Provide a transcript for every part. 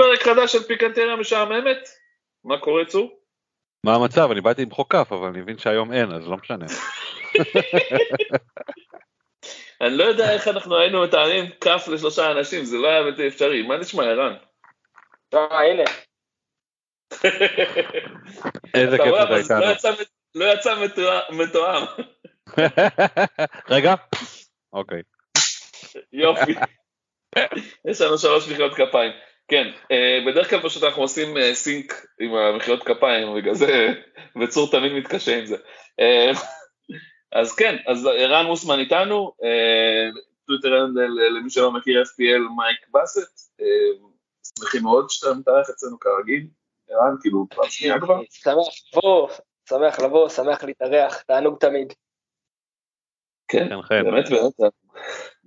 לפרק חדש של פיקנטריה משעממת. מה קורה צור? מה המצב? אני באתי עם חוק כף, אבל אני מבין שהיום אין, אז לא משנה. אני לא יודע איך אנחנו היינו מתארים כף לשלושה אנשים, זה לא היה בלתי אפשרי. מה נשמע, ערן? אה, הנה. איזה כיף שאתה לא איתנו. יצא- לא יצא מתואם. רגע. אוקיי. יופי. יש לנו שלוש מחיאות כפיים. כן, אה, בדרך כלל פשוט אנחנו עושים אה, סינק עם המחיאות כפיים, בגלל זה, וצור תמיד מתקשה עם זה. אה, אז כן, אז ערן מוסמן איתנו, טוויטר הנדל, למי שלא מכיר FPL מייק באסט, שמחים מאוד שאתה מתארח אצלנו כרגיל, ערן, כאילו, פעם שנייה כבר. שמח לבוא, שמח לבוא, שמח להתארח, תענוג תמיד. כן, כן. באמת באמת.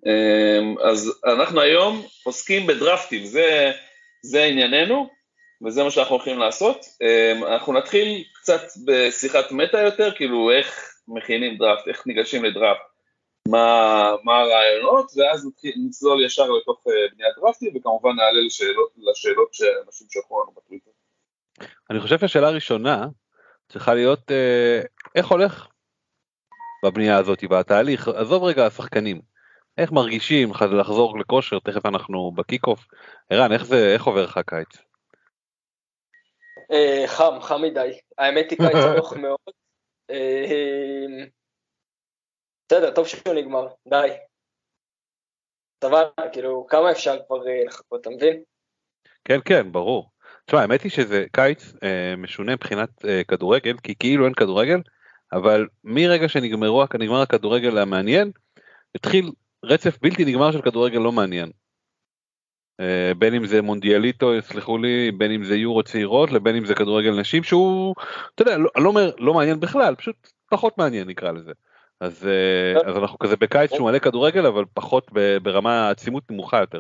אמ, אז אנחנו היום עוסקים בדרפטים, זה, זה ענייננו, וזה מה שאנחנו הולכים לעשות. אמ, אנחנו נתחיל קצת בשיחת מטה יותר, כאילו איך מכינים דראפט, איך ניגשים לדראפט, מה, מה הרעיונות, ואז נצלול ישר לתוך אה, בניית דראפטים, וכמובן נעלה לשאלות, לשאלות שאנשים שלחו לנו בטוויטר. אני חושב שהשאלה הראשונה צריכה להיות אה, איך הולך בבנייה הזאת, בתהליך, עזוב רגע השחקנים. איך מרגישים לחזור לכושר, תכף אנחנו בקיק אוף. ערן, איך זה, איך עובר לך הקיץ? אה, חם, חם מדי. האמת היא קיץ ארוך מאוד. אה, בסדר, טוב שהוא נגמר, די. סבבה, כאילו, כמה אפשר כבר אה, לחכות, אתה מבין? כן, כן, ברור. תשמע, האמת היא שזה קיץ אה, משונה מבחינת אה, כדורגל, כי כאילו אין כדורגל, אבל מרגע שנגמרו, נגמר הכדורגל המעניין, התחיל רצף בלתי נגמר של כדורגל לא מעניין. אה, בין אם זה מונדיאליטו, יסלחו לי, בין אם זה יורו צעירות, לבין אם זה כדורגל נשים, שהוא, אתה יודע, לא, לא לא מעניין בכלל, פשוט פחות מעניין נקרא לזה. אז, אה, אז אנחנו כזה בקיץ שהוא מלא כדורגל, אבל פחות ברמה עצימות נמוכה יותר.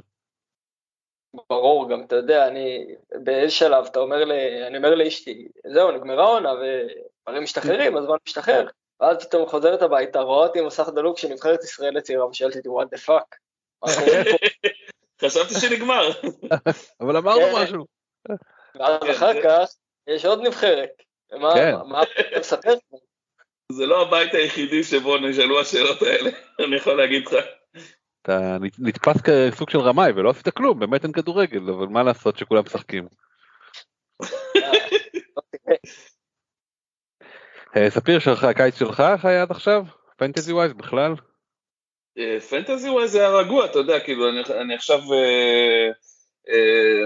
ברור, גם אתה יודע, אני באיזה שלב, אתה אומר לי, אני אומר לאשתי, זהו, נגמרה העונה ודברים משתחררים, הזמן משתחרר. ואז פתאום חוזרת הביתה, רואה אותי עם מסך דלוק של נבחרת ישראל הצעירה, ושואלת אותי, what the fuck? מה קורה פה? חשבתי שנגמר. אבל אמרנו כן. משהו. ואז כן, אחר כך, יש עוד נבחרת. מה, כן. מה אתה מספר? זה לא הבית היחידי שבו נשאלו השאלות האלה, אני יכול להגיד לך. אתה נת- נתפס כסוג של רמאי ולא עשית כלום, באמת אין כדורגל, אבל מה לעשות שכולם משחקים. אה, ספיר שלך, הקיץ שלך, היה עד עכשיו? פנטזי ווייז בכלל? אה, פנטזי וואי זה היה רגוע, אתה יודע, כאילו, אני, אני עכשיו אה, אה,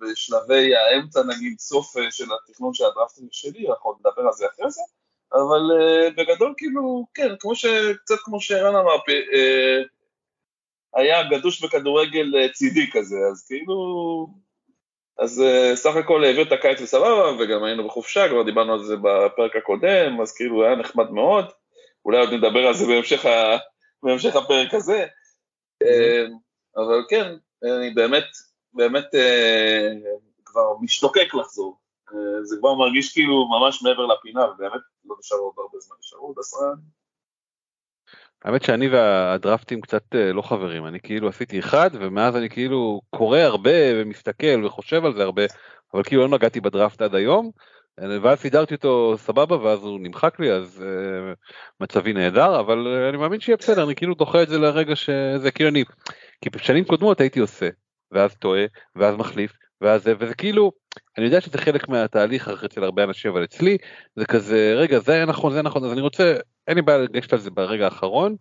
בשלבי האמצע, נגיד, סוף אה, של התכנון של הדרפטים שלי, אנחנו נדבר על זה אחרי זה, אבל אה, בגדול, כאילו, כן, כמו ש... קצת כמו שערן אמר, אה, היה גדוש בכדורגל אה, צידי כזה, אז כאילו... אז uh, סך הכל העביר את הקיץ בסבבה, וגם היינו בחופשה, כבר דיברנו על זה בפרק הקודם, אז כאילו היה נחמד מאוד, אולי עוד נדבר על זה בהמשך, ה... בהמשך הפרק הזה, uh, אבל כן, אני באמת, באמת uh, כבר משתוקק לחזור, זה כבר מרגיש כאילו ממש מעבר לפינה, ובאמת לא נשאר עוד הרבה זמן, נשארו עוד עשרה. האמת שאני והדרפטים קצת אה, לא חברים, אני כאילו עשיתי אחד ומאז אני כאילו קורא הרבה ומסתכל וחושב על זה הרבה, אבל כאילו לא נגעתי בדראפט עד היום, אה, ואז סידרתי אותו סבבה ואז הוא נמחק לי אז uh, מצבי נהדר, אבל אני מאמין שיהיה בסדר, אני כאילו דוחה את זה לרגע שזה כאילו אני, כי בשנים קודמות הייתי עושה, ואז טועה, ואז מחליף, ואז זה, וזה כאילו, אני יודע שזה חלק מהתהליך אצל הרבה אנשים, אבל אצלי זה כזה, רגע, זה היה נכון, זה נכון, אז אני רוצה, אין לי בעיה לגשת על זה ברגע האחרון,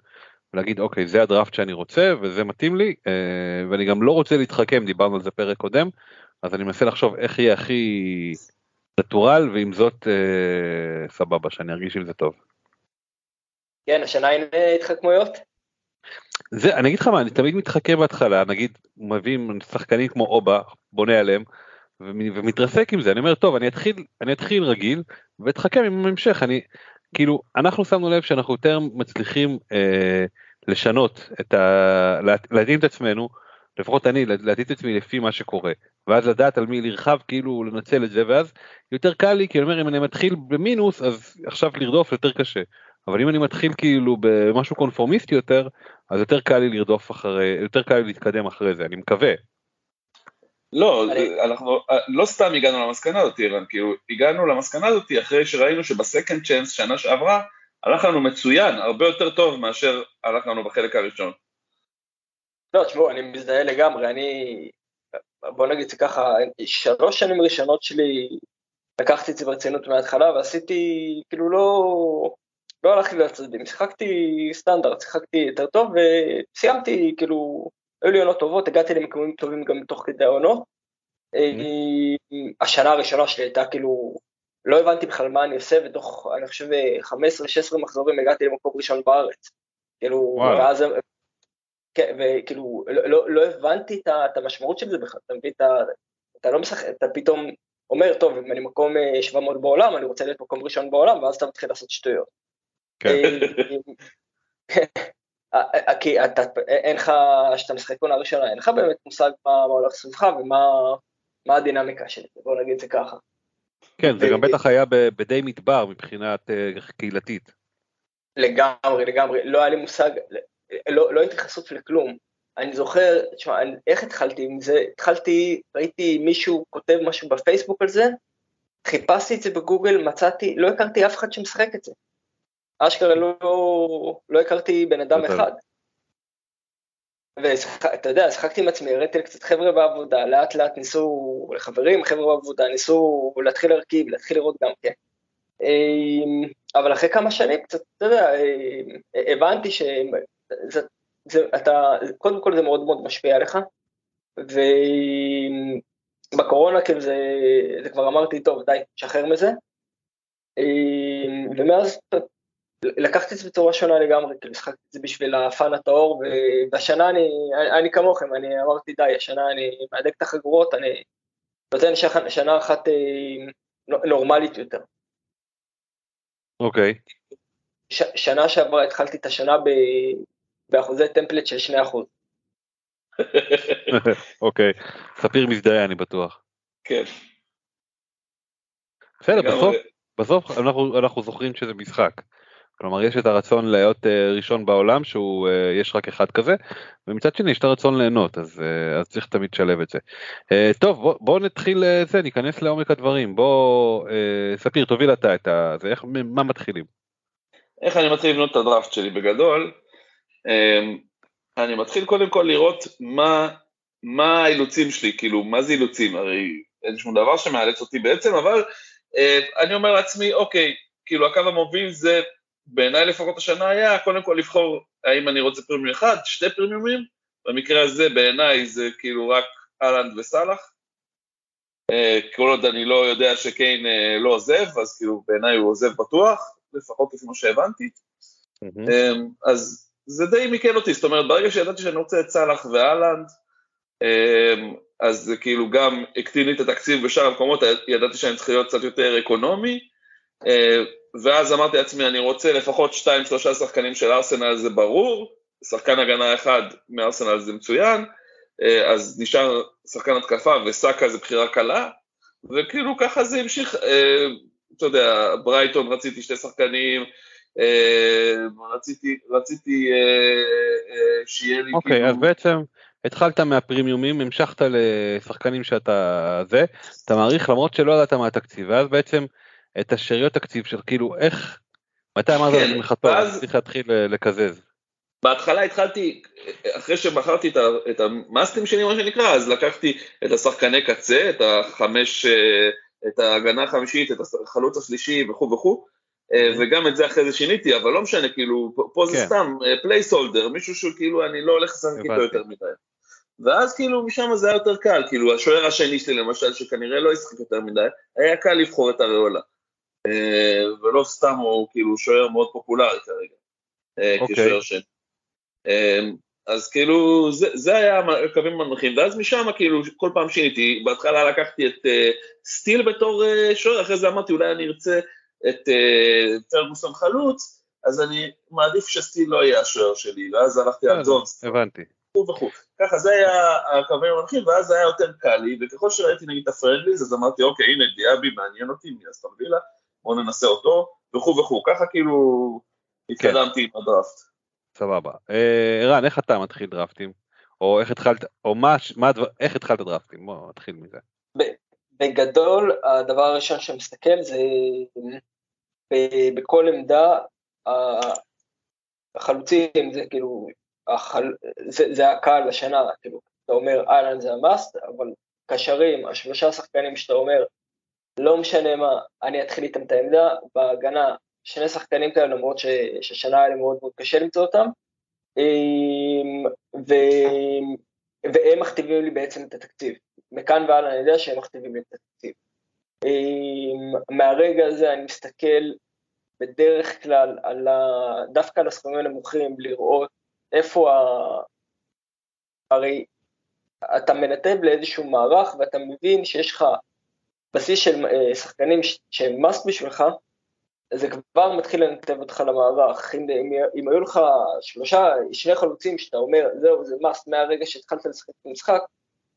ולהגיד, אוקיי, זה הדראפט שאני רוצה, וזה מתאים לי, אה, ואני גם לא רוצה להתחכם, דיברנו על זה פרק קודם, אז אני מנסה לחשוב איך יהיה הכי נטורל, ועם זאת, אה, סבבה, שאני ארגיש עם זה טוב. כן, השנה אין התחכמויות? זה, אני אגיד לך מה, אני תמיד מתחכם בהתחלה, נגיד מביאים שחקנים כמו אובה, בונה עליהם, ומתרסק עם זה, אני אומר, טוב, אני אתחיל, אני אתחיל רגיל, ואתחכם עם ההמשך, אני, כאילו, אנחנו שמנו לב שאנחנו יותר מצליחים אה, לשנות את ה... להתאים את עצמנו, לפחות אני, להתאים את עצמי לפי מה שקורה, ואז לדעת על מי לרחב, כאילו לנצל את זה, ואז יותר קל לי, כי אני אומר, אם אני מתחיל במינוס, אז עכשיו לרדוף יותר קשה. אבל אם אני מתחיל כאילו במשהו קונפורמיסטי יותר, אז יותר קל לי לרדוף אחרי, יותר קל לי להתקדם אחרי זה, אני מקווה. לא, אנחנו לא סתם הגענו למסקנה הזאת, אירן, כאילו הגענו למסקנה הזאת אחרי שראינו שבסקנד צ'אנס שנה שעברה הלך לנו מצוין, הרבה יותר טוב מאשר הלך לנו בחלק הראשון. לא, תשמעו, אני מזדהה לגמרי, אני, בוא נגיד זה ככה, שלוש שנים ראשונות שלי לקחתי את זה ברצינות מההתחלה ועשיתי, כאילו לא, לא הלכתי לצדדים, שיחקתי סטנדרט, שיחקתי יותר טוב וסיימתי, כאילו, היו לי עונות טובות, הגעתי למקומות טובים גם תוך כדי העונות. Mm-hmm. השנה הראשונה שלי הייתה כאילו, לא הבנתי בכלל מה אני עושה, ותוך, אני חושב, 15-16 מחזורים הגעתי למקום ראשון בארץ. כאילו, ואז, כן, וכאילו, לא, לא, לא הבנתי את, את המשמעות של זה בכלל, אתה מבין, אתה, אתה לא משחק, אתה פתאום אומר, טוב, אם אני מקום 700 בעולם, אני רוצה להיות מקום ראשון בעולם, ואז אתה מתחיל לעשות שטויות. כן. כי אתה, אין לך, כשאתה משחק עונה ראשונה, אין לך באמת מושג מה הולך סביבך ומה הדינמיקה של זה, בוא נגיד זה ככה. כן, זה גם בטח היה בדי מדבר מבחינת אה, קהילתית. לגמרי, לגמרי, לא היה לי מושג, לא, לא הייתי חשוף לכלום. אני זוכר, תשמע, איך התחלתי עם זה? התחלתי, ראיתי מישהו כותב משהו בפייסבוק על זה, חיפשתי את זה בגוגל, מצאתי, לא הכרתי אף אחד שמשחק את זה. אשכרה לא, לא הכרתי בן אדם אחד. ואתה יודע, שחקתי עם עצמי, הראיתי לקצת חבר'ה בעבודה, לאט לאט ניסו, חברים, חבר'ה בעבובדה, ניסו להתחיל להרכיב, להתחיל לראות גם כן. אמ, אבל אחרי כמה שנים קצת, אתה יודע, אמ, הבנתי שאתה, קודם כל זה מאוד מאוד משפיע עליך, ובקורונה כאילו זה, זה כבר אמרתי, טוב, די, שחרר מזה. אמ, ומאז לקחתי את זה בצורה שונה לגמרי, כאילו שחקתי את זה בשביל הפאן הטהור, והשנה אני, אני, אני כמוכם, אני אמרתי די, השנה אני מהדק את החגורות, אני נותן שנה, שנה אחת אה, נורמלית יותר. אוקיי. Okay. ש, שנה שעברה התחלתי את השנה ב, באחוזי טמפלט של 2%. אוקיי, ספיר מזדהה אני בטוח. כן. בסדר, בסוף, בסוף אנחנו, אנחנו זוכרים שזה משחק. כלומר יש את הרצון להיות אה, ראשון בעולם שהוא אה, יש רק אחד כזה ומצד שני יש את הרצון ליהנות אז אה, אז צריך תמיד לשלב את זה. טוב בוא, בוא נתחיל זה ניכנס לעומק הדברים בוא ספיר תוביל אתה את זה איך מה מתחילים. איך אני מתחיל לבנות את הדראפט שלי בגדול. אני מתחיל קודם כל לראות מה מה האילוצים שלי כאילו מה זה אילוצים הרי אין שום דבר שמאלץ אותי בעצם אבל אני אומר לעצמי אוקיי כאילו הקו המוביל זה בעיניי לפחות השנה היה קודם כל לבחור האם אני רוצה פרימיום אחד, שתי פרימיומים, במקרה הזה בעיניי זה כאילו רק אהלנד וסאלח. אה, כל עוד אני לא יודע שקיין אה, לא עוזב, אז כאילו בעיניי הוא עוזב בטוח, לפחות לפי מה שהבנתי. Mm-hmm. אז זה די מיקד אותי, זאת אומרת ברגע שידעתי שאני רוצה את סאלח ואהלנד, אז זה כאילו גם הקטין לי את התקציב בשאר המקומות, ידעתי שאני צריך להיות קצת יותר אקונומי, ואז אמרתי לעצמי, אני רוצה לפחות שתיים, שלושה שחקנים של ארסנל, זה ברור, שחקן הגנה אחד מארסנל זה מצוין, אה, אז נשאר שחקן התקפה וסאקה זה בחירה קלה, וכאילו ככה זה המשיך, אה, אתה יודע, ברייטון רציתי שתי שחקנים, רציתי, רציתי שיהיה לי אוקיי, כאילו... אז בעצם התחלת מהפרימיומים, המשכת לשחקנים שאתה זה, אתה מעריך למרות שלא ידעת מה התקציב, ואז בעצם את השאריות תקציב של כאילו איך, מתי אמרת כן, לעצמך טוב, צריך להתחיל אה, לקזז. בהתחלה התחלתי, אחרי שבחרתי את, ה, את ה mustים שלי, מה שנקרא, אז לקחתי את השחקני קצה, את החמש, אה, את ההגנה החמישית, את החלוץ השלישי וכו' וכו', אה, וגם את זה אחרי זה שיניתי, אבל לא משנה, כאילו, פה- זה כן. סתם placeholder, מישהו שכאילו אני לא הולך לשחק איתו. יותר מדי. ואז כאילו משם זה היה יותר קל, כאילו השוער השני שלי למשל, שכנראה לא ישחק יותר מדי, היה קל לבחור את אריולה. אה, ולא סתם הוא כאילו שוער מאוד פופולרי כרגע, אה, אוקיי. כשוער שני. אמ, אז כאילו זה, זה היה הקווים המנחים, ואז משם כאילו כל פעם שיניתי, בהתחלה לקחתי את uh, סטיל בתור uh, שוער, אחרי זה אמרתי אולי אני ארצה את uh, פרגוסון חלוץ, אז אני מעדיף שסטיל לא יהיה השוער שלי, ואז הלכתי על ג'ונס הבנתי. וכו'. ככה זה היה הקווים המנחים, ואז היה יותר קל לי, וככל שראיתי נגיד את הפרנדליז, אז אמרתי אוקיי הנה דיאבי מעניין אותי, מאסטון וילה, בואו ננסה אותו, וכו' וכו'. ככה כאילו התקדמתי עם הדראפט. סבבה. אה, ערן, איך אתה מתחיל דרפטים? או איך התחלת, או מה, מה הדבר, איך התחלת דרפטים? בוא נתחיל מזה. בגדול, הדבר הראשון שאני מסתכל זה בכל עמדה, החלוצים זה כאילו, החל... זה, זה הקהל השנה, כאילו, אתה אומר אהלן זה המאסט, אבל קשרים, השלושה שחקנים שאתה אומר, לא משנה מה, אני אתחיל איתם את העמדה, בהגנה, שני שחקנים כאלה, למרות שהשנה היה לי מאוד מאוד קשה למצוא אותם, אמ, ו... והם מכתיבים לי בעצם את התקציב. מכאן והלאה אני יודע שהם מכתיבים לי את התקציב. אמ, מהרגע הזה אני מסתכל בדרך כלל על ה... דווקא על הסכומים הנמוכים, לראות איפה ה... הרי אתה מנתב לאיזשהו מערך ואתה מבין שיש לך בסיס של אה, שחקנים שהם must בשבילך, זה כבר מתחיל לנתב אותך למערך. אם, אם, אם היו לך שלושה, שני חלוצים שאתה אומר, זהו, זה must מהרגע שהתחלת לשחק את המשחק,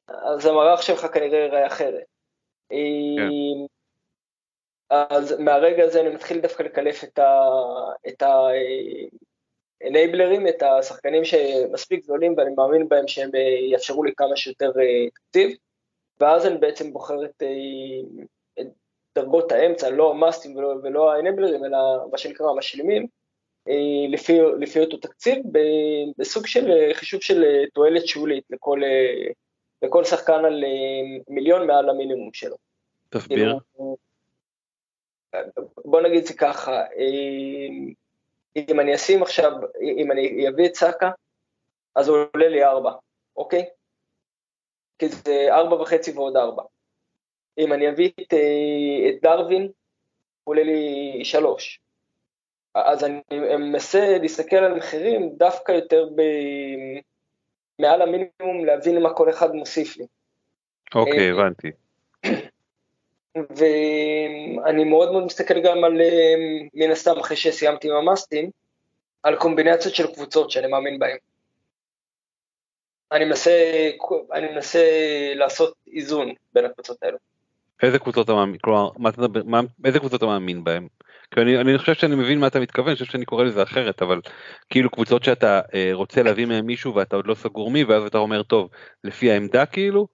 אז המערך שלך כנראה ייראה אחרת. אם- אז מהרגע הזה אני מתחיל דווקא לקלף את ה... את ה... אנייבלרים, את השחקנים שמספיק גדולים ואני מאמין בהם שהם אה, יאפשרו לי כמה שיותר אה, תקציב, ואז אני בעצם בוחר את, אה, את דרגות האמצע, לא המאסטים ולא, ולא האנייבלרים, אלא מה שנקרא המשלימים, אה, לפי, לפי אותו תקציב, בסוג של אה, חישוב של תועלת שולית לכל, לכל שחקן על מיליון מעל המינימום שלו. תסביר. כאילו, בוא נגיד זה ככה, אם אני אשים עכשיו, אם אני אביא את סאקה, אז הוא עולה לי ארבע, אוקיי? כי זה ארבע וחצי ועוד ארבע. אם אני אביא את, אה, את דרווין, עולה לי שלוש. אז אני מנסה להסתכל על מחירים דווקא יותר ב... מעל המינימום, להבין מה כל אחד מוסיף לי. אוקיי, אה, הבנתי. ואני מאוד מאוד מסתכל גם על, אה, מן הסתם, אחרי שסיימתי עם המאסטים, על קומבינציות של קבוצות שאני מאמין בהן. אני מנסה, אני מנסה לעשות איזון בין הקבוצות האלו. איזה קבוצות אתה מאמין, כלומר, מה אתה מדבר, מה, איזה קבוצות אתה מאמין בהם? כי אני, אני חושב שאני מבין מה אתה מתכוון, אני חושב שאני קורא לזה אחרת, אבל כאילו קבוצות שאתה אה, רוצה להביא מהם מישהו ואתה עוד לא סגור מי, ואז אתה אומר, טוב, לפי העמדה כאילו,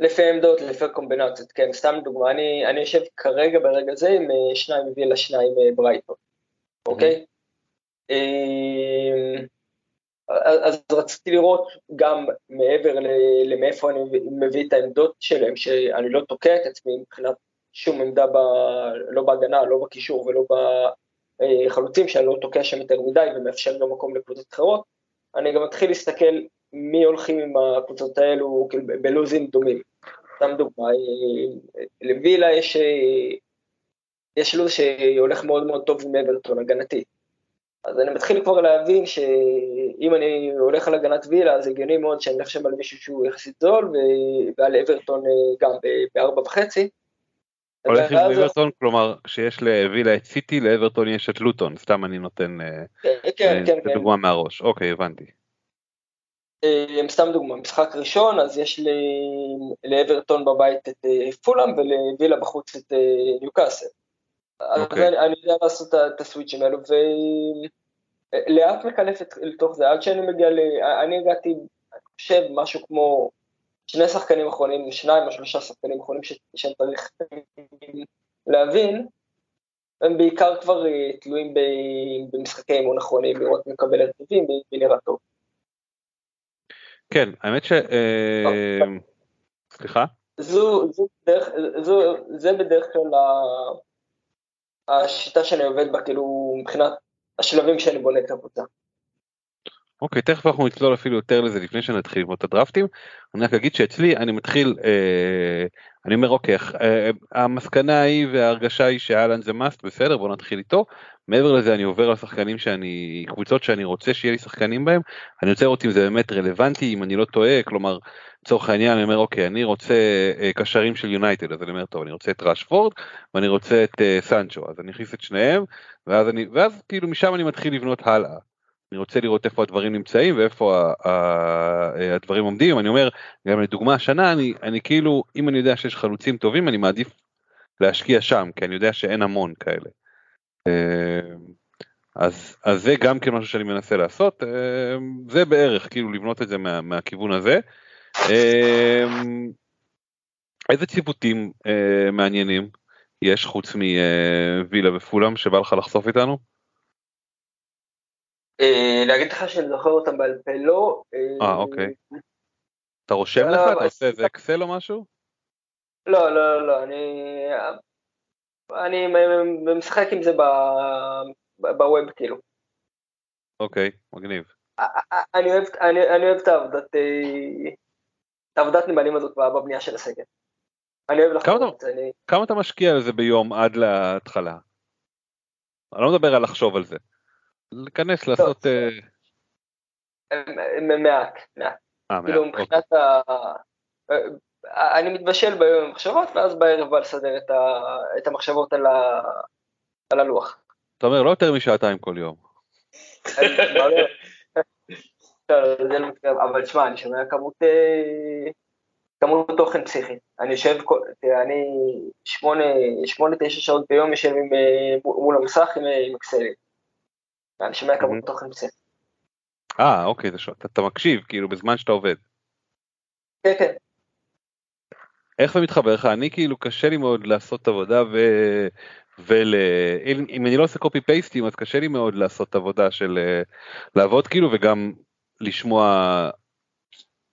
לפי העמדות, לפי הקומבינציות, כן, סתם דוגמה, אני, אני יושב כרגע ברגע זה עם אה, שניים מווילה, שניים אה, ברייטון, אוקיי? אה, אז אז רציתי לראות גם מעבר למאיפה אני מביא את העמדות שלהם, שאני לא תוקע את עצמי מבחינת שום עמדה, ב, לא בהגנה, לא בקישור ולא בחלוצים, שאני לא תוקע שם יותר מדי ומאפשר גם מקום לקבוצות אחרות, אני גם מתחיל להסתכל מי הולכים עם הקבוצות האלו כאילו, בלוזים דומים. סתם דוגמה, לווילה יש, יש לוז שהולך מאוד מאוד טוב עם אברטון הגנתי. אז אני מתחיל כבר להבין שאם אני הולך על הגנת וילה, אז הגיוני מאוד שאני שם על מישהו שהוא יחסית זול, ועל אברטון אה, גם בארבע וחצי. הולך עם אברטון, כלומר, שיש לווילה את סיטי, לאברטון יש את לוטון, סתם אני נותן אה, כן, כן, אה, כן, כן. דוגמה מהראש, אוקיי, הבנתי. אה, סתם דוגמה, משחק ראשון, אז יש לאברטון בבית את אה, פולאם ולווילה בחוץ את אה, אז אוקיי. אני, אני יודע לעשות את- הסוויצ'ים האלו, ולאט מקלפת לתוך זה, עד שאני מגיע ל... אני הגעתי, אני חושב, משהו כמו שני שחקנים אחרונים, שניים או שלושה שחקנים אחרונים ש- שאני צריך להבין, הם בעיקר כבר אה, תלויים ב- במשחקי אימון אחרונים, לראות מי מקבל הרכבים ומי נראה טוב. כן, האמת ש... אה, סליחה? זו, זו בדרך, זו, זה בדרך כלל השיטה שאני עובד בה, כאילו, מבחינת השלבים שאני בונה את הקבוצה. אוקיי, תכף אנחנו נצלול אפילו יותר לזה לפני שנתחיל ללמוד את הדרפטים. אני רק אגיד שאצלי אני מתחיל, אה, אני אומר אוקיי, אה, המסקנה היא וההרגשה היא שאלן זה מאסט, בסדר, בוא נתחיל איתו. מעבר לזה אני עובר לשחקנים שאני, קבוצות שאני רוצה שיהיה לי שחקנים בהם, אני רוצה לראות אם זה באמת רלוונטי, אם אני לא טועה, כלומר, לצורך העניין אני אומר אוקיי, אני רוצה אה, קשרים של יונייטד, אז אני אומר טוב, אני רוצה את ראשפורד ואני רוצה את אה, סנצ'ו, אז אני אכניס את שניהם, ואז אני, ואז כאילו משם אני מתחיל לבנות הלאה. אני רוצה לראות איפה הדברים נמצאים ואיפה ה- ה- הדברים עומדים אני אומר גם לדוגמה השנה אני אני כאילו אם אני יודע שיש חלוצים טובים אני מעדיף להשקיע שם כי אני יודע שאין המון כאלה. אה, אז אז זה גם כן משהו שאני מנסה לעשות אה, זה בערך כאילו לבנות את זה מה, מהכיוון הזה. אה, איזה ציוותים אה, מעניינים יש חוץ מווילה ופולאם שבא לך לחשוף איתנו? אה, להגיד לך שאני זוכר אותם בעל פה לא. אה, אוקיי. אתה רושם לא, לך? אתה אבל- עושה איזה אקסל או משהו? לא, לא, לא, לא, אני... אני משחק עם זה בווב כאילו. אוקיי, מגניב. אני אוהב, אני, אני אוהב את העבודת, אה, את העבודת נמלים הזאת בבנייה של הסגל. אני אוהב לחקור אתה- את זה. כמה אתה משקיע על זה ביום עד להתחלה? אני לא מדבר על לחשוב על זה. להיכנס לעשות... אה, מעט, מעט. אה, כאילו מעט, אוקיי. מבחינת ה... אה, אני מתבשל ביום עם מחשבות, ואז בערב בא לסדר את, ה... את המחשבות על, ה... על הלוח. אתה אומר לא יותר משעתיים כל יום. לא? לא, לא אבל תשמע, אני שומע כמות, כמות תוכן פסיכי. אני יושב, אני שמונה, שמונה, תשע שעות ביום יושב מול המסך עם אקסלים. אני שומע כמות Mhm. תוכן פסיכי. אה, אוקיי. אתה, מקשיב כאילו בזמן שאתה עובד. כן, כן. איך זה מתחבר לך? אני כאילו קשה לי מאוד לעשות עבודה ו... ול... אם, אני לא עושה קופי פייסטים אז קשה לי מאוד לעשות עבודה של אה, לעבוד כאילו וגם לשמוע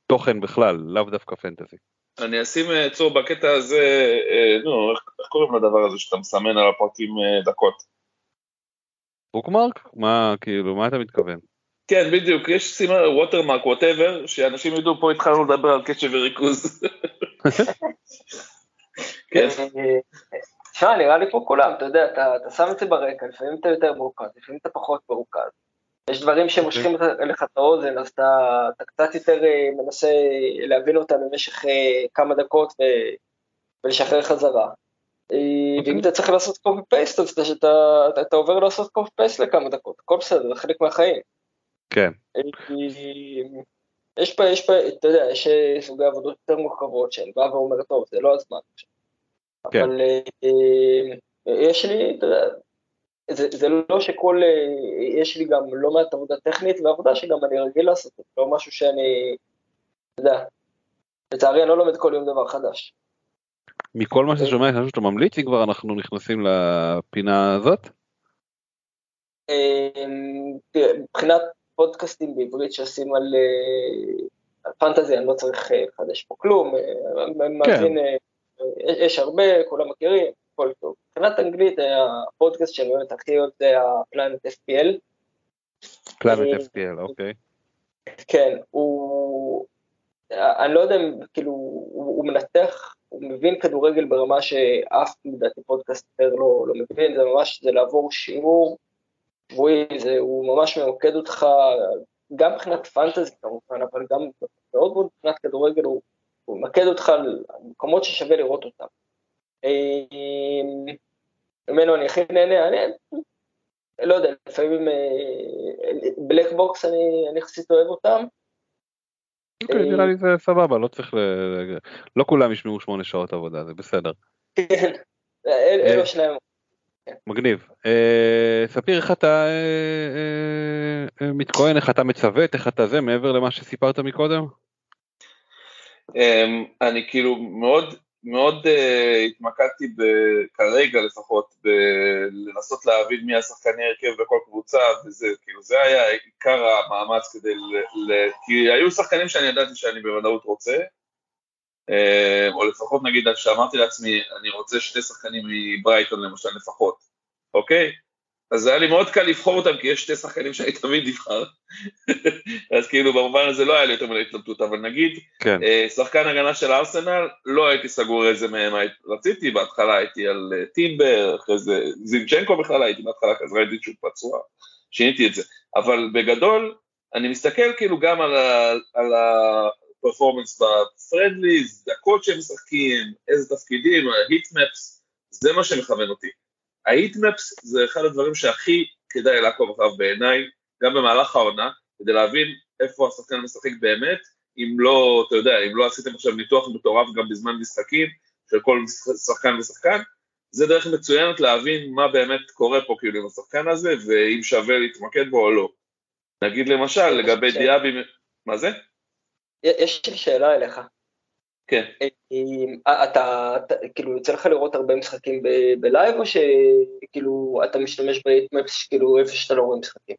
תוכן בכלל, לאו דווקא פנטזי. אני אשים אה, צור בקטע הזה, אה, נו, איך איך קוראים לדבר הזה שאתה מסמן על הפרקים דקות? בוקמרק? מה כאילו מה אתה מתכוון? כן, בדיוק, יש סימן ווטרמרק, ווטאבר, שאנשים ידעו, פה התחלנו לדבר על קשב וריכוז. כן, תשמע, נראה לי פה כולם, אתה יודע, אתה, אתה שם את זה ברקע, לפעמים אתה יותר מורכז, לפעמים אתה פחות מורכז. יש דברים שמושכים לך את האוזן, אז אתה, אתה קצת יותר אה, מנסה להבין אותם במשך אה, כמה דקות ו, ולשחרר חזרה. אה, ואם אתה צריך לעשות קופי פייסט, אז אתה, אתה, אתה, אתה עובר לעשות קופי פייסט לכמה דקות, הכל בסדר, זה חלק מהחיים. כן. אה, יש פה, יש פה, אתה יודע, יש אה, סוגי עבודות יותר מורכבות שהן באה ואומרת, טוב, זה לא הזמן. כן. אבל יש לי, אתה יודע, זה, זה לא שכל, יש לי גם לא מעט עבודה טכנית ועבודה שגם אני רגיל לעשות, זה לא משהו שאני, אתה יודע, לצערי אני לא לומד כל יום דבר חדש. מכל מה שאתה שומע יש משהו שאתה ממליץ אם כבר אנחנו נכנסים לפינה הזאת? תראה, מבחינת פודקאסטים בעברית שעושים על, אה, על פנטזי, אני לא צריך אה, לחדש פה כלום, אה, מאזין, אה, יש- הרבה, כולם מכירים, הכל טוב. מבחינת אנגלית, הפודקאסט שאני באמת הכי אוהב זה הפלנט FPL, פלנט FPL, אוקיי. כן, הוא, אני לא יודע אם, כאילו, הוא מנתח, הוא מבין כדורגל ברמה שאף לדעתי פודקאסט אחר לא, לא מבין, זה ממש, זה לעבור שיעור שבועי, זה, הוא ממש ממקד אותך, גם מבחינת פנטזי כמובן, אבל גם מאוד מאוד מבחינת כדורגל, הוא, הוא ממקד אותך על מקומות ששווה לראות אותם. אה, ממנו אני הכי נהנה, אני לא יודע, לפעמים בלק בוקס אני אני יחסית אוהב אותם. אוקיי, אה, נראה לי זה סבבה, לא צריך ל... לא כולם ישמעו שמונה שעות עבודה, זה בסדר. כן, אל- אלו השניים. מגניב. אה, ספיר איך אתה אה, אה, אה, מתכונן, איך אתה מצוות, איך אתה זה, מעבר למה שסיפרת מקודם? אמ, אני כאילו מאוד מאוד uh, התמקדתי ב- כרגע לפחות בלנסות להבין מי השחקני הרכב בכל קבוצה וזה, כאילו זה היה עיקר המאמץ כדי ל... ל... כי היו שחקנים שאני ידעתי שאני בוודאות רוצה, uh, או לפחות נגיד שאמרתי לעצמי, אני רוצה שתי שחקנים מברייטון למשל לפחות, אוקיי? אז היה לי מאוד קל לבחור אותם, כי יש שתי שחקנים שאני תמיד אבחר. אז כאילו במובן הזה לא היה לי יותר מדי התלבטות, אבל נגיד, כן. אה, שחקן הגנה של ארסנל, לא הייתי סגור איזה מהם רציתי, בהתחלה הייתי על אה, טימבר, אחרי זה זינצ'נקו בכלל הייתי בהתחלה כזה, ראיתי שהוא פצוע, שיניתי את זה. אבל בגדול, אני מסתכל כאילו גם על, ה, על הפרפורמנס בפרנדליז, דקות שהם משחקים, איזה תפקידים, ההיטמפס, זה מה שמכוון אותי. ההיטמפס זה אחד הדברים שהכי כדאי לעקוב אחריו בעיניי, גם במהלך העונה, כדי להבין איפה השחקן משחק באמת, אם לא, אתה יודע, אם לא עשיתם עכשיו ניתוח מטורף גם בזמן משחקים של כל שחקן ושחקן, זה דרך מצוינת להבין מה באמת קורה פה כאילו עם השחקן הזה, ואם שווה להתמקד בו או לא. נגיד למשל, לגבי דיאבי, מה זה? יש לי שאלה אליך. כן. אה, אתה, אתה כאילו יוצא לך לראות הרבה משחקים ב live או שכאילו אתה משתמש ב heatmaps כאילו איפה שאתה לא רואה משחקים?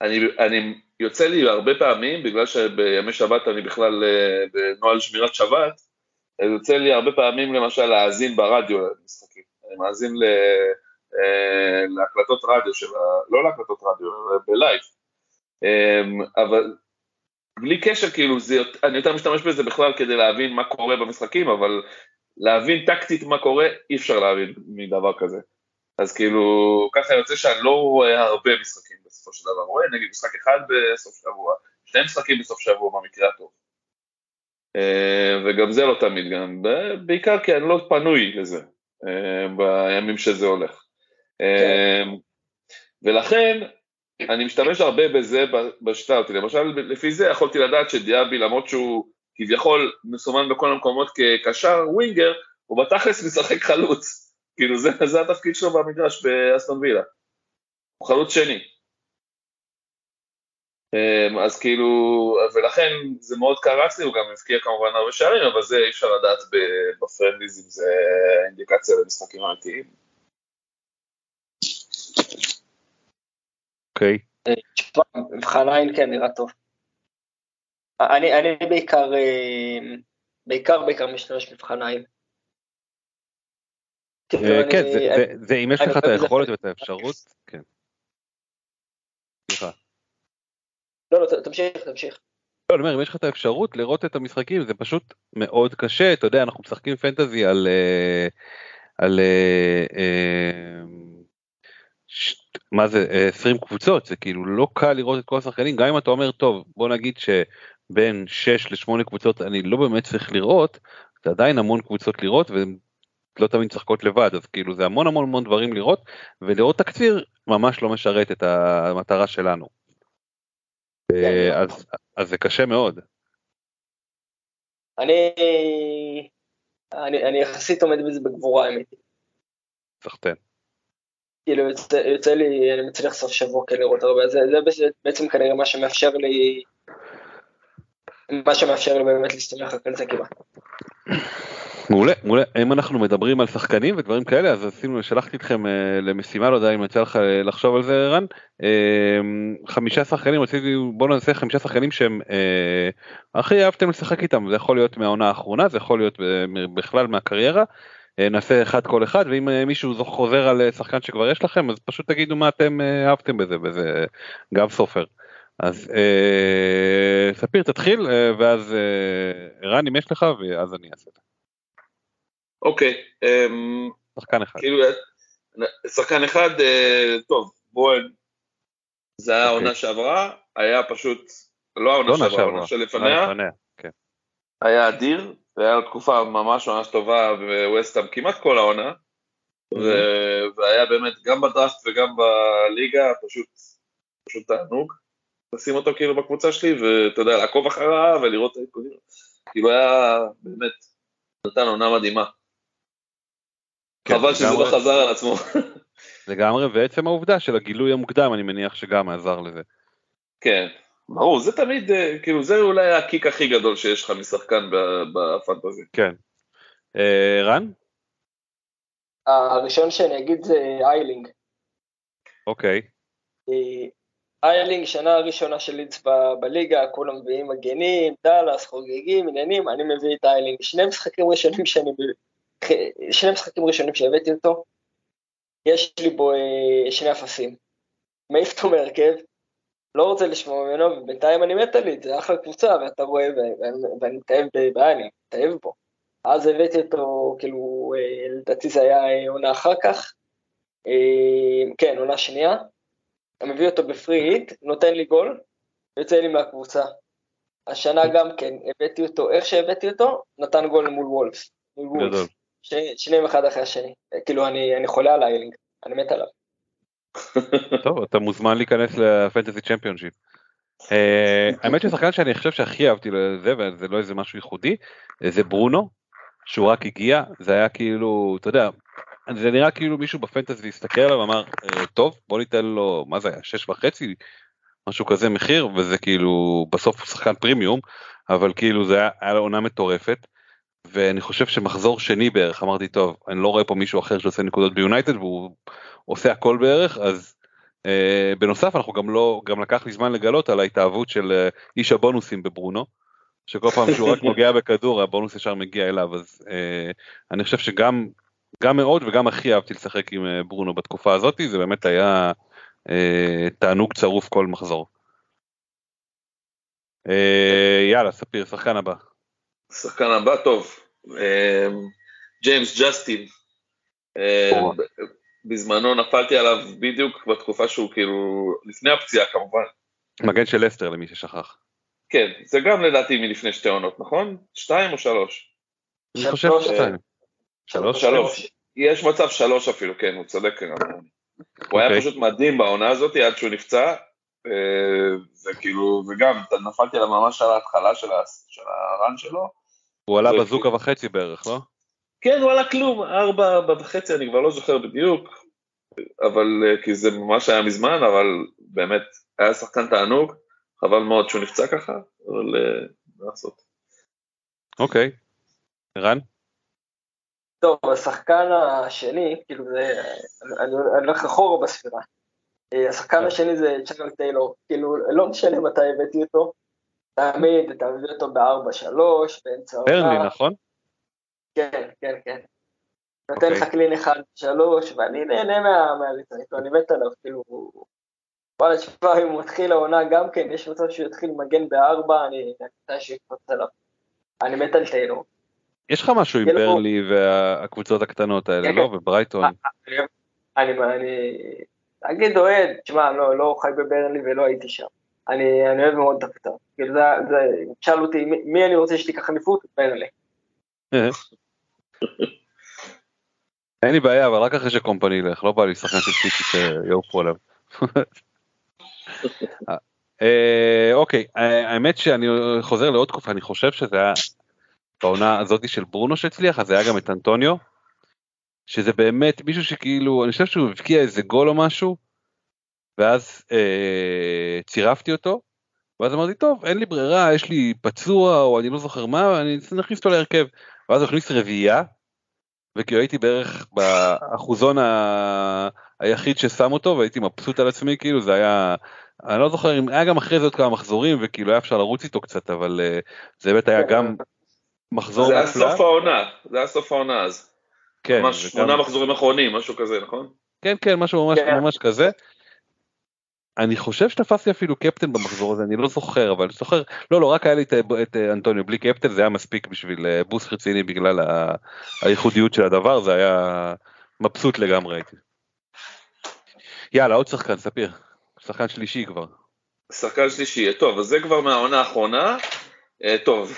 אני, אני יוצא לי הרבה פעמים, בגלל שבימי שבת אני בכלל אה, בנוהל שמירת שבת, יוצא לי הרבה פעמים למשל להאזין ברדיו למשחקים. אני מאזין ל, אה, להקלטות רדיו של. לא להקלטות רדיו, ב live. אבל בלי קשר, כאילו, זה, אני יותר משתמש בזה בכלל כדי להבין מה קורה במשחקים, אבל להבין טקטית מה קורה, אי אפשר להבין מדבר כזה. אז כאילו, ככה יוצא שאני לא רואה הרבה משחקים בסופו של דבר, רואה נגיד משחק אחד בסוף שבוע, שני משחקים בסוף שבוע במקרה הטוב. אה, וגם זה לא תמיד גם, בעיקר כי אני לא פנוי לזה, אה, בימים שזה הולך. כן. ולכן, אני משתמש הרבה בזה בשיטה אותי, למשל לפי זה יכולתי לדעת שדיאבי למרות שהוא כביכול מסומן בכל המקומות כקשר ווינגר, הוא בתכלס משחק חלוץ, כאילו זה, זה התפקיד שלו במגרש באסטון וילה, הוא חלוץ שני. אמ, אז כאילו, ולכן זה מאוד קרץ לי, הוא גם הבקיע כמובן הרבה שערים, אבל זה אי אפשר לדעת בפרנדליז אם זה אינדיקציה למשחקים אמיתיים. אוקיי. מבחן עין כן נראה טוב. אני, אני בעיקר, אה, בעיקר בעיקר משתמש מבחן עין. כאילו, אה, כן, זה אם יש לך את היכולת ואת האפשרות, כן. סליחה. לא, לא, תמשיך, תמשיך. לא, אני אומר, אם יש לך את האפשרות לראות את המשחקים, זה פשוט מאוד קשה, אתה יודע, אנחנו משחקים פנטזי על... אה, על מה זה 20 אה, קבוצות זה כאילו לא קל לראות את כל השחקנים גם אם אתה אומר טוב בוא נגיד שבין 6 ל-8 קבוצות אני לא באמת צריך לראות זה עדיין המון קבוצות לראות והן לא תמיד משחקות לבד אז כאילו זה המון המון המון דברים לראות ולראות תקציר ממש לא משרת את המטרה שלנו. אה, כן. אז, אז זה קשה מאוד. אני, אני, אני יחסית עומד בזה בגבורה האמת. סחטיין. כאילו יוצא, לי, אני מצליח סוף שבוע כן לראות הרבה, זה, זה בעצם כנראה מה שמאפשר לי, מה שמאפשר לי באמת להסתמך על זה כמעט. מעולה, מעולה. אם אנחנו מדברים על שחקנים ודברים כאלה, אז עשינו, שלחתי אתכם uh, למשימה, לא יודע אם יצא לך uh, לחשוב על זה ערן. Uh, חמישה שחקנים, רציתי, בוא נעשה חמישה שחקנים שהם uh, הכי אהבתם לשחק איתם, זה יכול להיות מהעונה האחרונה, זה יכול להיות uh, בכלל מהקריירה. אה, נעשה אחד כל אחד ואם אה, מישהו חוזר על אה, שחקן שכבר יש לכם אז פשוט תגידו מה אתם אהבתם בזה וזה גם סופר. אז אה, ספיר תתחיל ואז ערן אם יש לך ואז אני אעשה את זה. אוקיי. אמ, שחקן אחד. כאילו, שחקן אחד, טוב בואן, זה היה העונה אוקיי. שעברה, היה פשוט, לא העונה לא שעברה, העונה שלפניה, כן. היה אדיר, והיה לו תקופה ממש ממש טובה בווסטהאם כמעט כל העונה, והיה באמת גם בדראפט וגם בליגה פשוט, פשוט תענוג לשים אותו כאילו בקבוצה שלי, ואתה יודע, לעקוב אחריו ולראות את העדכונים, כאילו היה באמת, נתן עונה מדהימה. כן, חבל שזה לא חזר על עצמו. לגמרי, ועצם העובדה של הגילוי המוקדם, אני מניח שגם עזר לזה. כן, ברור, זה תמיד, אה, כאילו, זה אולי ה kick הכי גדול שיש לך משחקן ב- ב fantasy. כן. אה, רן? הראשון שאני אגיד זה איילינג. אוקיי. איילינג, שנה הראשונה של לידס ב- בליגה, כולם מביאים מגנים, דאלאס, חוגגים, עניינים, אני מביא את איילינג. שני משחקים ראשונים שאני... מביא- שני משחקים ראשונים שהבאתי אותו, יש לי בו אה, שני אפסים. מעיף אותו מהרכב, לא רוצה לשמוע ממנו, ובינתיים אני מת על לידס, זה אחלה קבוצה, ואתה רואה, ואני מתאהב באיילינג, מתאהב בו. אז הבאתי אותו, כאילו, אה, לדעתי זה היה אה, עונה אחר כך. אה, כן, עונה שנייה. אני מביא אותו בפרי היט, נותן לי גול, יוצא לי מהקבוצה. השנה גם כן, הבאתי אותו, איך שהבאתי אותו, נתן גול מול וולפס. מול וולפס. שניהם אחד אחרי השני. כאילו, אני, אני חולה על איילינג, אני מת עליו. טוב, אתה מוזמן להיכנס לפנטזי צ'מפיונשיפ. אה, האמת ששחקן שאני חושב שהכי אהבתי לזה, וזה לא איזה משהו ייחודי, זה ברונו, שהוא רק הגיע, זה היה כאילו, אתה יודע, זה נראה כאילו מישהו בפנטזי הסתכל עליו ואמר, "אה, טוב, בוא ניתן לו, מה זה היה, שש וחצי, משהו כזה מחיר, וזה כאילו, בסוף הוא שחקן פרימיום, אבל כאילו זה היה, היה לו עונה מטורפת. ואני חושב שמחזור שני בערך אמרתי טוב אני לא רואה פה מישהו אחר שעושה נקודות ביונייטד והוא עושה הכל בערך אז אה, בנוסף אנחנו גם לא גם לקח לי זמן לגלות על ההתאהבות של אה, איש הבונוסים בברונו. שכל פעם שהוא רק נוגע בכדור הבונוס ישר מגיע אליו אז אה, אני חושב שגם גם מאוד וגם הכי אהבתי לשחק עם אה, ברונו בתקופה הזאת זה באמת היה אה, תענוג צרוף כל מחזור. אה, יאללה ספיר שחקן הבא. השחקן הבא טוב, אה, ג'יימס ג'סטין. אה, בזמנו נפלתי עליו בדיוק בתקופה שהוא כאילו, לפני הפציעה כמובן. מגן של לסטר למי ששכח. כן, זה גם לדעתי מלפני שתי עונות, נכון? שתיים או שלוש? אני חושב שלוש, שתיים. שלוש? שלוש. יש מצב שלוש אפילו, כן, הוא צודק. גם. הוא היה אוקיי. פשוט מדהים בעונה הזאת עד שהוא נפצע. אה, וכאילו, וגם נפלתי עליו ממש על ההתחלה של הרן שלו. הוא עלה בזוקה וחצי בערך, לא? כן, וואלה כלום, ארבע וחצי, אני כבר לא זוכר בדיוק, אבל אה, כי זה ממש היה מזמן, אבל באמת, היה שחקן תענוג, חבל מאוד שהוא נפצע ככה, אבל אה, מה לעשות. אוקיי. ערן? טוב, השחקן השני, כאילו זה, אני- אני אני הולך אחורה בספירה. אה, השחקן השני זה צ'ארל טיילור, כאילו לא משנה מתי הבאתי אותו, תמיד אתה מביא אותו ב-4-3, באמצע ברנלי. נכון? כן, כן, כן. נותן אוקיי. לך קלין אחד, שלוש, ואני נהנה מה- מהריצה איתו, אני מת עליו, כאילו, וואלה, תשמע, אם הוא מתחיל העונה גם כן, יש מצב שהוא יתחיל מגן בארבע, אני מתי שיקפוץ עליו. אני מת על טיילור. יש לך משהו עם ברנלי והקבוצות הקטנות האלה, כן, לא? כן. וברייטון. אני, אני, אני, אגיד אוהד, תשמע, לא, לא חי בברנלי ולא הייתי שם. אני, אני אוהב מאוד את הקבוצה. כאילו זה, זה, תשאל אותי, מי, מי אני רוצה שתיקח אליפות? ברנלי. אין לי בעיה, אבל רק אחרי שקומפני ילך, לא בא לי שחקן של סיטי שיעופו עליו. אה, אוקיי, האמת שאני חוזר לעוד תקופה, אני חושב שזה היה בעונה הזאתי של ברונו שהצליח, אז היה גם את אנטוניו, שזה באמת מישהו שכאילו, אני חושב שהוא הבקיע איזה גול או משהו, ואז אה, צירפתי אותו, ואז אמרתי, טוב, אין לי ברירה, יש לי פצוע, או אני לא זוכר מה, אני נכניס אותו להרכב. ואז הוא הכניס רביעייה, וכאילו הייתי בערך באחוזון ה... היחיד ששם אותו, והייתי מבסוט על עצמי, כאילו זה היה, אני לא זוכר אם היה גם אחרי זה עוד כמה מחזורים, וכאילו היה אפשר לרוץ איתו קצת, אבל אה, זה באמת היה גם מחזור זה היה. סוף העונה, זה היה סוף העונה אז. כן, ממש שמונה מחזורים אחרונים, משהו כזה, נכון? כן, כן, משהו ממש כן. ממש כזה. אני חושב שתפסתי אפילו קפטן במחזור הזה, אני לא זוכר, אבל אני זוכר, לא, לא, רק היה לי את, את אה, אנטוניו בלי קפטן, זה היה מספיק בשביל אה, בוסט רציני בגלל ה- הייחודיות של הדבר, זה היה מבסוט לגמרי. יאללה, עוד שחקן, ספיר. שחקן שלישי כבר. שחקן שלישי, טוב, אז זה כבר מהעונה האחרונה. אה, טוב,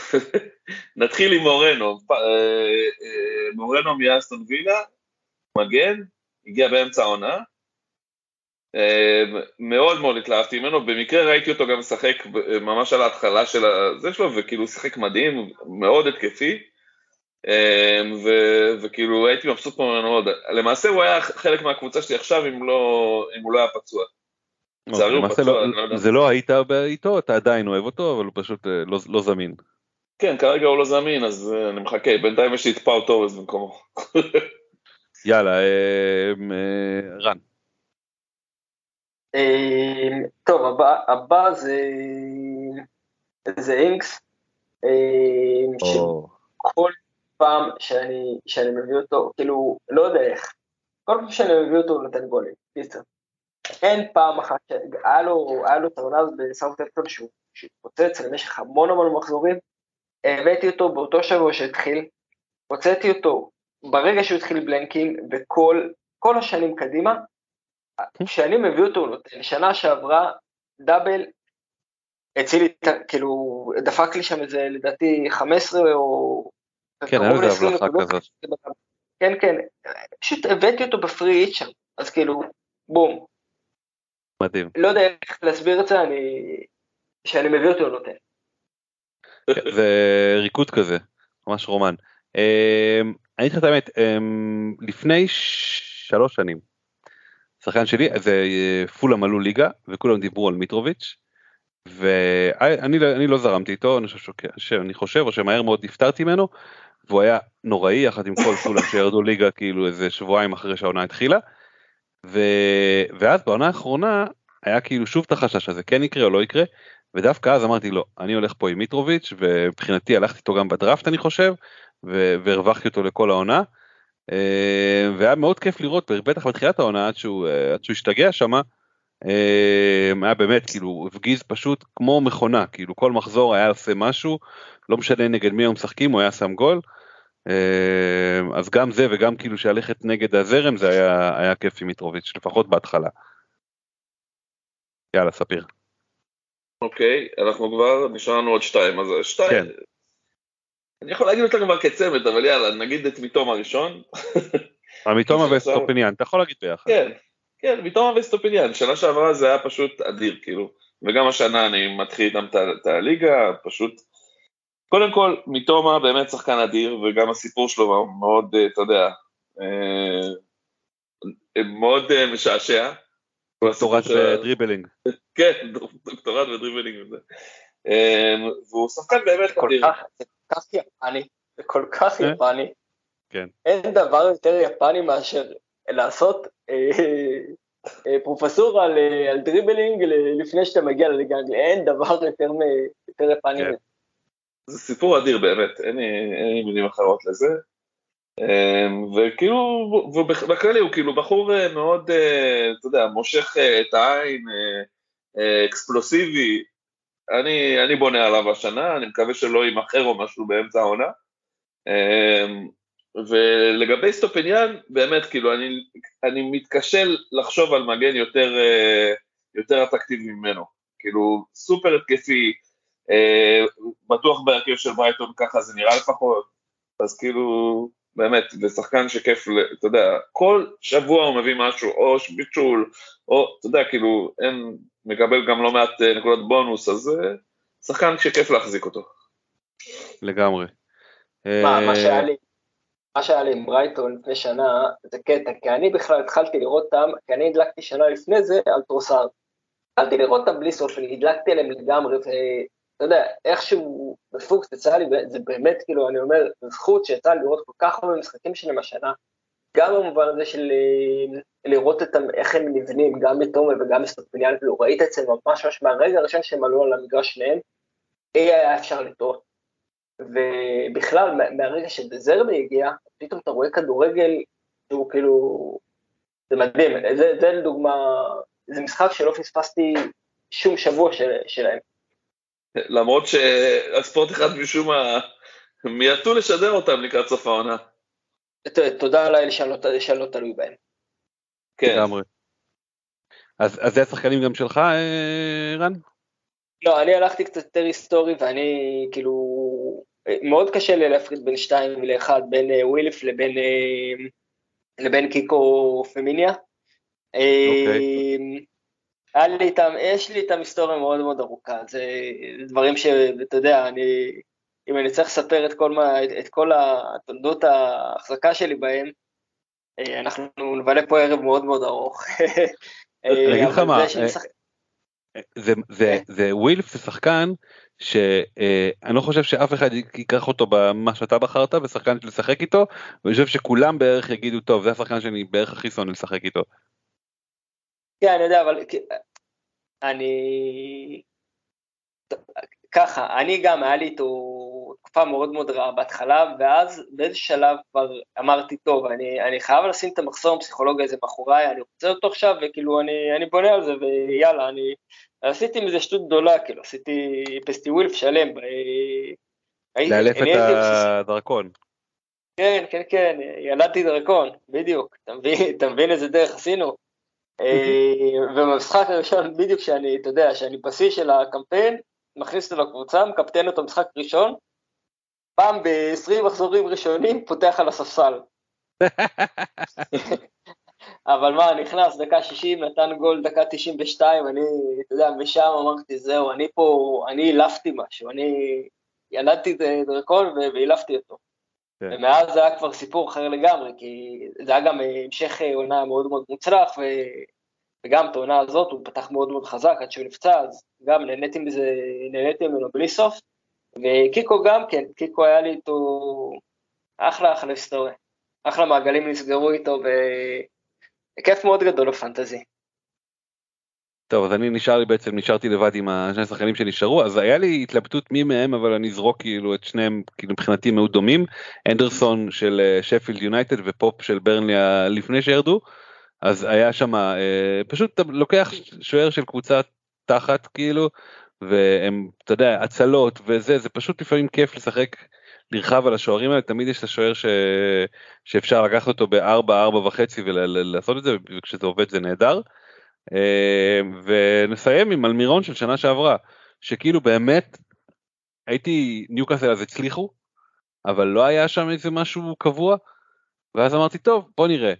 נתחיל עם מורנו. אה, אה, מורנו מאסטון וילה, מגן, הגיע באמצע העונה. אה, מאוד מאוד התלהבתי ממנו, במקרה ראיתי אותו גם משחק ב- ממש על ההתחלה של זה שלו, וכאילו הוא שיחק מדהים, מאוד התקפי. אמ, ו- וכאילו הייתי מבסוט ממנו מאוד. למעשה הוא היה חלק מהקבוצה שלי עכשיו אם לא, אם הוא לא היה פצוע. לא- לא יודע. זה לא היית איתו, אתה עדיין אוהב אותו, אבל הוא פשוט אה, לא- לא זמין. כן, כרגע הוא לא זמין, אז אה, אני מחכה, בינתיים יש לי את פאו טורס במקומו. יאללה, אה, אה, רן. אה, טוב, הבא, הבא זה, זה אינקס, או, שכל פעם שאני, שאני מביא אותו, כאילו, לא יודע איך, כל פעם שאני מביא אותו הוא נותן גולים, קיצר. אין פעם אחת, ש- היה לו, היה לו את העונה הזאת בסאוטהמפטון שהוא התפוצץ למשך המון המון מחזורים, הבאתי אותו באותו שבוע שהתחיל, הוצאתי אותו ברגע שהוא התחיל בלנקים, וכל כל השנים קדימה, כשאני מביא אותו הוא נותן, שנה שעברה דאבל, הציל לי, כאילו, דפק לי שם איזה לדעתי 15 או... כן, היה ל-20 הבלחה. כזאת. כן, כן, פשוט הבאתי אותו בפרי היט שם, אז כאילו, בום. מדהים. לא יודע איך להסביר את זה, אני... שאני מביא אותו נותן. כן, זה ריקוד כזה, ממש רומן. אמ, אני אגיד לך את האמת, אמ, לפני שלוש שנים, שחקן שלי, זה אה, פולאם עלו ליגה, וכולם דיברו על מיטרוביץ', ואני אני לא זרמתי איתו, אני חושב, שאני חושב, או שמהר מאוד נפטרתי ממנו, והוא היה נוראי יחד עם כל פולאם שירדו ליגה כאילו איזה שבועיים אחרי שהעונה התחילה, ו... ואז בעונה האחרונה היה כאילו שוב את החשש הזה, כן יקרה או לא יקרה, ודווקא אז אמרתי לא, אני הולך פה עם מיטרוביץ', ומבחינתי הלכתי איתו גם בדראפט אני חושב, והרווחתי אותו לכל העונה. אה, והיה מאוד כיף לראות, בטח בתחילת העונה, עד שהוא, אה, עד שהוא השתגע שמה, אה, היה באמת כאילו, הפגיז פשוט כמו מכונה, כאילו כל מחזור היה עושה משהו, לא משנה נגד מי הם משחקים, הוא היה שם גול. אז גם זה וגם כאילו שהלכת נגד הזרם זה היה, היה כיף עם מיטרוביץ', לפחות בהתחלה. יאללה, ספיר. אוקיי, אנחנו כבר, נשאר לנו עוד שתיים, אז שתיים. כן. אני יכול להגיד אותם כבר כצמד, אבל יאללה, נגיד את מיטומה ראשון. עכשיו- אסטופיניאן, אתה יכול להגיד ביחד. כן, כן, מיטומה ואסטופיניאן, שנה שעברה זה היה פשוט אדיר, כאילו. וגם השנה אני מתחיל איתם את הליגה, פשוט... קודם כל, מיטומה באמת שחקן אדיר, וגם הסיפור שלו מאוד, אתה יודע, אה, מאוד אה, משעשע. כל הסיפור דוקטורט של ה- dribbling. כן, דוקטורט ו dribbling וזה. אה, והוא שחקן באמת כל אדיר. כך, יפני, זה כל כך אה? יפני. כן. אין דבר יותר יפני מאשר לעשות אה, אה, פרופסורה על, על dribbling לפני שאתה מגיע לליגה האנגלית. אין דבר יותר, יותר יפני כן. זה סיפור אדיר באמת, אין לי, מילים אחרות לזה. אמ, וכאילו, ובכללי הוא כאילו בחור מאוד, אתה יודע, מושך את העין, אקספלוסיבי. אני, אני בונה עליו השנה, אני מקווה שלא יימכר או משהו באמצע העונה. אמ, ולגבי אסטופיניאן, באמת, כאילו, אני, אני מתקשה לחשוב על מגן יותר, אה, יותר אטרקטיבי ממנו. כאילו, סופר התקפי, אה, בטוח בהרכב של ברייטון ככה זה נראה לפחות, אז כאילו, באמת, זה שחקן שכיף, אתה יודע, כל שבוע הוא מביא משהו, או בישול, או, אתה יודע, כאילו, אין, מקבל גם לא מעט אה, נקודות בונוס, אז אה, שחקן שכיף להחזיק אותו. לגמרי. מה, אה, מה שהיה לי, מה שהיה לי עם ברייטון לפני שנה, זה קטע, כי אני בכלל התחלתי לראות אותם, כי אני הדלקתי שנה לפני זה על טרוסארד. התחלתי לראות אותם בלי סוף, אני הדלקתי עליהם לגמרי, ואתה יודע, איכשהו בפוקס יצא לי, זה באמת, כאילו, אני אומר, זכות שיצא לי לראות כל כך הרבה משחקים שלהם השנה, גם במובן הזה של אה, לראות את איך הם נבנים, גם במיטומה וגם באסטופיניאן, כאילו, ראית את זה ממש ממש מהרגע הראשון שהם עלו על המגרש שניהם, אי היה אפשר לטעות. ובכלל, מה- מהרגע שדזרבי הגיע, פתאום אתה רואה כדורגל שהוא כאילו, זה מדהים, זה, זה לדוגמה, זה משחק שלא פספסתי שום שבוע של, שלהם. למרות שהספורט אחד משום מה מיעטו לשדר אותם לקראת סוף העונה. תודה לאל שאני לא, לא תלוי בהם. כן, לגמרי. אז אז זה השחקנים גם שלך, אה, רן? לא, אני הלכתי קצת יותר היסטורי ואני כאילו, מאוד קשה לי להפריד בין שתיים לאחד, בין אה, ווילף לבין, אה, לבין קיקו פמיניה. אוקיי. אה, היה לי איתם, יש לי איתם היסטוריה מאוד מאוד ארוכה, זה דברים שאתה יודע, אני אם אני צריך לספר את כל, מה, את כל התולדות ההחזקה שלי בהם, אה, אנחנו נבלה פה ערב מאוד מאוד ארוך. אני אגיד לך מה, זה, זה, זה ווילף זה שחקן שאני לא חושב שאף אחד ייקח אותו במה שאתה בחרת בשחקן לשחק איתו ואני חושב שכולם בערך יגידו טוב זה השחקן שאני בערך הכי שונא לשחק איתו. כן אני יודע אבל אני ככה אני גם היה לי איתו תקופה מאוד מאוד רעה בהתחלה ואז באיזה שלב כבר אמרתי טוב אני, אני חייב לשים את המחסום הפסיכולוגי הזה מאחוריי אני רוצה אותו עכשיו וכאילו אני, אני בונה על זה ויאללה אני עשיתי מזה שטות גדולה, כאילו, עשיתי פסטי ווילף שלם. לאלף את הדרקון. כן, כן, כן, ילדתי דרקון, בדיוק, אתה מבין, אתה מבין איזה דרך עשינו? אה, ובמשחק הראשון, בדיוק שאני, אתה יודע, שאני בשיא של הקמפיין, מכניס אותו לקבוצה, מקפטן אותו משחק ראשון, פעם ב-20 מחזורים ראשונים, פותח על הספסל. אבל מה, נכנס דקה 60, נתן גול דקה 92, אני, אתה יודע, משם אמרתי, זהו, אני פה, אני אילפתי משהו, אני ילדתי את דרקון ואילפתי אותו. כן. ומאז זה היה כבר סיפור אחר לגמרי, כי זה היה גם המשך עונה מאוד מאוד מוצלח. וגם את העונה הזאת הוא פתח מאוד מאוד חזק עד שהוא נפצע, אז גם נהניתי מזה, נהניתי ממנו בלי סוף. וקיקו גם כן, קיקו היה לי איתו אחלה אחלה היסטוריה. אחלה מעגלים נסגרו איתו, כיף מאוד גדול בפנטזי. טוב אז אני נשאר לי בעצם נשארתי לבד עם השני השחקנים שנשארו אז היה לי התלבטות מי מהם אבל אני אזרוק כאילו את שניהם כאילו מבחינתי מאוד דומים אנדרסון של שפילד יונייטד ופופ של ברנלי לפני שירדו אז היה שם אה, פשוט אתה לוקח שוער של קבוצה תחת כאילו והם אתה יודע הצלות וזה זה פשוט לפעמים כיף לשחק לרחב על השוערים האלה תמיד יש את השוער ש... שאפשר לקחת אותו בארבע ארבע וחצי ולעשות את זה וכשזה עובד זה נהדר. אה, ונסיים עם אלמירון של שנה שעברה שכאילו באמת הייתי ניוקאסל אז הצליחו אבל לא היה שם איזה משהו קבוע ואז אמרתי טוב בוא נראה אה,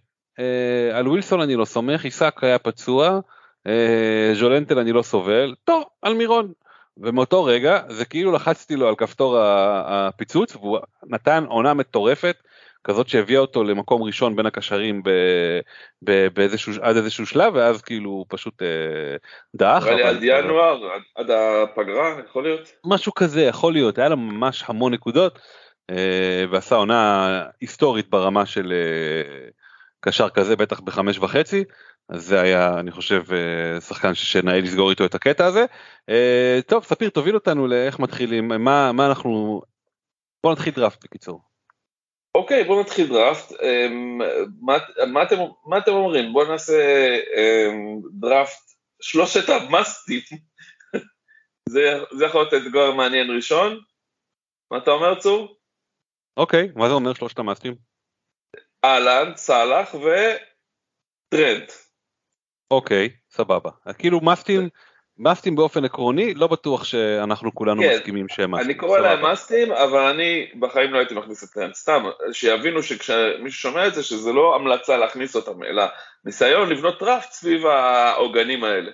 על ווילסון אני לא סומך עיסק היה פצוע אה, ז'ולנטל אני לא סובל טוב אלמירון ומאותו רגע זה כאילו לחצתי לו על כפתור הפיצוץ והוא נתן עונה מטורפת כזאת שהביאה אותו למקום ראשון בין הקשרים ב, ב, באיזשהו, עד איזשהו שלב ואז כאילו הוא פשוט אה, דעך. נראה לי עד ינואר, עד, עד הפגרה יכול להיות? משהו כזה יכול להיות, היה לו ממש המון נקודות אה, ועשה עונה היסטורית ברמה של אה, קשר כזה בטח בחמש וחצי אז זה היה אני חושב אה, שחקן שנאה לסגור איתו את הקטע הזה. אה, טוב ספיר תוביל אותנו לאיך מתחילים מה מה אנחנו בוא נתחיל דראפט בקיצור. אוקיי בוא נתחיל דראפט אמ, מה, מה, אתם, מה אתם אומרים בוא נעשה דראפט שלושת ה mustים זה, זה יכול להיות אתגר מעניין ראשון מה אתה אומר צור? אוקיי מה זה אומר שלושת ה mustים? האלנד סאלח וטרנט. אוקיי, סבבה. כאילו mustים, mustים באופן עקרוני, לא בטוח שאנחנו כולנו כן, מסכימים שהם mustים. אני קורא להם mustים, אבל אני בחיים לא הייתי מכניס את טרנט. סתם, שיבינו שכשמישהו שומע את זה, שזה לא המלצה להכניס אותם, אלא ניסיון לבנות דראפט סביב העוגנים האלה.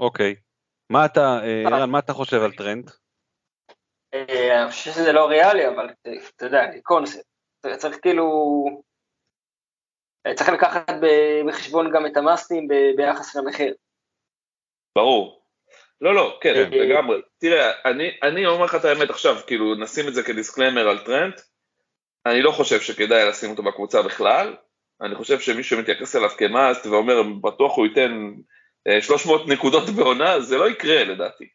אוקיי. מה אתה, אה, ערן, מה אתה חושב על טרנט? אה, אני חושב שזה לא ריאלי, אבל אתה יודע, קונספט. צריך כאילו... צריך לקחת בחשבון גם את המאסטים ביחס למחיר. ברור. לא, לא, כן, אה, לגמרי. תראה, אני, אני אומר לך את האמת עכשיו, כאילו, נשים את זה כ disclaimer על טרנט. אני לא חושב שכדאי לשים אותו בקבוצה בכלל. אני חושב שמי שמתייחס אליו כמאסט ואומר, בטוח הוא ייתן 300 אה, נקודות בעונה, זה לא יקרה לדעתי.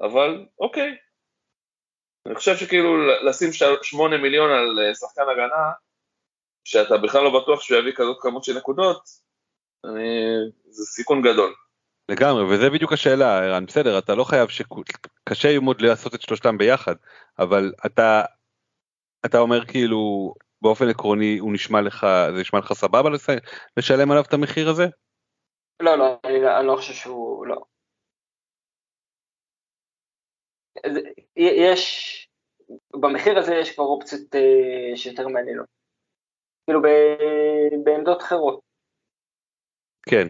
אבל אוקיי. אני חושב שכאילו לשים 8 מיליון על אה, שחקן הגנה, שאתה בכלל לא בטוח שהוא יביא כזאת כמות של נקודות, אני... זה סיכון גדול. לגמרי, וזה בדיוק השאלה, ערן, בסדר, אתה לא חייב ש... קשה מאוד לעשות את שלושתם ביחד, אבל אתה, אתה אומר כאילו, באופן עקרוני הוא נשמע לך, זה נשמע לך סבבה לשלם עליו את המחיר הזה? לא, לא, אני, אני לא חושב שהוא, לא. יש, במחיר הזה יש כבר אופציות אה, שיותר מעניינות. כאילו בעמדות אחרות. כן,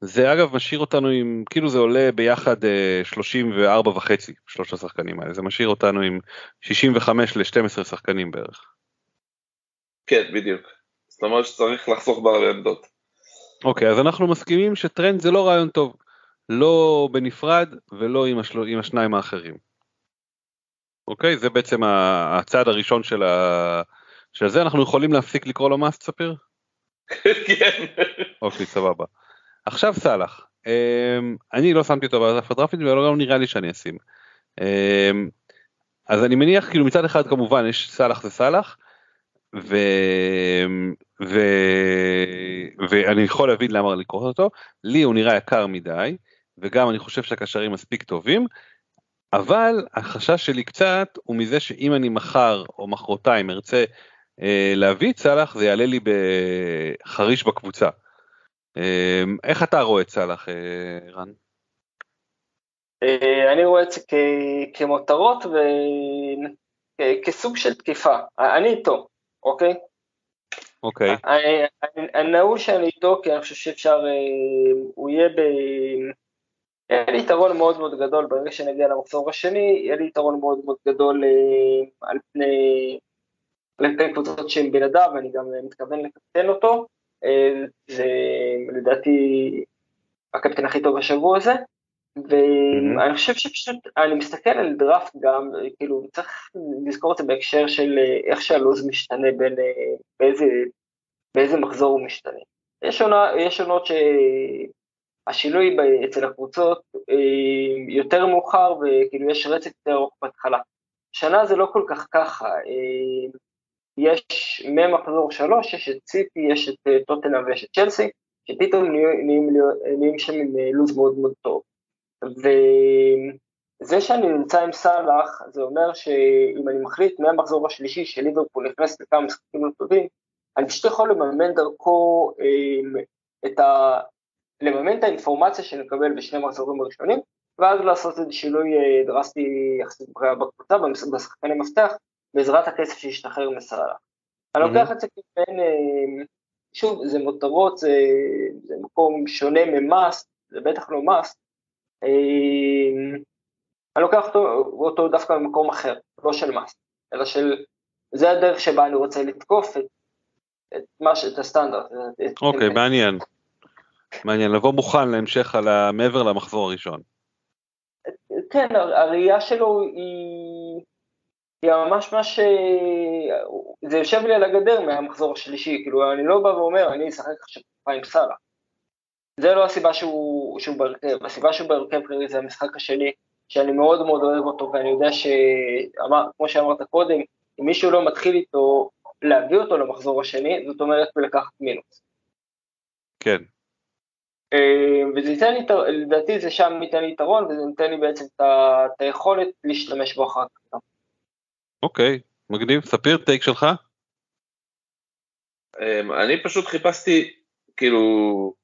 זה אגב משאיר אותנו עם, כאילו זה עולה ביחד אה, 34 וחצי, שלושת השחקנים האלה, זה משאיר אותנו עם 65 ל-12 שחקנים בערך. כן, בדיוק. זאת אומרת שצריך לחסוך בעמדות. אוקיי, אז אנחנו מסכימים שטרנד זה לא רעיון טוב, לא בנפרד ולא עם, השל... עם השניים האחרים. אוקיי, זה בעצם הצעד הראשון של, ה... של זה, אנחנו יכולים להפסיק לקרוא לו מאסט ספיר? כן. אוקיי, סבבה. עכשיו סאלח, אמ, אני לא שמתי אותו בדף הדרפיט ולא נראה לי שאני אשים. אמ, אז אני מניח כאילו מצד אחד כמובן יש סאלח זה סאלח, ו... ו... ואני יכול להבין למה לקרוא אותו, לי הוא נראה יקר מדי, וגם אני חושב שהקשרים מספיק טובים, אבל החשש שלי קצת הוא מזה שאם אני מחר או מחרתיים ארצה להביא את סאלח זה יעלה לי בחריש בקבוצה. אה, איך אתה רואה את סאלח, אה, רן? אה, אני רואה את זה כמותרות וכסוג של תקיפה, אני איתו, אוקיי? אוקיי. הנעול שאני איתו, כי אני חושב שאפשר, הוא יהיה ב... יהיה לי יתרון מאוד מאוד גדול ברגע שנגיע למחזור השני, יהיה לי יתרון מאוד מאוד גדול על פני, פני קבוצות שהן בלעדיו, ואני גם מתכוון לקפטן אותו. זה לדעתי הקפטן הכי טוב בשבוע הזה, ואני חושב שפשוט, אני מסתכל על דראפט גם, כאילו צריך לזכור את זה בהקשר של איך שהלו"ז משתנה בין, באיזה, באיזה מחזור הוא משתנה. יש, עונה, יש עונות שהשינוי אצל הקבוצות יותר מאוחר וכאילו יש רצף יותר ארוך בהתחלה. שנה זה לא כל כך ככה, יש ממחזור שלוש, יש את סיטי, יש את אה, טוטנה ויש את צ'לסי, שפתאום נהיים, נהיים שם עם אה, לו"ז מאוד מאוד טוב. וזה שאני נמצא עם סאלח, זה אומר שאם אני מחליט מהמחזור השלישי של ליברפול נכנס לכמה משחקים לא טובים, אני פשוט יכול לממן דרכו אה, את ה... לממן את האינפורמציה שנקבל בשני המחזורים הראשונים, ואז לעשות איזה שינוי דרסטי יחסית בקבוצה, בשחקני מפתח, בעזרת הכסף שישתחרר מסלאללה. אני לוקח את זה כבין, אה, שוב, זה מותרות, זה, זה מקום שונה ממאסט, זה בטח לא מאסט. אה, אני לוקח אותו, אותו דווקא ממקום אחר, לא של מאסט, אלא של, זה הדרך שבה אני רוצה לתקוף את, את, מה, את הסטנדרט. אוקיי, okay, מעניין. מעניין, לבוא מוכן להמשך על ה... מעבר למחזור הראשון. כן, הראייה שלו היא... היא ממש מה ש... זה יושב לי על הגדר מהמחזור השלישי, כאילו אני לא בא ואומר, אני אשחק עכשיו עם סאלח. זה לא הסיבה שהוא, שהוא בהרכב, הסיבה שהוא בהרכב כרגע זה המשחק השני, שאני מאוד מאוד אוהב אותו, ואני יודע שכמו שאמרת קודם, אם מישהו לא מתחיל איתו, להביא אותו למחזור השני, זאת אומרת לקחת מינוס. כן. אה, וזה ייתן לי, לדעתי זה שם ייתן לי יתרון, וזה ייתן לי בעצם את היכולת להשתמש בו אחר כך. אוקיי, מגניב. ספיר, טייק שלך? אמ, אני פשוט חיפשתי, כאילו,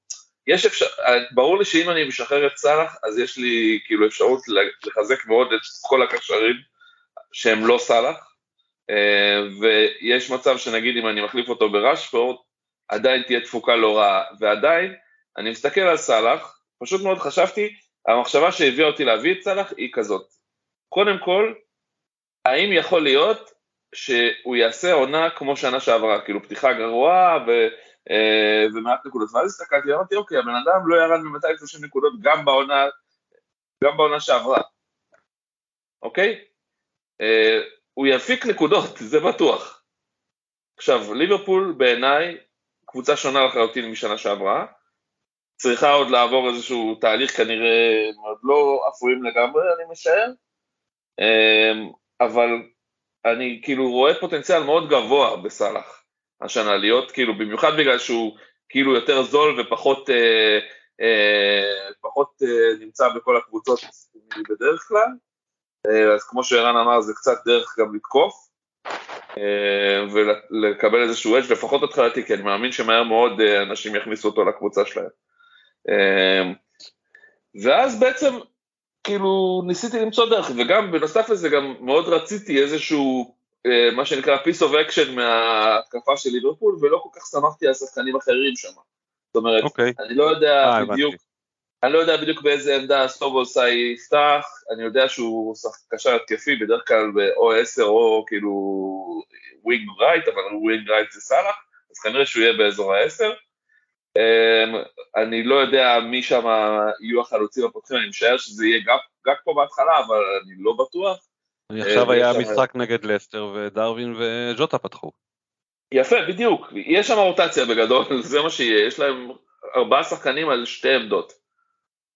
יש אפשר, ברור לי שאם אני משחרר את סאלח, אז יש לי כאילו אפשרות לחזק מאוד את כל הקשרים שהם לא סאלח, אמ, ויש מצב שנגיד אם אני מחליף אותו בראשפורד, עדיין תהיה תפוקה לא רעה, ועדיין, אני מסתכל על סאלח, פשוט מאוד חשבתי, המחשבה שהביאה אותי להביא את סאלח היא כזאת, קודם כל, האם יכול להיות שהוא יעשה עונה כמו שנה שעברה, כאילו פתיחה גרועה ו, אה, ומעט נקודות, ואז הסתכלתי ואמרתי אוקיי, הבן אדם לא ירד מ-230 נקודות גם בעונה, גם בעונה שעברה, אוקיי? אה, הוא יפיק נקודות, זה בטוח. עכשיו, ליברפול בעיניי קבוצה שונה לחלוטין משנה שעברה, צריכה עוד לעבור איזשהו תהליך כנראה, עוד לא אפויים לגמרי, אני משער. אבל אני כאילו רואה פוטנציאל מאוד גבוה בסאלח השנה, להיות כאילו, במיוחד בגלל שהוא כאילו יותר זול ופחות אה, אה, פחות אה, נמצא בכל הקבוצות בדרך כלל, אה, אז כמו שערן אמר זה קצת דרך גם לתקוף אה, ולקבל איזשהו אדג' לפחות התחלתי, כי אני מאמין שמהר מאוד אה, אנשים יכניסו אותו לקבוצה שלהם. אה, ואז בעצם כאילו ניסיתי למצוא דרך, וגם בנוסף לזה גם מאוד רציתי איזשהו, אה, מה שנקרא piece of action מההתקפה של ליברפול, ולא כל כך שמחתי על שחקנים אחרים שם. זאת אומרת, okay. אוקיי. אני לא יודע 아, אה, בדיוק, אני לא יודע בדיוק באיזה עמדה סובוסלאי יפתח, אני יודע שהוא קשר התקפי, בדרך כלל או 10 או כאילו wing right, אבל wing right זה סאלח, אז כנראה שהוא יהיה באזור ה-10. אמ, אני לא יודע מי שם יהיו החלוצים הפותחים, אני משער שזה יהיה גאקפו בהתחלה, אבל אני לא בטוח. עכשיו היה משחק נגד לסטר ודרווין וג'וטה פתחו. יפה, בדיוק, יש שם רוטציה בגדול, זה מה שיהיה, יש להם ארבעה שחקנים על שתי עמדות.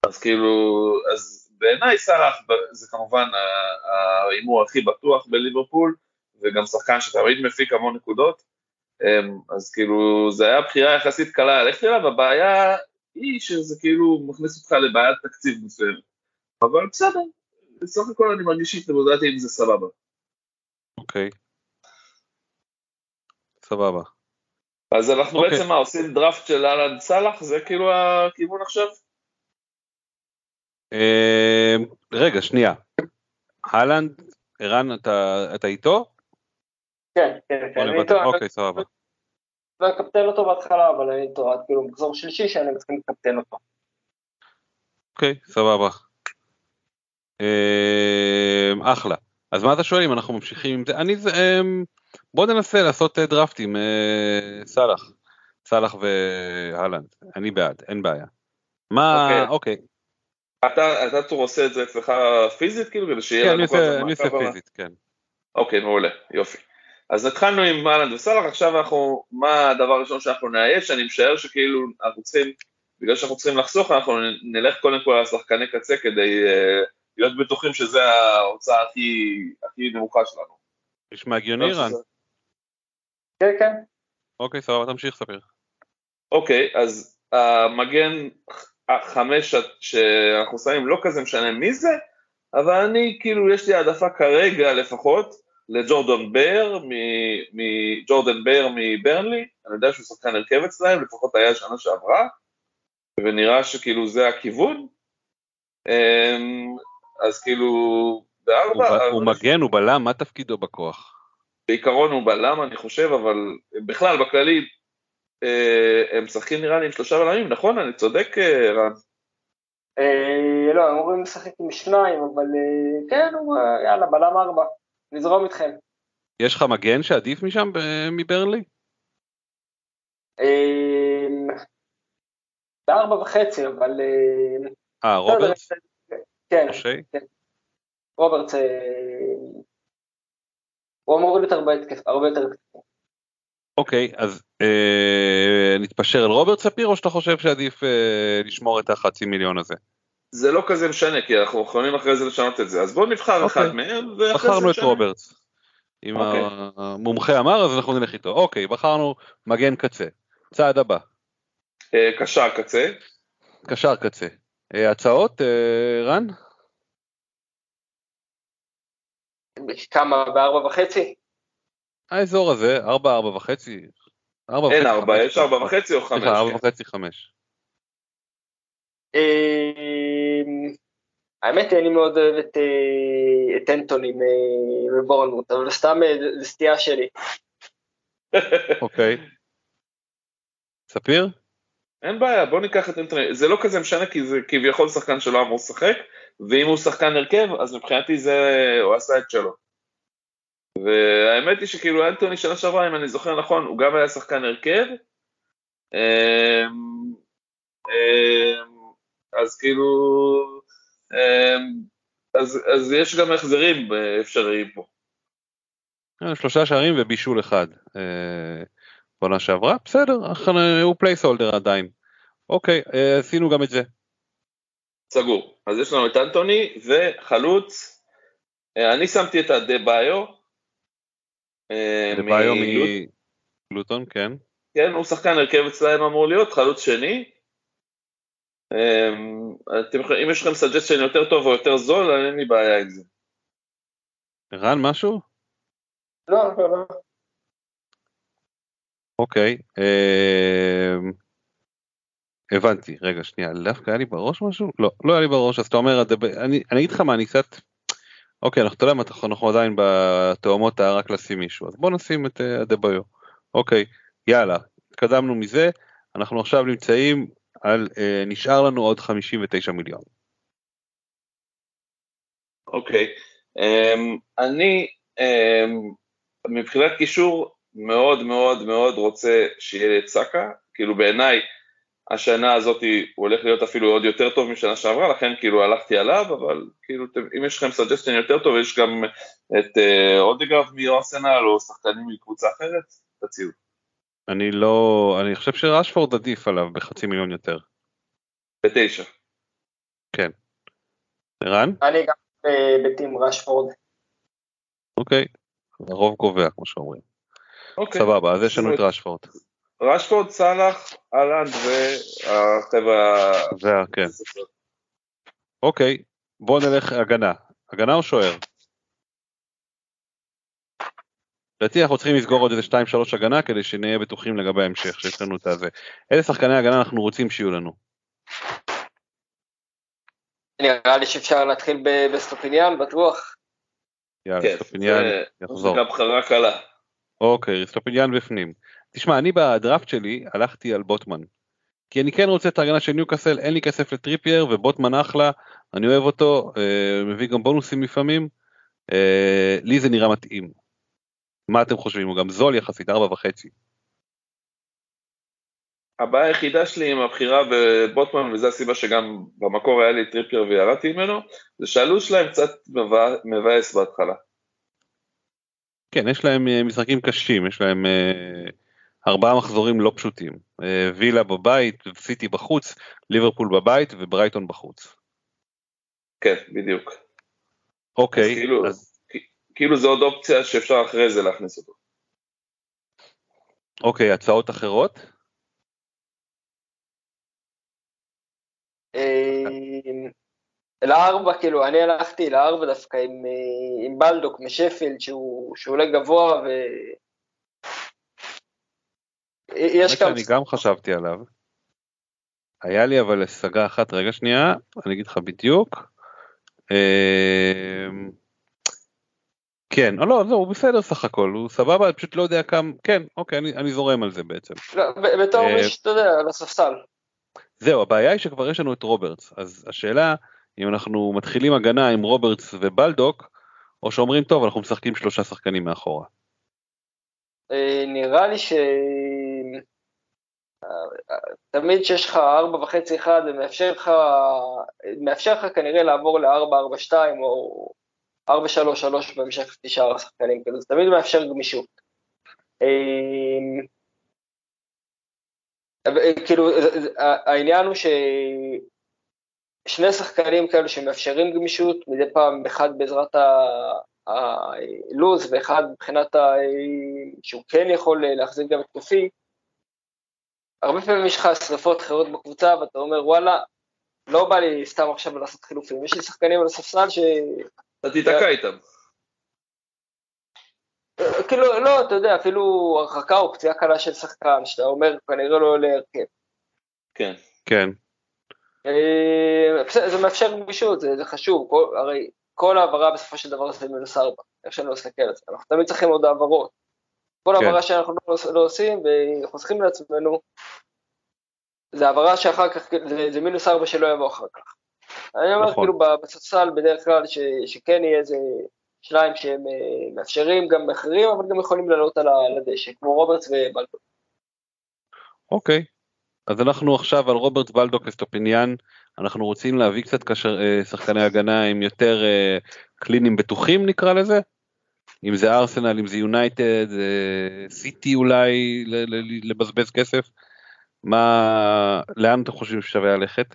אז כאילו, אז בעיניי סאלח זה כמובן ההימור הכי בטוח בליברפול, וגם שחקן שתמיד מפיק המון נקודות, אמ, אז כאילו, זה היה בחירה יחסית קלה ללכת אליו, הבעיה היא שזה כאילו מכניס אותך לבעיית תקציב מסוים. אבל בסדר, בסך הכל אני מרגיש שהתמודדתי עם זה סבבה. אוקיי. סבבה. אז אנחנו okay. אוקיי. בעצם מה, עושים דראפט של אהלן סאלח? זה כאילו הכיוון עכשיו? אמ, רגע, שנייה. אהלנד, ערן, אתה איתו? כן, כן, כן, אני איתו. אוקיי, סבבה. לא אקפטן אותו בהתחלה, אבל אני איתו עד כאילו מחזור שלישי שאני מתחיל לקפטן אותו. אוקיי, סבבה. אמ, אחלה. אז מה אתה שואל אם אנחנו ממשיכים עם זה? אני, אמ, בוא ננסה לעשות אה, דראפט עם אה, סאלח. סאלח והלנד. אני בעד, אין בעיה. מה, אוקיי. אוקיי. אתה, אתה עושה את זה אצלך פיזית כאילו כדי שיהיה כן, לנו אני עושה פיזית, כן. אוקיי, מעולה, יופי. אז התחלנו עם אהלנד וסאלח, עכשיו אנחנו, מה הדבר הראשון שאנחנו נאייש? אני משער שכאילו אנחנו צריכים, בגלל שאנחנו צריכים לחסוך, אנחנו נלך קודם כל על שחקני קצה כדי uh, להיות בטוחים שזה ההוצאה הכי, הכי נמוכה שלנו. נשמע הגיוני רן? כן, כן. אוקיי, סבבה, תמשיך, ספיר. אוקיי, אז המגן החמש שאנחנו שמים לא כזה משנה מי זה, אבל אני, כאילו, יש לי העדפה כרגע לפחות, לג'ורדון בייר, מג'ורדן בייר מברנלי, אני יודע שהוא שחקן הרכב אצלהם, לפחות היה שנה שעברה, ונראה שכאילו זה הכיוון. אמ, אז כאילו, בארבע... הוא מגן, הוא בלם, מה תפקידו בכוח? בעיקרון הוא בלם, אני חושב, אבל בכלל, בכללי, אה, הם משחקים נראה לי עם שלושה בלמים, נכון? אני צודק, אה, רן? אה, לא, הם אמורים לשחק עם שניים, אבל כן, יאללה, בלם ארבע. נזרום איתכם. יש לך מגן שעדיף משם, מברנלי? אמ, בארבע וחצי, אבל... אה, רוברטס? כן, כן. רוברטס, הוא אמור להיות הרבה יותר. אוקיי, אז אה, נתפשר על רוברטס פה, או שאתה חושב שעדיף אה, לשמור את החצי מיליון הזה? זה לא כזה משנה, כי אנחנו יכולים אחרי זה לשנות את זה, אז בואו נבחר אוקיי. אחד מהם, ואחרי זה בחרנו את רוברטס. אם אוקיי. המומחה אמר, אז אנחנו נלך איתו. אוקיי, בחרנו מגן קצה. צעד הבא. אה, קשר קצה. קשר קצה. אה, הצעות, אה, רן? כמה? בארבע וחצי? האזור הזה, ארבע, ארבע וחצי. אין ארבע, יש ארבע וחצי או חמש. סליחה, ארבע כן. וחצי, חמש. אמ, האמת היא, אני מאוד אוהב את, אה, את אנטוני מבורנמוט, אבל סתם אה, זה סטייה שלי. אוקיי. ספיר? אין בעיה, בוא ניקח את אנטוני, זה לא כזה משנה כי זה כביכול שחקן שלא אמור לשחק, ואם הוא שחקן הרכב, אז מבחינתי זה, הוא עשה את שלו. והאמת היא שכאילו אנטוני שנה שעברה, אם אני זוכר נכון, הוא גם היה שחקן הרכב, אמ, אמ, אז כאילו, אמ, אז, אז יש גם החזרים אפשריים פה. אה, שלושה שערים ובישול אחד אה, בעונה שעברה, בסדר, הוא placeholder עדיין. אוקיי, אה, עשינו גם את זה. סגור. אז יש לנו את אנטוני וחלוץ, אני שמתי את אדבאיו. אדבאיו מלוטון, כן. כן, הוא שחקן הרכב אצלם אמור להיות, חלוץ שני. אמ, אתם, אם יש לכם suggestion יותר טוב או יותר זול, אין לי בעיה עם זה. ערן, משהו? לא, לא, לא. אוקיי, אמ, הבנתי, רגע שנייה, דווקא היה לי בראש משהו? לא, לא היה לי בראש, אז אתה אומר, אני אגיד לך מה, אני קצת, אוקיי, אנחנו, אתה יודע מה, אנחנו עדיין בתאומות רק לשים מישהו, אז בוא נשים את אדבאיו, אה, אוקיי, יאללה, התקדמנו מזה, אנחנו עכשיו נמצאים על אה, נשאר לנו עוד 59 מיליון. אוקיי. אמ, אני אמ, מבחינת קישור מאוד מאוד מאוד רוצה שיהיה לי את סאקה, כאילו בעיניי השנה הזאת הוא הולך להיות אפילו עוד יותר טוב משנה שעברה, לכן כאילו הלכתי עליו, אבל כאילו אם יש לכם סג'סטין יותר טוב, יש גם את אה, אודיגרף מארסנל או שחקנים מקבוצה אחרת, תציעו. אני לא, אני חושב שרשפורד עדיף עליו בחצי מיליון יותר. בתשע. כן. ערן? אני גם בטים רשפורד. אוקיי, הרוב קובע כמו שאומרים. אוקיי. סבבה, אז יש לנו את רשפורד. רשפורד, סאלח, אהלנד והחבר'ה... וה... כן. אוקיי, בוא נלך הגנה. הגנה או שוער? לדעתי אנחנו צריכים לסגור עוד איזה 2-3 הגנה כדי שנהיה בטוחים לגבי ההמשך, שיש לנו את הזה. איזה שחקני הגנה אנחנו רוצים שיהיו לנו? נראה לי שאפשר להתחיל באסטופיניאן, בטוח. יאללה, כן, אסטופיניאן יחזור. זה גם בחירה קלה. אוקיי, אסטופיניאן בפנים. תשמע, אני בדראפט שלי הלכתי על בוטמן. כי אני כן רוצה את ההגנה של ניוקאסל, אין לי כסף לטריפייר, ובוטמן אחלה, אני אוהב אותו, אה, מביא גם בונוסים לפעמים. אה, לי זה נראה מתאים. מה אתם חושבים? הוא גם זול יחסית, ארבע וחצי. הבעיה היחידה שלי עם הבחירה בבוטמן, וזו הסיבה שגם במקור היה לי טריפייר וירדתי ממנו, זה שהלו"ז שלהם קצת מבא- מבאס בהתחלה. כן, יש להם אה, משחקים קשים, יש להם אה, ארבעה מחזורים לא פשוטים. אה, וילה בבית, סיטי בחוץ, ליברפול בבית וברייטון בחוץ. כן, בדיוק. אוקיי, אז כאילו- אז כאילו זו עוד אופציה שאפשר אחרי זה להכניס אותו. אוקיי, הצעות אחרות? אה, לארבע, כאילו, אני הלכתי לארבע דווקא עם, אה, עם בלדוק משפילד, שהוא, שהוא עולה גבוה, ו... יש האמת כמה... שאני גם חשבתי עליו. היה לי אבל השגה אחת, רגע שנייה, אני אגיד לך בדיוק. כן, או לא, זהו, הוא בסדר סך הכל, הוא סבבה, אני פשוט לא יודע כמה, כן, אוקיי, אני, אני זורם על זה בעצם. לא, בתור אה, מי שאתה יודע, על הספסל. זהו, הבעיה היא שכבר יש לנו את רוברטס, אז השאלה, אם אנחנו מתחילים הגנה עם רוברטס ובלדוק, או שאומרים, טוב, אנחנו משחקים שלושה שחקנים מאחורה. אה, נראה לי ש... אה, תמיד כשיש לך ארבע וחצי אחד, זה מאפשר לך, מאפשר לך כנראה לעבור לארבע, ארבע, שתיים, או ארבע, שלוש, שלוש בהמשך לפי שאר השחקנים, כאילו, זה תמיד מאפשר גמישות. אה, אבל, כאילו, זה- זה- העניין הוא ששני שחקנים כאלו שמאפשרים גמישות, מדי פעם אחד בעזרת הלוז ואחד מבחינת ה... שהוא כן יכול להחזיק גם התקפי, הרבה פעמים יש לך שריפות אחרות בקבוצה ואתה אומר וואלה, לא בא לי סתם עכשיו לעשות חילופים, יש לי שחקנים על הספסל ש... אתה תיתקע איתם. כאילו, לא, אתה יודע, אפילו הרחקה או פציעה קלה של שחקן, שאתה אומר כנראה לא עולה הרכב. כן. כן, אה, זה מאפשר גמישות, זה, זה חשוב, כל, הרי כל העברה בסופו של דבר זה מינוס ארבע, איך שאני לא מסתכל על זה, אנחנו תמיד צריכים עוד העברות. כל כן. העברה שאנחנו לא, לא עושים וחוסכים לעצמנו, זה העברה שאחר כך, זה, זה מינוס ארבע שלא יבוא אחר כך. אני אומר נכון. כאילו בספסל בדרך כלל ש, שכן יהיה איזה שניים שהם אה, מאפשרים גם אחרים, אבל גם יכולים לעלות על הדשא, כמו רוברטס ובלדוק. אוקיי. אז אנחנו עכשיו על רוברטס בלדוק אסטופיניאן, אנחנו רוצים להביא קצת קשר, אה, שחקני הגנה עם יותר אה, קלינים בטוחים נקרא לזה? אם זה ארסנל, אם זה יונייטד, אה, סיטי אולי, לבזבז כסף. מה, לאן אתם חושבים ששווה ללכת?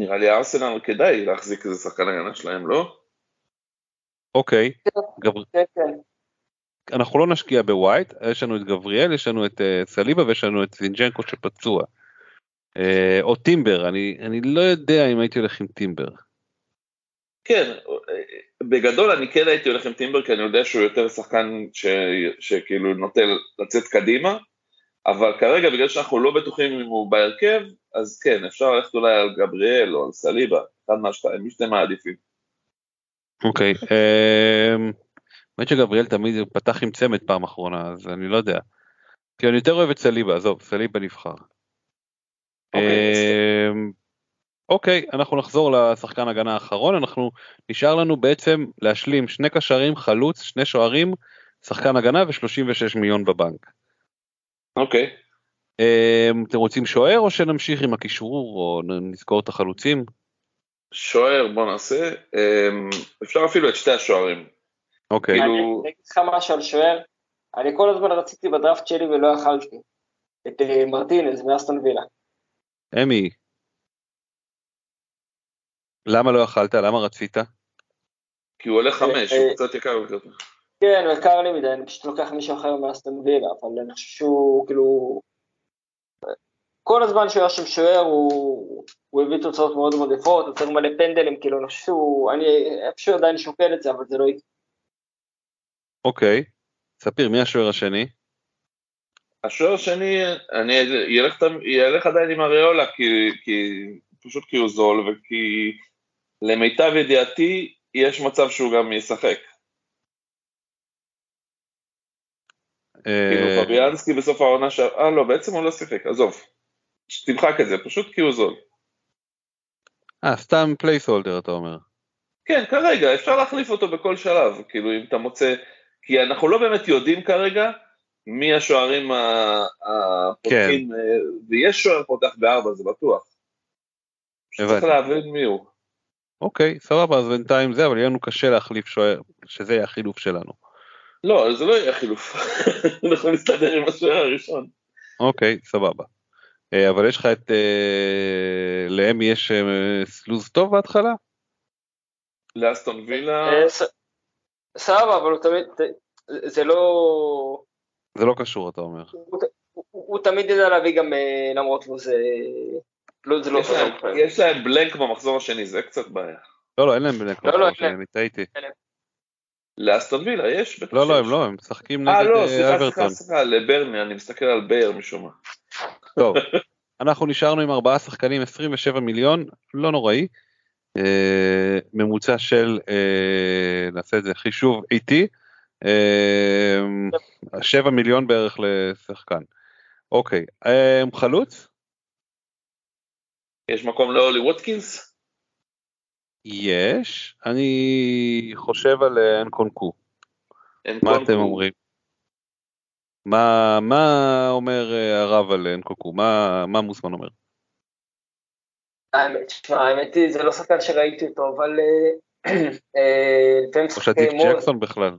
נראה לי ארסנל כדאי להחזיק איזה שחקן הגנה שלהם, לא? אוקיי, גבר... כן, כן. אנחנו לא נשקיע בווייט, יש לנו את גבריאל, יש לנו את uh, סליבה ויש לנו את זינג'נקו שפצוע. Uh, או טימבר, אני, אני לא יודע אם הייתי הולך עם טימבר. כן, בגדול אני כן הייתי הולך עם טימבר, כי אני יודע שהוא יותר שחקן ש... שכאילו נוטה לצאת קדימה, אבל כרגע בגלל שאנחנו לא בטוחים אם הוא בהרכב, אז כן, אפשר ללכת אולי על גבריאל או על סליבה, אחד מהשתיים, מי שאתם מעדיפים. אוקיי, אמ, האמת שגבריאל תמיד פתח עם צמד פעם אחרונה, אז אני לא יודע. כי אני יותר אוהב את סליבה, עזוב, סליבה נבחר. אוקיי, אמ, אוקיי, אנחנו נחזור לשחקן הגנה האחרון, אנחנו נשאר לנו בעצם להשלים שני קשרים, חלוץ, שני שוערים, שחקן הגנה ו-36 מיליון בבנק. אוקיי. אמ, אתם רוצים שוער או שנמשיך עם הקישור או נזכור את החלוצים? שוער, בוא נעשה. אמ, אפשר אפילו את שתי השוערים. אוקיי, כאילו- אני אני אגיד לך משהו על שוער, אני כל הזמן רציתי בדראפט שלי ולא יכלתי. את אה, מרטינז מאסטון וילה. אמי. למה לא יכלת? למה רצית? כי הוא עולה חמש, הוא אה, קצת יקר יותר. כן, הוא יקר לי מדי, אני פשוט לוקח מישהו אחר מאסטון וילה, אבל אני חושב שהוא כאילו... כל הזמן שהוא היה שם שוער הוא, הוא הביא תוצאות מאוד מאוד יפות, הוא צריך מלא פנדלים, כאילו אני חושב שהוא, אני איפשהו עדיין שוקל את זה, אבל זה לא יקרה. אוקיי. ספיר, מי השוער השני? השוער השני, אני ילך, ילך עדיין עם אריולה, כי, כי, פשוט כי הוא זול, וכי למיטב ידיעתי, יש מצב שהוא גם ישחק. כאילו אה, פביאנסקי בסוף העונה ש... אה לא, בעצם הוא לא שיחק, עזוב. תמחק את זה, פשוט כי הוא זול. אה, סתם placeholder אתה אומר. כן, כרגע, אפשר להחליף אותו בכל שלב, כאילו אם אתה מוצא, כי אנחנו לא באמת יודעים כרגע מי השוערים הפותחים, אה, ויש שוער פותח בארבע, זה בטוח. צריך. להבין מי הוא. אוקיי, סבבה, אז בינתיים זה, אבל יהיה לנו קשה להחליף שוער, שזה יהיה החילוף שלנו. לא, זה לא יהיה חילוף, אנחנו נסתדר עם השוער הראשון. אוקיי, סבבה. אה, אבל יש לך את... אה, לאמי יש אה, סלוז טוב בהתחלה? לאסטון וילה, אה, סבבה, אבל הוא תמיד, זה לא... זה לא קשור אתה אומר. הוא, תמיד ידע להביא גם אה, למרות לו זה... לא, זה לא יש להם- להם בלנק במחזור השני, זה קצת בעיה. לא, לא, אין להם בלנק. לא, לא, אין מחזור להם. שני, אני טעיתי. לאסטון וילה יש? לא, לא. הם לא, הם משחקים אה, נגד לא, אה, סליחה, סליחה, אברטון. סליחה, לברני, אני מסתכל על בייר משום מה. טוב, אנחנו נשארנו עם ארבעה שחקנים, 27 מיליון, לא נוראי. אה, ממוצע של, אה, נעשה את זה חישוב איטי, אה, 7 מיליון בערך לשחקן. אוקיי, אה, חלוץ? יש מקום לאולי ווטקינס? יש, אני חושב על אה, אנקונקו, אין מה קונקו. אתם אומרים? מה, מה אומר אה, הרב על אנקונקו? מה, מה מוסמן אומר? האמת, שמע, האמת היא, זה לא שחקן שראיתי אותו, אבל אה, לפעמים או הימור, ג'קסון בכלל?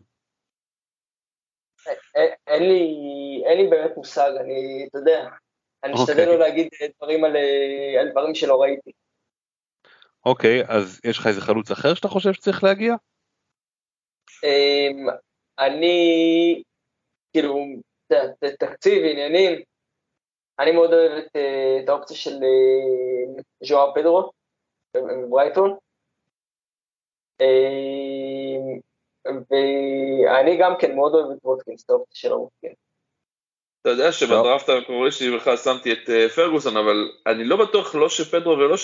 אין לי, אין לי באמת מושג, אני, אתה יודע, אני אוקיי. משתדל לא להגיד דברים על, על דברים שלא ראיתי. אוקיי, אז יש לך איזה חלוץ אחר שאתה חושב שצריך להגיע? אמ, אני, כאילו, תקציב, עניינים, אני מאוד אוהב את, אה, את האופציה של אה, ז'ואר פדרו בברייטון. אמ, ואני גם כן מאוד אוהב את וודקינס, את האופציה של הוודקינס. אתה יודע שבדראפט המקורי שלי בכלל שמתי את אה, פרגוסון, אבל אני לא בטוח לא שפדרו ולא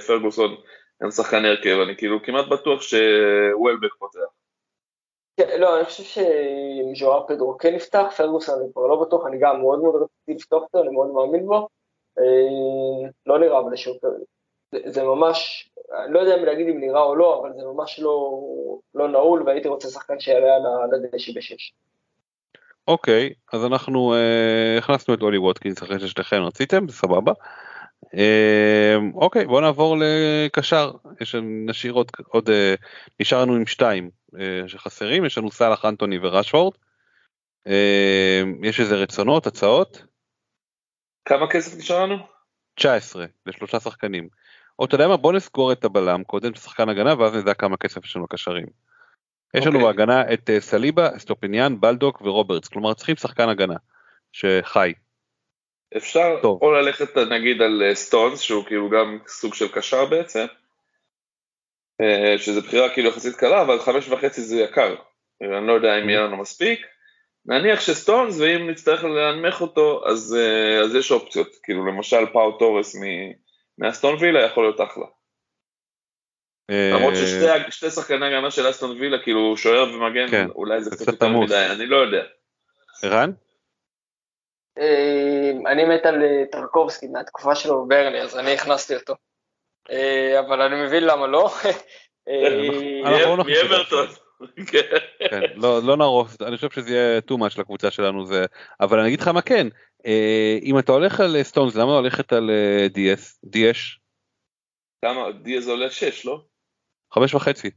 שפרגוסון הם שחקני הרכב, אני כאילו כמעט בטוח שוולבק פותח. כן, לא, אני חושב שז'ואר פדרו כן יפתח, פרגוסון אני כבר לא בטוח, אני גם מאוד מאוד רציתי לפתוח אותו, אני מאוד מאמין בו. אה, לא נראה אבל שהוא. זה, ממש, אני לא יודע אם להגיד אם נראה או לא, אבל זה ממש לא, לא נעול, והייתי רוצה שחקן שיעלה על הדשא בשש. אוקיי, אז אנחנו אה, הכנסנו את אולי ווטקינס אחרי ששניכם רציתם, סבבה. אה, אוקיי, בואו נעבור לקשר, יש נשאיר עוד, עוד אה, נשאר לנו עם שתיים אה, שחסרים, יש לנו סאלח אנטוני ורשפורד. אה, יש איזה רצונות, הצעות? כמה כסף נשאר לנו? 19 לשלושה שחקנים. או אתה יודע מה, בוא נסגור את הבלם קודם, את השחקן הגנה, ואז נדע כמה כסף יש לנו בקשרים. יש לנו אוקיי. בהגנה את אה, סליבה, אסטופיניאן, בלדוק ורוברטס, כלומר צריכים שחקן הגנה שחי. אפשר טוב. או ללכת נגיד על אה, סטונס, שהוא כאילו גם סוג של קשר בעצם, אה, שזה בחירה כאילו יחסית קלה, אבל חמש וחצי זה יקר. אני לא יודע אם יהיה לנו מספיק. נניח שסטונס, ואם נצטרך להנמך אותו, אז, אה, אז יש אופציות. כאילו למשל פאו תורס מ- מאסטון וילה יכול להיות אחלה. למרות ששתי שחקני הגנה של אסטון וילה, כאילו שוער ומגן, כן, אולי זה קצת יותר. מדי, אני לא יודע. ערן? אה, אני מת על אה, טרקובסקי מהתקופה שלו בברלי, אז אני הכנסתי אותו. אה, אבל אני מבין למה לא. אנחנו לא מאברטון. כן. כן, לא, לא נהרוס, אני חושב שזה יהיה too much לקבוצה שלנו, זה, אבל אני אגיד לך מה כן, אם אתה הולך על סטונס, למה הולכת על דיאס, דיאש? כמה? דיאז עולה 6, לא? חמש וחצי.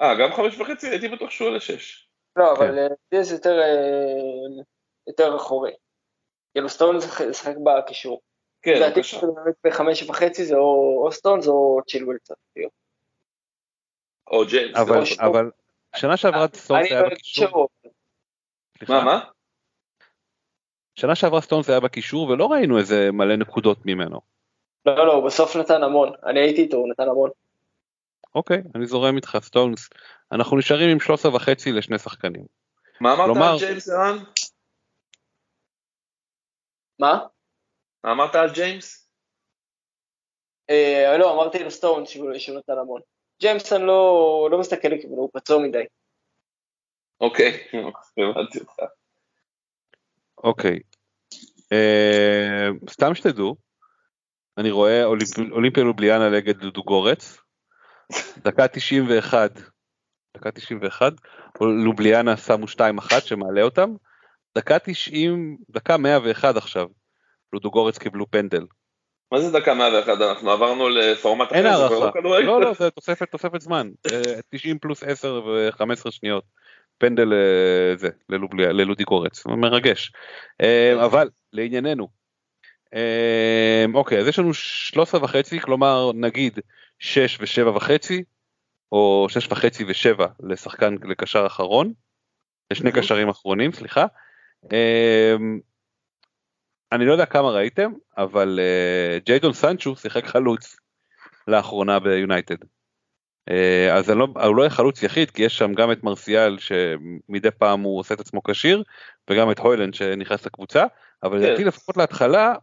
אה, גם חמש וחצי? הייתי בטוח שהוא עולה 6. לא, אבל יותר אה, יותר אחורי. כאילו סטונס משחק בקישור. כן, לדעתי בבקשה. שזה באמת בחמש וחצי זה או או סטונס או צ'ילואל קצת. או ג'יימס. אבל. אבל שנה שעברה סטונס היה בקישור? מה, מה? שנה שעברה סטונס היה בקישור ולא ראינו איזה מלא נקודות ממנו. לא, לא, הוא בסוף נתן המון. אני הייתי איתו, הוא נתן המון. אוקיי, אני זורם איתך סטונס. אנחנו נשארים עם 13 וחצי לשני שחקנים. מה אמרת על ג'יימס ערן? מה? מה אמרת על ג'יימס? אה, לא, אמרתי לסטון שהוא שהוא נתן המון. ג'יימסון לא לא מסתכל לכיוון, הוא פצוע מדי. אוקיי, הבנתי אותך. אוקיי. אה, סתם שתדעו, אני רואה אולימפ- אולימפיה לובליאנה נגד דודוגורץ, דקה 91, דקה 91, לובליאנה שמו 2-1 שמעלה אותם, דקה 90, דקה 101 עכשיו, לודוגורץ קיבלו פנדל. מה זה דקה 101? אנחנו עברנו לפורמט אין אחר, כבר הערכה, לא? לא לא זה תוספת תוספת זמן, אה, 90 פלוס 10 ו-15 שניות, פנדל אה, זה, ללודי גורץ, מרגש. אה, אבל לענייננו, אה, אוקיי אז יש לנו 13 וחצי, כלומר נגיד 6 ו-7 וחצי, או 6 וחצי ו-7 לשחקן לקשר אחרון, לשני. קשרים אחרונים, סליחה. אה, אני לא יודע כמה ראיתם, אבל אה, ג'יידון סנצ'ו שיחק חלוץ לאחרונה ביונייטד. אה, אז לא, הוא לא יהיה חלוץ יחיד, כי יש שם גם את מרסיאל שמדי פעם הוא עושה את עצמו כשיר, וגם את הוילנד שנכנס לקבוצה, אבל כן. לדעתי לפחות להתחלה,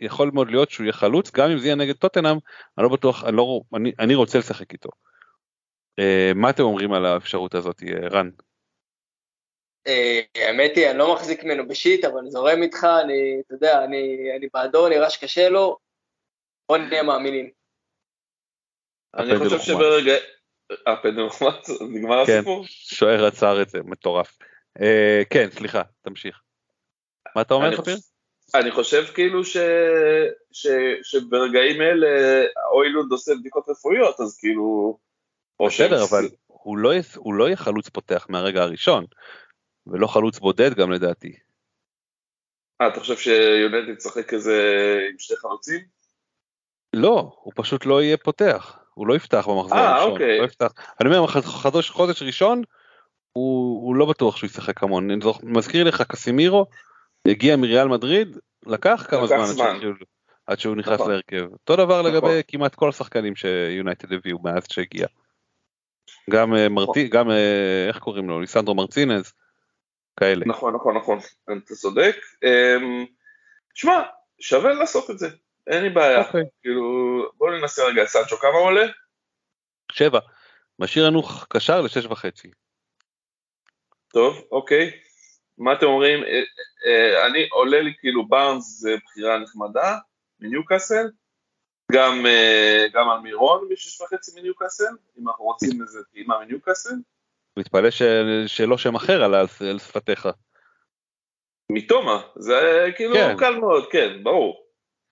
יכול מאוד להיות שהוא יהיה חלוץ, גם אם זה יהיה נגד טוטנאם, אני לא בטוח, אני, לא, אני, אני רוצה לשחק איתו. אה, מה אתם אומרים על האפשרות הזאת, רן? אה, האמת היא, אני לא מחזיק ממנו בשיט, אבל אני זורם איתך, אני, אתה יודע, אני אני בעדו, נראה שקשה לו, בוא נהיה מאמינים. אני חושב. שברגע... הפנדל? נגמר כן. הסיפור? שוער עצר את זה, מטורף. אה, כן, סליחה, תמשיך. מה אתה אומר? חושב- אני חושב כאילו ש... ש... שברגעים אלה אוילונד עושה בדיקות רפואיות, אז כאילו... בסדר, אבל הוא לא, הוא לא יהיה חלוץ פותח מהרגע הראשון, ולא חלוץ בודד גם לדעתי. אה, אתה חושב שיונטד ישחק כזה עם שני חלוצים? לא, הוא פשוט לא יהיה פותח, הוא לא יפתח במחזור אה, הראשון. אוקיי. לא יפתח. אני אומר, חודש, חודש ראשון, הוא, הוא לא בטוח שהוא ישחק המון. אני זוכ- מזכיר לך, קסימירו הגיע מריאל מדריד, לקח כמה לקח זמן, עד זמן. שהתחילו- עד שהוא נכנס נכון. להרכב. אותו דבר נכון. לגבי כמעט כל השחקנים שיונייטד הביאו מאז שהגיע. גם אה, מרטי, גם אה, איך קוראים לו, ליסנדרו מרצינז, כאלה. נכון, נכון, נכון, אתה צודק. אמ, שמע, שווה לעשות את זה, אין לי בעיה. אוקיי. כאילו, בואו ננסה רגע, סנצ'ו כמה עולה? שבע. משאיר לנו קשר לשש וחצי. טוב, אוקיי. מה אתם אומרים? אה, אה, אני, עולה לי כאילו בארנס זה בחירה נחמדה מניוקאסל, גם, אה, גם על מירון בשש וחצי מניוקאסל, אם אנחנו רוצים איזה טעימה מניוקאסל. מתפלא ש... שלא שם אחר עלה על, על שפתיך. מתומה, זה כאילו כן. קל מאוד, כן, ברור.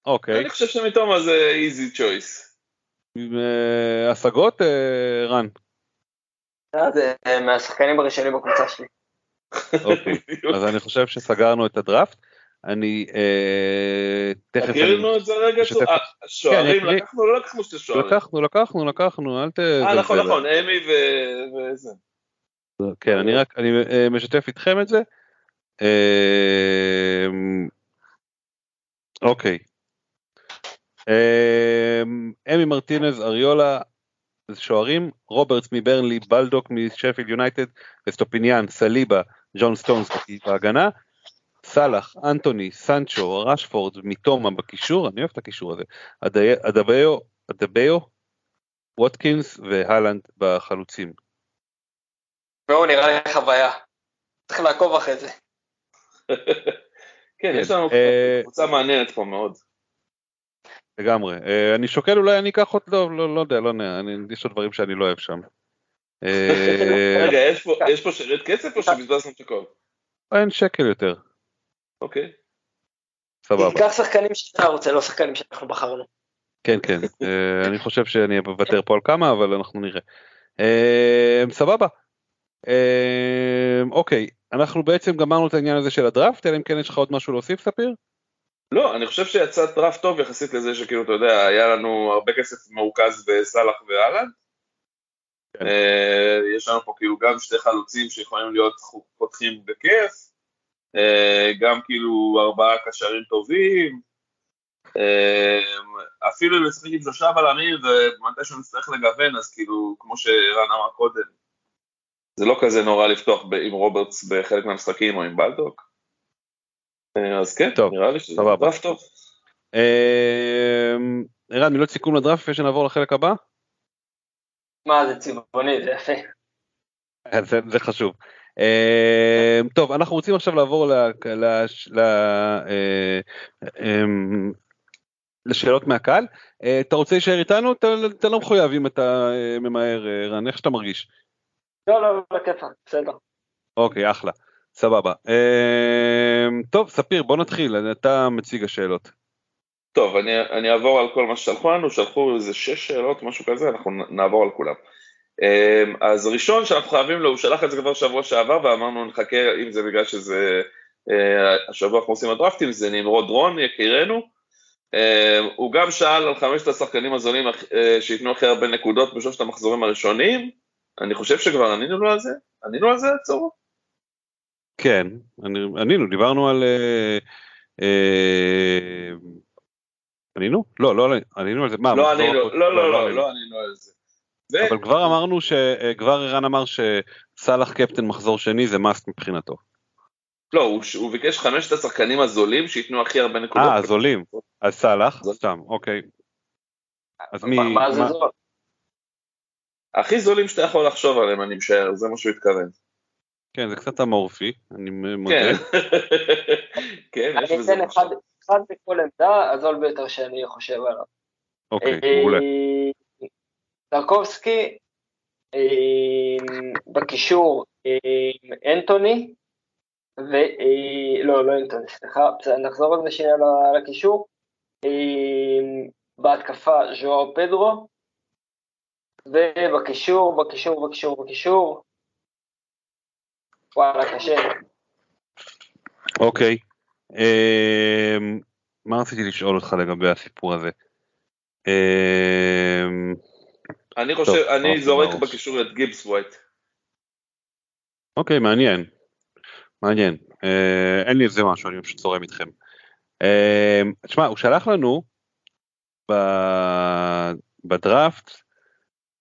אוקיי. אני חושב שמתומה זה easy choice. אה, השגות, אה, רן. אה, זה מהשחקנים הראשונים בקבוצה שלי. אוקיי. אז אני חושב שסגרנו את הדראפט. אני אה, תכף... לנו את זה רגע, שוערים, כן, לקחנו, לא לקחנו שתי שוערים. לקחנו, לקחנו, לקחנו, אל ת... אה, נכון. נכון, אמי ו- וזה. כן, אני רק, אני אה, משתף איתכם את זה. אה, אוקיי. אה, אמי מרטינז, אריולה, שוערים, רוברטס מברנלי, בלדוק משפילד יונייטד, אסטופיניאן, סליבה, ג'ון סטונס בהגנה, סאלח, אנטוני, סנצ'ו, רשפורד, מיטומה בקישור, אני אוהב את הקישור הזה, אדביו, אדביו, ווטקינס והלנד בחלוצים. והוא נראה לי חוויה. צריך לעקוב אחרי זה. כן, יש לנו אה, קבוצה מעניינת פה מאוד. לגמרי. אה, אני שוקל אולי אני אקח עוד, לא, לא, לא יודע, לא יודע, אני, יש עוד דברים שאני לא אוהב שם. אה, רגע, יש פה- שארית כסף או שבזבזנו את הכל? אין שקל יותר, אוקיי. סבבה. תיקח שחקנים שאתה רוצה, לא שחקנים שאנחנו בחרנו. כן, כן. אני חושב שאני אוותר פה על כמה, אבל אנחנו נראה. אה, סבבה. אה, אוקיי, אנחנו בעצם גמרנו את העניין הזה של הדראפט, אלא אם כן יש לך עוד משהו להוסיף, ספיר? לא, אני חושב שיצא דראפט טוב יחסית לזה שכאילו, אתה יודע, היה לנו הרבה כסף מרוכז בסאלח ואלן. כן. אה, יש לנו פה כאילו גם שתי חלוצים שיכולים להיות פותחים בכיף, אה, גם כאילו ארבעה קשרים טובים, אה, אפילו אם נשחק עם שלושה בלמים ומתישהו נצטרך לגוון, אז כאילו, כמו שרן אמר קודם, זה לא כזה נורא לפתוח ב- עם רוברטס בחלק מהמשחקים או עם בלדוק. אה, אז כן, טוב, נראה לי שזה. דראפט טוב. אה, ערן, מילות סיכום לדראפט לפני שנעבור לחלק הבא? מה, זה צבעוני, זה יפה. אה, זה, זה חשוב. אה, טוב, אנחנו רוצים עכשיו לעבור ל, ל, ל, אה, אה, לשאלות מהקהל. אתה רוצה להישאר איתנו? אתה, אתה לא מחויב אם אתה ממהר, ערן, איך שאתה מרגיש. לא, לא, לא, כיפה, בסדר. אוקיי, אחלה. סבבה. אה, טוב, ספיר, בוא נתחיל, אתה מציג השאלות. טוב, אני, אני אעבור על כל מה ששלחו לנו, שלחו איזה שש שאלות, משהו כזה, אנחנו נעבור על כולם. אמ, אז ראשון שאנחנו חייבים לו, הוא שלח את זה כבר שבוע שעבר, ואמרנו נחכה, אם זה בגלל שזה, אה, השבוע אנחנו עושים הדרפטים, זה נמרוד רון, יקירנו. אמ, הוא גם שאל על חמשת השחקנים הזולים אה, שייתנו הכי הרבה נקודות בשלושת המחזורים הראשונים. אני חושב שכבר ענינו לו על זה, ענינו על זה, צורו? כן, ענינו, דיברנו על... אה, אה, ענינו? לא, לא ענינו על זה. מה, לא ענינו, הקודם? לא, לא, לא, ענינו. לא ענינו על זה. אבל כבר אמרנו ש... אה, כבר ערן אמר שסאלח קפטן מחזור שני זה מאסט מבחינתו. לא, הוא, הוא ביקש חמשת השחקנים הזולים שייתנו הכי הרבה נקודות. אה, זולים. אז סאלח. סתם, אוקיי. אז מי... מה- זה זול? הכי זולים שאתה יכול לחשוב עליהם, אני משער, זה מה שהוא התכוון. כן, זה קצת אמורפי, אני מודה. כן, כן, יש אני בזה אתן משהו. אחד אחד בכל עמדה, הזול ביותר שאני חושב עליו. אוקיי, אה, מעולה. טרקובסקי, אה, בקישור אה, אנטוני, ו... לא, לא אנטוני, סליחה, בסדר, נחזור על זה שנייה לקישור. בהתקפה ז'ואר פדרו, ובקישור, בקישור, בקישור, בקישור. וואלה, קשה. אוקיי. אמ, מה רציתי לשאול אותך לגבי הסיפור הזה? אמ, אני חושב, אני אוקיי, זורק. בקישור את גיבס ווייט. אוקיי, מעניין. מעניין. אה, אין לי איזה משהו, אני פשוט זורם איתכם. אה, תשמע, הוא שלח לנו ב- בדראפט,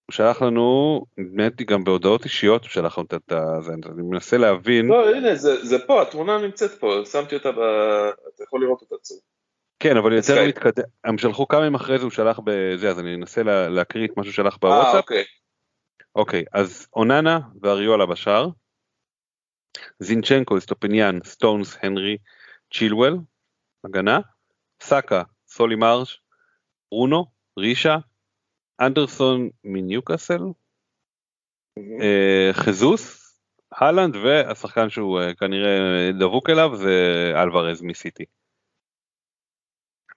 הוא שלח לנו, נדמה לי גם בהודעות אישיות הוא שלח לנו את. זה, אני מנסה להבין. לא, הנה, זה זה פה, התמונה נמצאת פה, שמתי אותה, ב- אתה יכול לראות אותה צור. כן, אבל יותר בסקייפ. מתקדם, הם שלחו כמה ימים אחרי זה, הוא שלח בזה, אז אני אנסה לה, להקריא את מה שהוא שלח אה, בוואטסאפ. אוקיי. אוקיי, אז אוננה ואריולה בשער, זינצ'נקו, אסטופיניאן, סטונס, הנרי, צ'ילואל, הגנה, סאקה, סולי מרש, ברונו, רישה, אנדרסון מניוקאסל, אה, חזוס, הלנד והשחקן שהוא אה, כנראה דבוק אליו זה אלוורז מסיטי.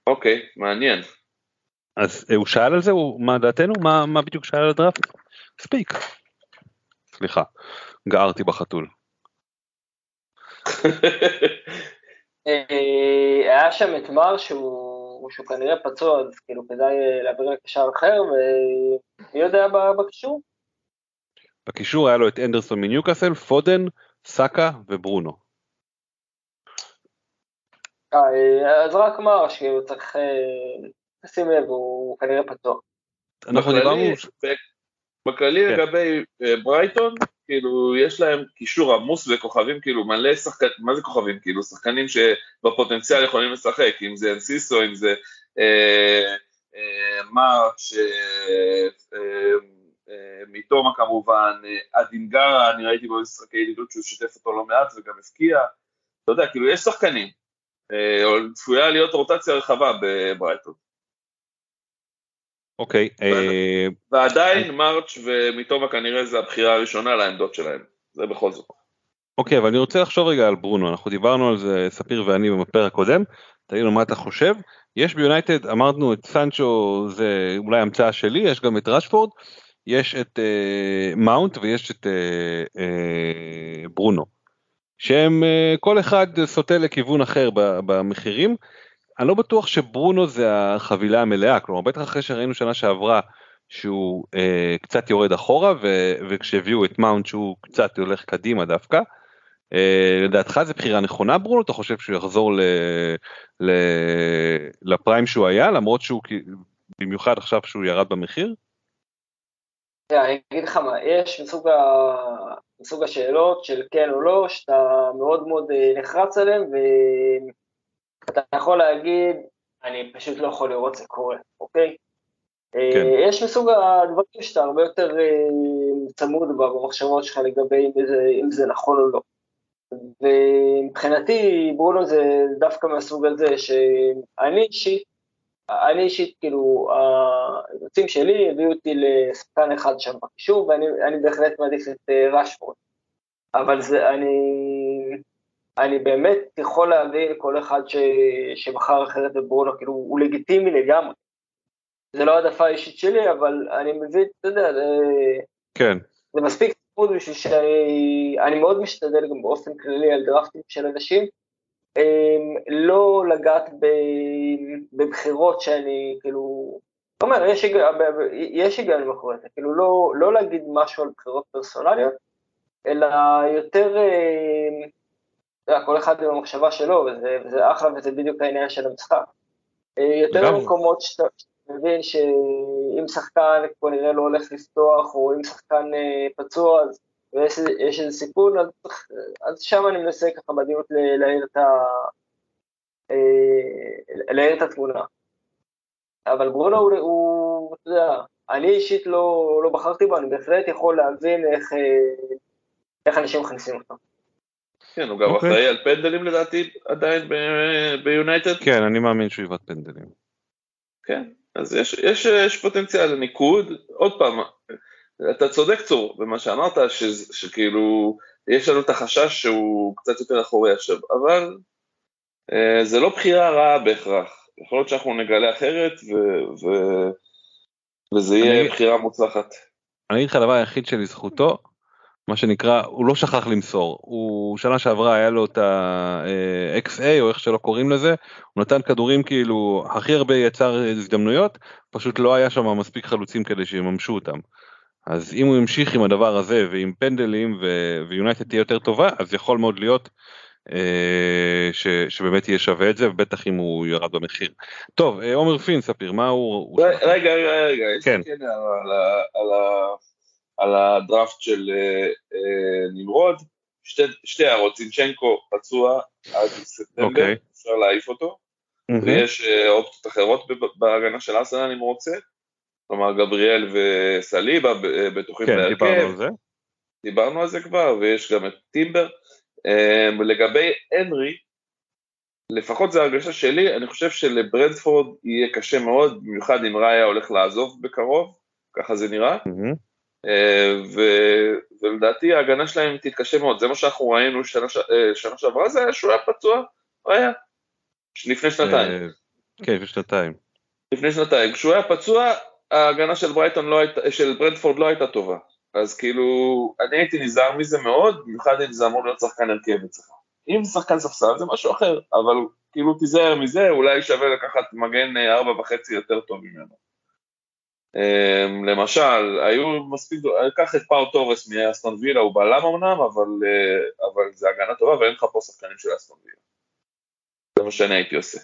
אוקיי, מעניין. אז אה, הוא שאל על זה, הוא, מה דעתנו? מה, מה בדיוק שאל על הדראפט? ספיק. סליחה, גערתי בחתול. היה שם את מר שהוא, שהוא כנראה פצוע, אז כאילו כדאי אה, להעביר לקשר אחר, ומי יודע בקישור? בקישור היה לו את אנדרסון מניוקאסל, פודן, סאקה וברונו. אה, אז רק מר, שכאילו צריך אה, לשים לב, הוא כנראה פצוע. אנחנו דיברנו, בכללי כן. לגבי אה, ברייטון, כאילו יש להם קישור עמוס וכוכבים, כאילו מלא שחקנים, מה זה כוכבים? כאילו שחקנים שבפוטנציאל יכולים לשחק, אם זה אנסיסו, אם זה אה, אה, מרץ', אה, אה, אה, מתומה כמובן, אדינגרה, אני ראיתי בו משחקי ידידות שהוא שיתף אותו לא מעט וגם הפקיע, אתה יודע, כאילו יש שחקנים. צפויה להיות רוטציה רחבה בברייטון. אוקיי. אה, ועדיין מרץ' ומיטובה כנראה זה הבחירה הראשונה לעמדות שלהם, זה בכל זאת. אוקיי, אבל אני רוצה לחשוב רגע על ברונו, אנחנו דיברנו על זה, ספיר ואני בפרק הקודם, תגיד לנו מה אתה חושב. יש ביונייטד, אמרנו את סנצ'ו זה אולי המצאה שלי, יש גם את רשפורד, יש את אה, מאונט ויש את אה, אה, ברונו, שהם אה, כל אחד סוטה לכיוון אחר במחירים. אני לא בטוח שברונו זה החבילה המלאה, כלומר בטח אחרי שראינו שנה שעברה שהוא אה, קצת יורד אחורה ו, וכשהביאו את מאונט שהוא קצת הולך קדימה דווקא. אה, לדעתך זה בחירה נכונה ברונו? אתה חושב שהוא יחזור ל, ל, לפריים שהוא היה למרות שהוא במיוחד עכשיו שהוא ירד במחיר? אני אגיד לך מה, יש מסוג, ה... מסוג השאלות של כן או לא, שאתה מאוד מאוד אה, נחרץ עליהן, ואתה יכול להגיד, אני פשוט לא יכול לראות זה קורה, אוקיי? אה, כן. יש מסוג הדברים שאתה הרבה יותר אה, צמוד במחשבות שלך לגבי אם זה, אם זה נכון או לא. ומבחינתי ברונו זה דווקא מהסוג הזה שאני אישית אני אישית, כאילו, היוצאים שלי הביאו אותי לשחקן אחד שם בקישור, ואני בהחלט מעדיף את אה, רשפורד. אבל זה, אני, אני באמת יכול להבין כל אחד ש, שבחר אחרת בברונו, כאילו, הוא לגיטימי לגמרי. זה לא העדפה אישית שלי, אבל אני מבין, אתה יודע, זה, כן. זה מספיק צמוד בשביל שאני מאוד משתדל גם באופן כללי על דרפטים של אנשים, אמ, לא לגעת בבחירות שאני כאילו, אומר, יש, יש היגיון מאחורי זה, כאילו לא, לא להגיד משהו על בחירות פרסונליות, אלא יותר, אה, כל אחד עם המחשבה שלו, וזה, וזה אחלה וזה בדיוק העניין של המשחק. אה, יותר במקומות שאתה מבין שאם שחקן כנראה לא הולך לפתוח, או אם שחקן אה, פצוע, אז ויש איזה סיכון, אז, אז שם אני מנסה ככה בדיוק להעיר את, ה, אה, להעיר את התמונה. אבל ברונו הוא, הוא, אתה יודע, אני אישית לא, לא בחרתי בו, אני בהחלט יכול להבין איך, איך אנשים מכניסים אותו. כן, הוא גם okay. אוקיי. אחראי על פנדלים לדעתי עדיין ביונייטד. כן, אני מאמין שהוא יבעט פנדלים. כן, אז יש, יש, יש פוטנציאל לניקוד, עוד פעם, אתה צודק צור במה שאמרת, ש, שכאילו יש לנו את החשש שהוא קצת יותר אחורי עכשיו, אבל אה, זה לא בחירה רעה בהכרח, יכול להיות שאנחנו נגלה אחרת ו, ו, וזה יהיה אני, בחירה מוצלחת. אני אגיד לך הדבר היחיד שלזכותו, מה שנקרא, הוא לא שכח למסור, הוא שנה שעברה היה לו את ה-XA או איך שלא קוראים לזה, הוא נתן כדורים כאילו הכי הרבה יצר הזדמנויות, פשוט לא היה שם מספיק חלוצים כדי שיממשו אותם. אז אם הוא ימשיך עם הדבר הזה ועם פנדלים ויונייטד תהיה יותר טובה אז יכול מאוד להיות אה, ש, שבאמת יהיה שווה את זה ובטח אם הוא ירד במחיר. טוב אה, עומר פין ספיר מה הוא... רגע רגע רגע יש כן. כן על, על, על הדראפט של אה, אה, נמרוד שתי, שתי הערות צינצ'נקו פצוע עד ספטמבר okay. אוקיי. אפשר להעיף אותו mm-hmm. ויש אה, אופציות אחרות בהגנה של ארסנל אם הוא רוצה. כלומר גבריאל וסליבה בטוחים כן, בהרכב. דיברנו על זה. דיברנו על זה כבר, ויש גם את טימבר. לגבי הנרי, לפחות זו הרגשה שלי, אני חושב שלברדפורד יהיה קשה מאוד, במיוחד אם ראיה הולך לעזוב בקרוב, ככה זה נראה. Mm-hmm. ו... ולדעתי ההגנה שלהם תתקשה מאוד, זה מה שאנחנו ראינו שנה. אה, שנה שעברה, זה היה שהוא היה פצוע, ראיה, לפני שנתיים. אה, כן, לפני שנתיים. לפני שנתיים, כשהוא היה פצוע, ההגנה של ברייטון לא הייתה, של ברנדפורד לא הייתה טובה. אז כאילו, אני הייתי נזהר מזה מאוד, במיוחד אם זה אמור להיות שחקן הרכב אצלך. אם זה שחקן ספסל זה משהו אחר, אבל כאילו תיזהר מזה, אולי שווה לקחת מגן אה, ארבע וחצי יותר טוב ממנו. אמ, למשל, היו מספיק, קח את פאו טורס מאסטון וילה, הוא בלם אמנם, אבל, אה, אבל זה הגנה טובה ואין לך פה שחקנים של אסטון וילה. זה מה שאני הייתי עושה.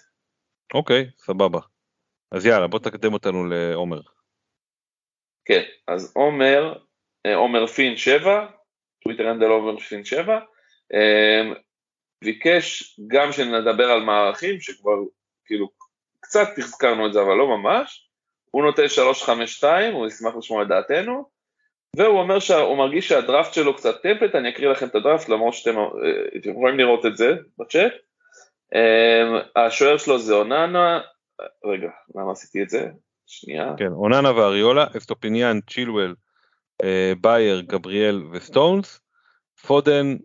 אוקיי, okay, סבבה. אז יאללה, בוא תקדם אותנו לעומר. כן, אז עומר, אה, עומר פין 7, טוויטר הנדל עומר פין 7, אמ, ביקש גם שנדבר על מערכים, שכבר כאילו קצת הזכרנו את זה אבל לא ממש, הוא נותן 352, הוא ישמח לשמוע את דעתנו, והוא אומר שהוא מרגיש שהדראפט שלו קצת טמפט, אני אקריא לכם את הדראפט למרות שאתם אה, יכולים לראות את זה בצ'אט. אמ, השוער שלו זה אוננה, רגע, למה עשיתי את זה? שנייה. כן, אוננה ואריולה, אסטופיניאן, צ'ילואל, אה, בייר, גבריאל וסטונס, פודן,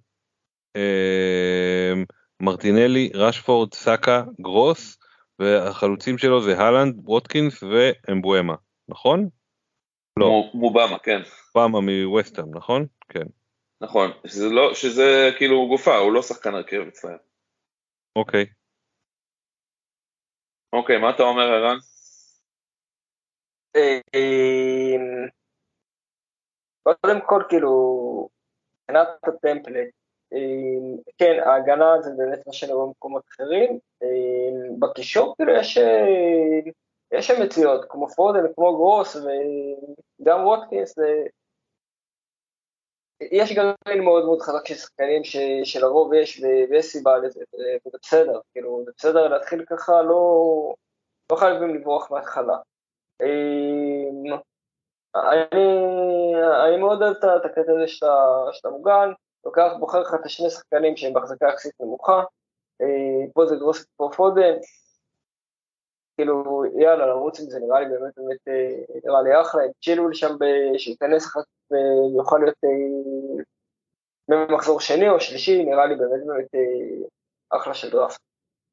אה, מרטינלי, רשפורד, סאקה, גרוס, והחלוצים שלו זה הלנד, ווטקינס ואמבואמה, נכון? לא. מובמה, כן. מובמה מווסטהאם, נכון? כן. נכון, שזה, לא, שזה כאילו גופה, הוא לא שחקן הרכב אצלם. אוקיי. אוקיי, מה אתה אומר ערן? אמ, קודם כל כאילו, מבחינת ה template, כן, ההגנה זה באמת מה שאני רואה במקומות אחרים, אמ, בקישור כאילו יש, יש שם מציאות, כמו פודן, כמו גרוס, וגם ווטקינס, יש גרעין מאוד מאוד חזק של שחקנים שלרוב יש, ויש סיבה לזה, וזה בסדר, כאילו, זה בסדר להתחיל ככה, לא, לא חייבים לברוח מההתחלה. אמ, אני, אני מאוד אוהב את הקטע הזה שאתה מוגן, לוקח, בוחר לך את השני שחקנים שהם בהחזקה יחסית נמוכה, אה, פה זה גרוס פה פודן, כאילו יאללה לרוץ עם זה נראה לי באמת באמת אה, נראה לי אחלה, הם צ'ילול שם שייכנס אחר כך ויוכל להיות אה, במחזור שני או שלישי, נראה לי באמת באמת אחלה של דראפט.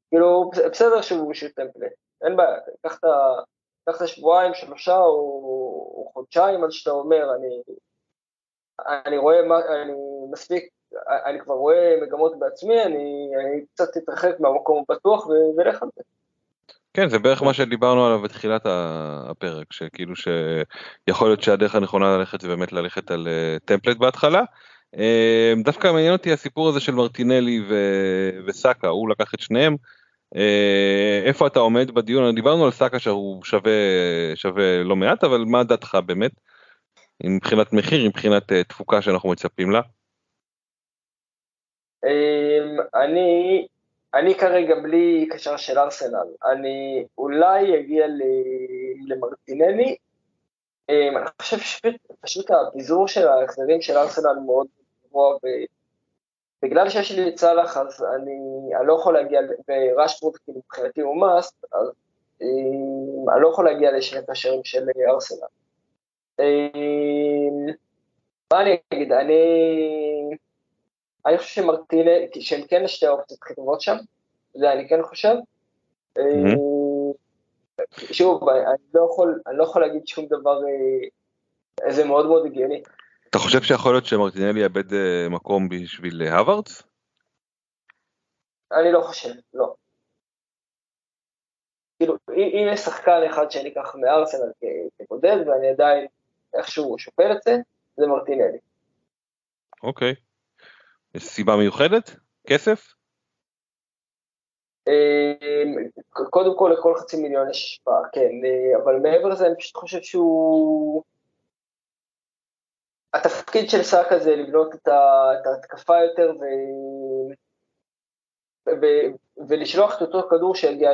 כאילו בסדר שהוא טמפלט, אין בעיה, קח את ה... קח שבועיים, שלושה או חודשיים עד שאתה אומר, אני, אני רואה, מה, אני מספיק, אני כבר רואה מגמות בעצמי, אני, אני קצת אתרחק מהמקום הבטוח ולך על זה. כן, זה בערך מה שדיברנו עליו בתחילת הפרק, שכאילו שיכול להיות שהדרך הנכונה ללכת זה באמת ללכת על טמפלט אה, בהתחלה. אה, דווקא מעניין אותי הסיפור הזה של מרטינלי וסאקה, הוא לקח את שניהם. אה, איפה אתה עומד בדיון? דיברנו על סאקה שהוא שווה, שווה לא מעט, אבל מה דעתך באמת? מבחינת מחיר, מבחינת אה, תפוקה שאנחנו מצפים לה? אמ, אני, אני כרגע בלי קשר של ארסנל, אני אולי אגיע למרטינלי, אמ, אני חושב שפשוט הפיזור של ההחזרים של ארסנל מאוד גבוה בגלל שיש לי את סאלח אז אני, אני לא יכול להגיע, ורשפורד כאילו מבחינתי הוא מאסט, אז אה, אני לא יכול להגיע לשני קשרים של ארסנל. אה, מה אני אגיד, אני, אני חושב שמרטינה, שהם כן שתי האופציות הכי טובות שם, זה אני כן חושב. אה, שוב, אני לא יכול, אני לא יכול להגיד שום דבר, זה מאוד מאוד הגיוני. אתה חושב שיכול להיות שמרטינלי יאבד אה, מקום בשביל אה, הווארדס? אני לא חושב, לא. כאילו, אם יש שחקן אחד שאני אקח מארסנל כבודד ואני עדיין איכשהו שופל את זה, זה מרטינלי. אוקיי. יש סיבה מיוחדת? כסף? אמ, קודם כל לכל חצי מיליון יש השפעה, כן, אה, אבל מעבר לזה אני פשוט חושב שהוא... התפקיד של סאקה זה לבנות את, ההתקפה יותר ו... ו... ולשלוח את אותו כדור שיגיע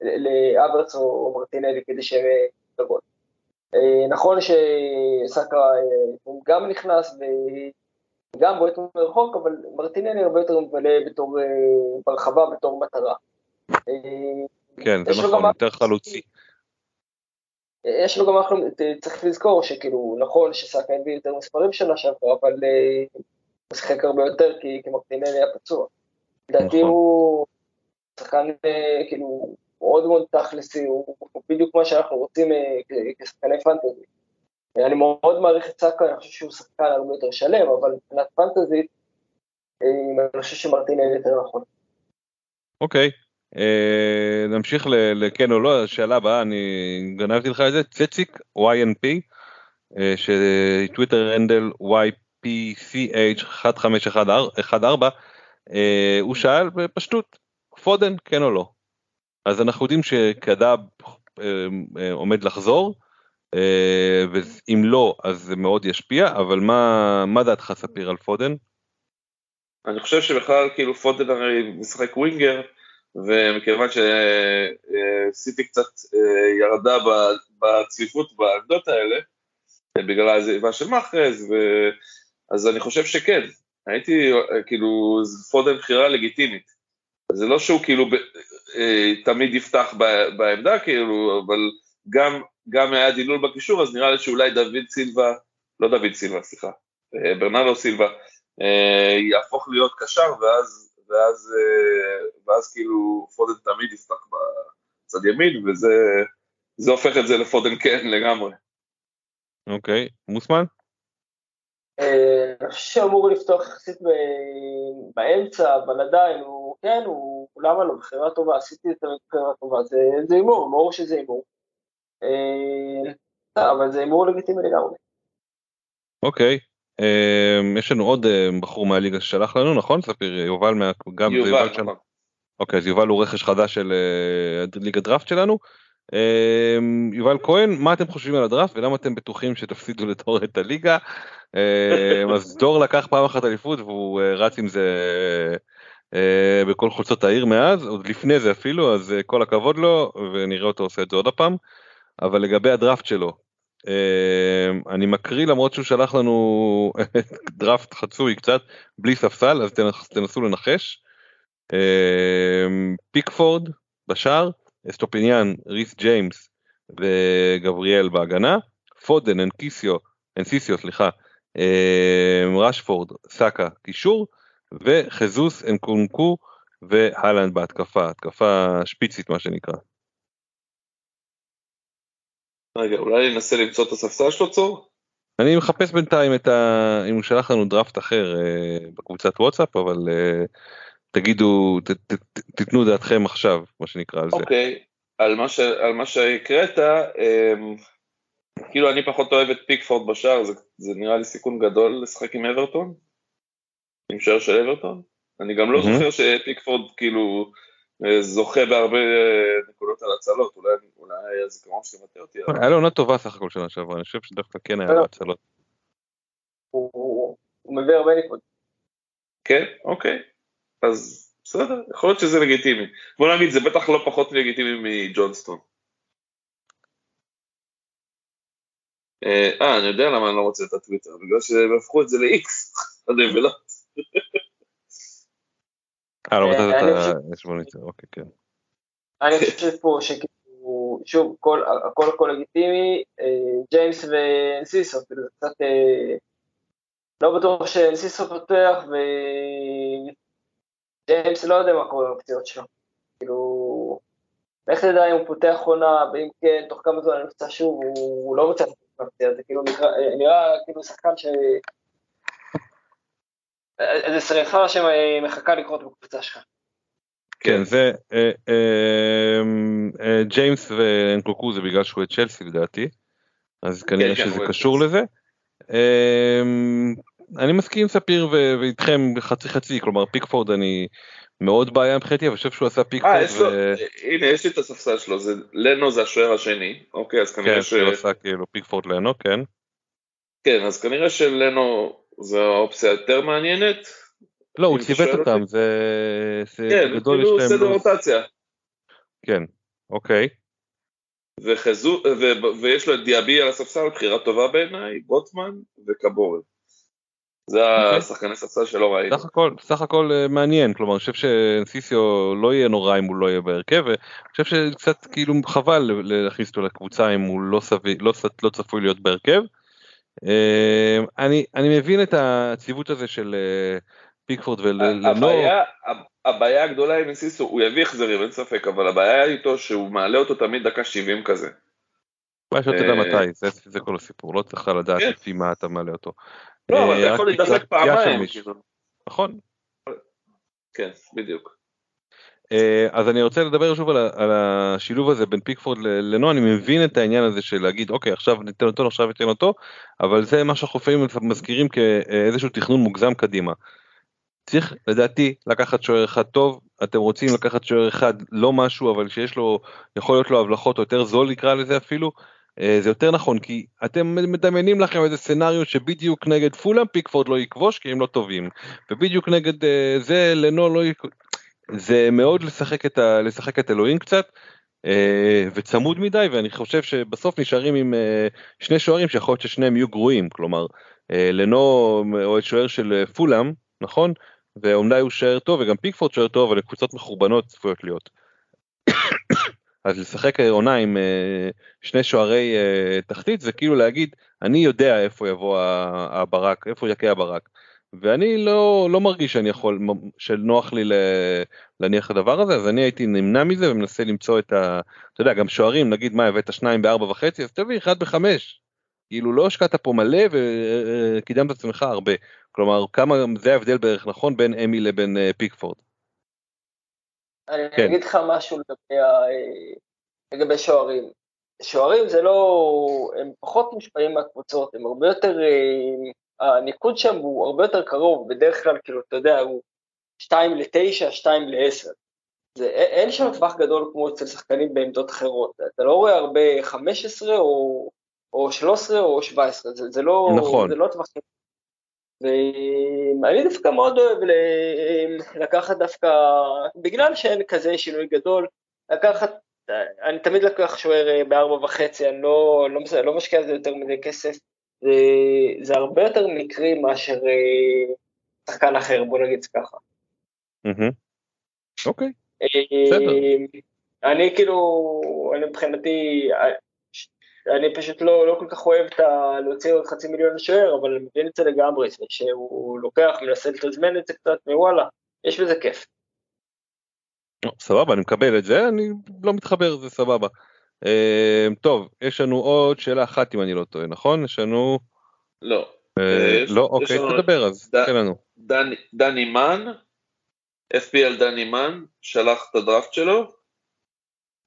לאברץ או מרטינלי כדי שהם יתגול. אה, נכון שסאקה אה, גם נכנס וגם בועט מרחוק, אבל מרטינלי הרבה יותר מבלה בתור, אה, ברחבה בתור מטרה. כן, זה נכון, יותר חלוצי. יש לו גם אחלה, צריך לזכור שכאילו, נכון שסאקה הביא יותר מספרים שנה שעברה, אבל הוא שיחק הרבה יותר כי מרטינלי היה פצוע. לדעתי נכון. הוא שחקן כאילו מאוד מאוד תכלסי, הוא בדיוק מה שאנחנו רוצים אה, כשחקני פנטזי. אני מאוד מעריך את סאקה, אני חושב שהוא שחקן הרבה יותר שלם, אבל מבחינת פנטזית, אני חושב שמרטינלי יותר נכון. אוקיי. Uh, נמשיך לכן או לא, השאלה הבאה, אני גנבתי לך את זה, צציק YNP, שטוויטר הנדל YPCH1514, uh, הוא שאל בפשטות, פודן כן או לא? אז אנחנו יודעים שקדאב uh, uh, עומד לחזור, uh, ואם לא אז זה מאוד ישפיע, אבל מה, מה דעתך ספיר על פודן? אני חושב שבכלל כאילו פודן הרי משחק ווינגר, ומכיוון שסיטי קצת אה, ירדה בצפיפות בעמדות האלה, אה, בגלל העזיבה של מאחז, אז אני חושב שכן, הייתי, אה, כאילו, פודן בחירה לגיטימית. זה לא שהוא כאילו אה, תמיד יפתח בעמדה, כאילו, אבל גם, גם היה דילול בקישור, אז נראה לי שאולי דוד סילבה, לא דוד סילבה, סליחה, אה, ברנרדו סילבה, אה, יהפוך להיות קשר, ואז, ואז, אה, ואז כאילו פודן תמיד יפתח בצד ימין, וזה הופך את זה לפודן כן לגמרי. אוקיי, מוסמן? אה, אני חושב שאמור לפתוח יחסית באמצע, אבל עדיין, הוא, כן, הוא, למה לא, בחירה טובה, עשיתי את הבחירה טובה, זה הימור, ברור שזה הימור. אה, אבל זה הימור לגיטימי לגמרי. אוקיי, אה, יש לנו עוד בחור מהליגה ששלח לנו, נכון? ספיר, יובל, גם יובל, נכון. אוקיי, אז יובל הוא רכש חדש של ליגה דראפט שלנו. יובל כהן, מה אתם חושבים על הדראפט ולמה אתם בטוחים שתפסידו לתור את הליגה? אמ, אז דור לקח פעם אחת אליפות והוא אה, רץ עם זה אה, בכל חולצות העיר מאז, עוד לפני זה אפילו, אז אה, כל הכבוד לו ונראה אותו עושה את זה עוד הפעם. אבל לגבי הדראפט שלו, אני מקריא למרות שהוא שלח לנו דראפט חצוי קצת, בלי ספסל, אז תנסו לנחש. פיקפורד בשער. אסטופיניאן, ריס ג'יימס וגבריאל בהגנה, פודן, אנקיסיו, אנסיסיו, סליחה, אה, רשפורד, סאקה, קישור, וז'זוס, אנקונקו והלנד בהתקפה, התקפה שפיצית מה שנקרא. רגע, אולי ננסה למצוא את הספסל שלו צור? אני מחפש בינתיים את ה... אם הוא שלח לנו דראפט אחר אה, בקבוצת וואטסאפ, אבל אה, תגידו, ת, ת, ת, תיתנו דעתכם עכשיו, מה שנקרא על זה. אוקיי, על מה, ש, על מה שהקראת, אמ, כאילו אני פחות אוהב את פיקפורד בשער, זה, זה נראה לי סיכון גדול לשחק עם אברטון, עם שער של אברטון. אני גם לא mm-hmm. זוכר שפיקפורד כאילו אה, זוכה בהרבה אה, נקודות על הצלות, אולי, אולי הזיכרון שלי מטעה אותי. היה לו עונה טובה סך הכל שנה שעברה, אני חושב שדווקא כן היה לו הצלות. הוא מביא הרבה נקודות. כן, אוקיי. אז בסדר, יכול להיות שזה לגיטימי. בוא נגיד, זה בטח לא פחות לגיטימי מג'ונסטון. אה, אה, אני יודע למה אני לא רוצה את הטוויטר, בגלל שהם הפכו את זה ל-X, הנבלות. אה, לא מצאת את ה... אוקיי, כן. אני חושב פה שכאילו, שוב, הכל הכל לגיטימי, אה, ג'יימס ונסיסו, כאילו, קצת אה, לא בטוח שנסיסו פותח, ג'יימס לא יודע מה קורה עם הפציעות שלו. כאילו, איך תדע אם הוא פותח עונה, ואם כן, תוך כמה זמן אני נפצע שוב, הוא לא רוצה הפציעה, זה כאילו נראה כאילו שחקן ש... איזה שריפה שמחכה לקרות בקבוצה שלך. כן, זה אה, אה, אה, ג'יימס ואנקוקו זה בגלל שהוא את צ'לסי לדעתי, אז כנראה כן, כן, שזה קשור לזה. אני מסכים עם ספיר ואיתכם חצי חצי, כלומר פיקפורד אני מאוד בעיה מבחינתי, אבל אני חושב שהוא עשה פיקפורד. אה, ו... הנה, יש לי את הספסל שלו, זה, לנו זה השוער השני, אוקיי, אז כנראה כן, ש... כן, שהוא עשה כאילו פיקפורד לנו, כן. כן, אז כנראה שלנו זו האופציה יותר מעניינת. לא, הוא ציוות אותם, זה... כן, גדול כאילו סדר לא- רוטציה. כן, אוקיי. וחזו, ו... ויש לו את דיאבי על הספסל, בחירה טובה בעיניי, בוטמן וקבורן. זה אוקיי. השחקני ספסל שלא ראינו. סך הכל, סך הכל אה, מעניין, כלומר אני חושב שסיסיו לא יהיה נורא אם הוא לא יהיה בהרכב, ואני חושב שקצת כאילו חבל להכניס אותו לקבוצה אם הוא לא, סבי, לא, לא צפוי להיות בהרכב. אה, אני, אני מבין את הציוות הזה של אה, פיקפורד ולנור. הבעיה, הבעיה הגדולה עם סיסו, הוא יביא החזרים אין ספק, אבל הבעיה איתו שהוא מעלה אותו תמיד דקה 70 כזה. מה שאתה יודע מתי, זה, זה כל הסיפור, לא צריך לדעת כן. לפי מה אתה מעלה אותו. לא, אבל אתה אה, יכול להידפק פעמיים. כאילו. נכון. כן, בדיוק. אה, אז אני רוצה לדבר שוב על השילוב הזה בין פיקפורד לנועה, אני מבין את העניין הזה של להגיד אוקיי עכשיו ניתן אותו עכשיו ניתן אותו, אבל זה מה שאנחנו לפעמים מזכירים כאיזשהו תכנון מוגזם קדימה. צריך לדעתי לקחת שוער אחד טוב, אתם רוצים לקחת שוער אחד לא משהו אבל שיש לו, יכול להיות לו הבלחות או יותר זול נקרא לזה אפילו, זה יותר נכון כי אתם מדמיינים לכם איזה סצנריו שבדיוק נגד פולאם פיקפורד לא יכבוש כי הם לא טובים ובדיוק נגד אה, זה לנו לא יכבוש. זה מאוד לשחק את, ה, לשחק את אלוהים קצת אה, וצמוד מדי ואני חושב שבסוף נשארים עם שני שוערים שיכול להיות ששניהם יהיו גרועים כלומר לנו או את שוער של פולאם נכון ואומלי הוא שוער טוב וגם פיקפורד שוער טוב אבל לקבוצות מחורבנות צפויות להיות. אז לשחק עונה עם אה, שני שוערי אה, תחתית זה כאילו להגיד אני יודע איפה יבוא הברק איפה יכה הברק ואני לא לא מרגיש שאני יכול שנוח לי להניח הדבר הזה אז אני הייתי נמנע מזה ומנסה למצוא את ה... אתה יודע גם שוערים נגיד מה הבאת שניים בארבע וחצי אז תביא אחד בחמש. כאילו לא השקעת פה מלא וקידמת עצמך הרבה כלומר כמה זה ההבדל בערך נכון בין אמי לבין פיקפורד. אני כן. אגיד לך משהו לגבי, לגבי שוערים. שוערים זה לא, הם פחות מושפעים מהקבוצות, הם הרבה יותר, הניקוד שם הוא הרבה יותר קרוב, בדרך כלל כאילו, אתה יודע, הוא 2 ל-9, 2 ל-10. זה, אין שם טווח גדול כמו אצל שחקנים בעמדות אחרות, אתה לא רואה הרבה 15 או, או 13 או 17, זה, זה לא, נכון. זה לא טווח ואני דווקא מאוד אוהב לקחת דווקא, בגלל שאין כזה שינוי גדול, לקחת, אני תמיד לקח שוער בארבע וחצי, אני לא, לא, לא משקיע על זה יותר מדי כסף, זה, זה הרבה יותר מקרי מאשר שחקן אחר, בוא נגיד ככה. אוקיי, בסדר. אני כאילו, אני מבחינתי, אני פשוט לא, לא כל כך אוהב את ה... להוציא עוד חצי מיליון לשוער, אבל אני מבין את זה לגמרי, שהוא לוקח, מנסה לתזמן את זה קצת, ווואלה, יש בזה כיף. סבבה, אני מקבל את זה, אני לא מתחבר, זה סבבה. אה, טוב, יש לנו עוד שאלה אחת אם אני לא טועה, נכון? יש לנו... לא. אה, יש, לא, אוקיי, תדבר אז, ד... תן לנו. דני, דני מן, FPL דני מן, שלח את הדראפט שלו,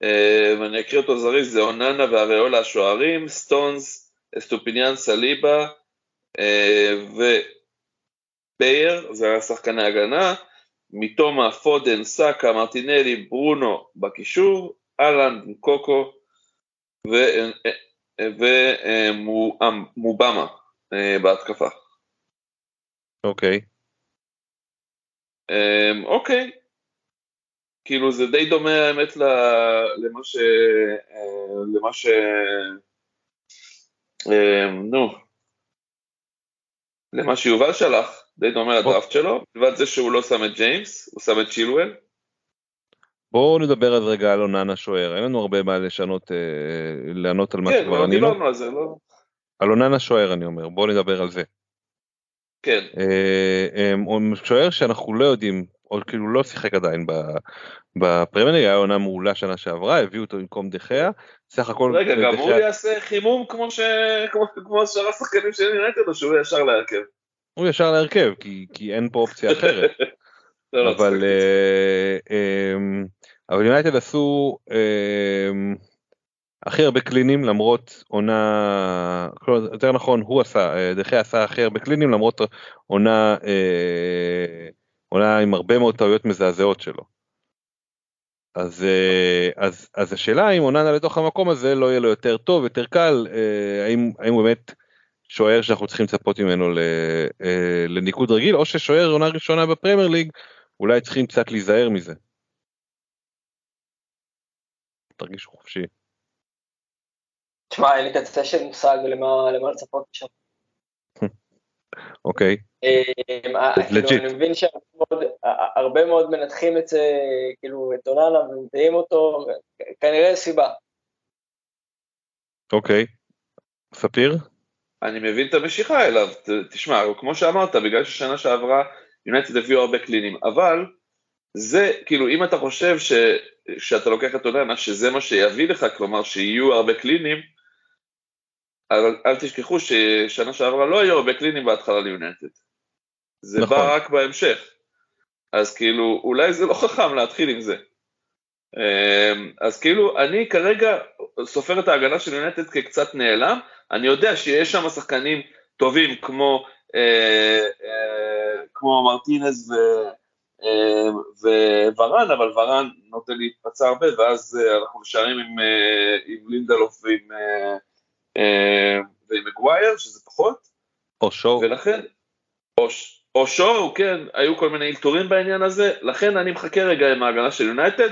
ואני אה, אקריא אותו זריז, זה אוננה ואריולה השוערים, סטונס, אסטופיניאן סליבה אה, ובייר, זה היה שחקני הגנה, מתומה, פודן, סאקה, מרטינלי, ברונו בקישור, הלנד, קוקו ומובמה אה, בהתקפה. אוקיי. אוקיי, כאילו זה די דומה האמת למה ש... אה, למה ש... אה, נו, למה שיובל שלח, די דומה לדראפט שלו, לבד זה שהוא לא שם את ג'יימס, הוא שם את צ'ילואל. בואו נדבר אז רגע על אוננה שוער, אין לנו הרבה מה לשנות, אה, לענות על מה שכבר ענינו. כן, לא דיברנו על זה, לא. על אוננה שוער אני אומר, בואו נדבר על זה. כן. שוער שאנחנו לא יודעים עוד כאילו לא שיחק עדיין בפרמייר היה עונה מעולה שנה שעברה הביאו אותו במקום דחיה סך הכל רגע גם הוא יעשה חימום כמו ש... כמו שאר השחקנים של יונייטד או שהוא ישר להרכב. הוא ישר להרכב כי, כי אין פה אופציה אחרת. לא, לא, אבל אה, אמ, אבל יונייטד עשו אמ, הכי הרבה קלינים למרות עונה, יותר נכון הוא עשה, אה, דחיה עשה הכי הרבה קלינים למרות עונה אה, עונה עם הרבה מאוד טעויות מזעזעות שלו. אז, אה, אז, אז השאלה אם אוננה לתוך המקום הזה לא יהיה לו יותר טוב, יותר קל, אה, האם, האם הוא באמת שוער שאנחנו צריכים לצפות ממנו אה, לניקוד רגיל, או ששוער עונה ראשונה בפרמייר ליג, אולי צריכים קצת להיזהר מזה. תרגישו חופשי. תשמע, אין לי קצה של מושג למה לצפות שם. אוקיי. אמ, אה, כאילו, אני מבין שהרבה מאוד מנתחים את זה, כאילו, את אוננה ומביאים אותו, כנראה סיבה. אוקיי. ספיר? אני מבין את המשיכה אליו, תשמע, כמו שאמרת, בגלל ששנה שעברה יונייטד הביאו הרבה קלינים, אבל זה, כאילו, אם אתה חושב ש, שאתה לוקח את אוננה, שזה מה שיביא לך, כלומר שיהיו הרבה קלינים, אבל אל תשכחו ששנה שעברה לא היו הרבה קלינים בהתחלה ליונטד. זה נכון. בא רק בהמשך. אז כאילו, אולי זה לא חכם להתחיל עם זה. אמ, אז כאילו, אני כרגע סופר את ההגנה של יונטד כקצת נעלם, אני יודע שיש שם שחקנים טובים כמו, אה, אה, כמו מרטינז ו, אה, וורן, אבל וורן נותן להתפצע הרבה, ואז אה, אנחנו נשארים עם, אה, עם לינדלוף ועם... אה, ועם מגווייר, שזה פחות. או שואו. ולכן, או, או שואו, כן, היו כל מיני אלתורים בעניין הזה, לכן אני מחכה רגע עם ההגנה של יונייטד,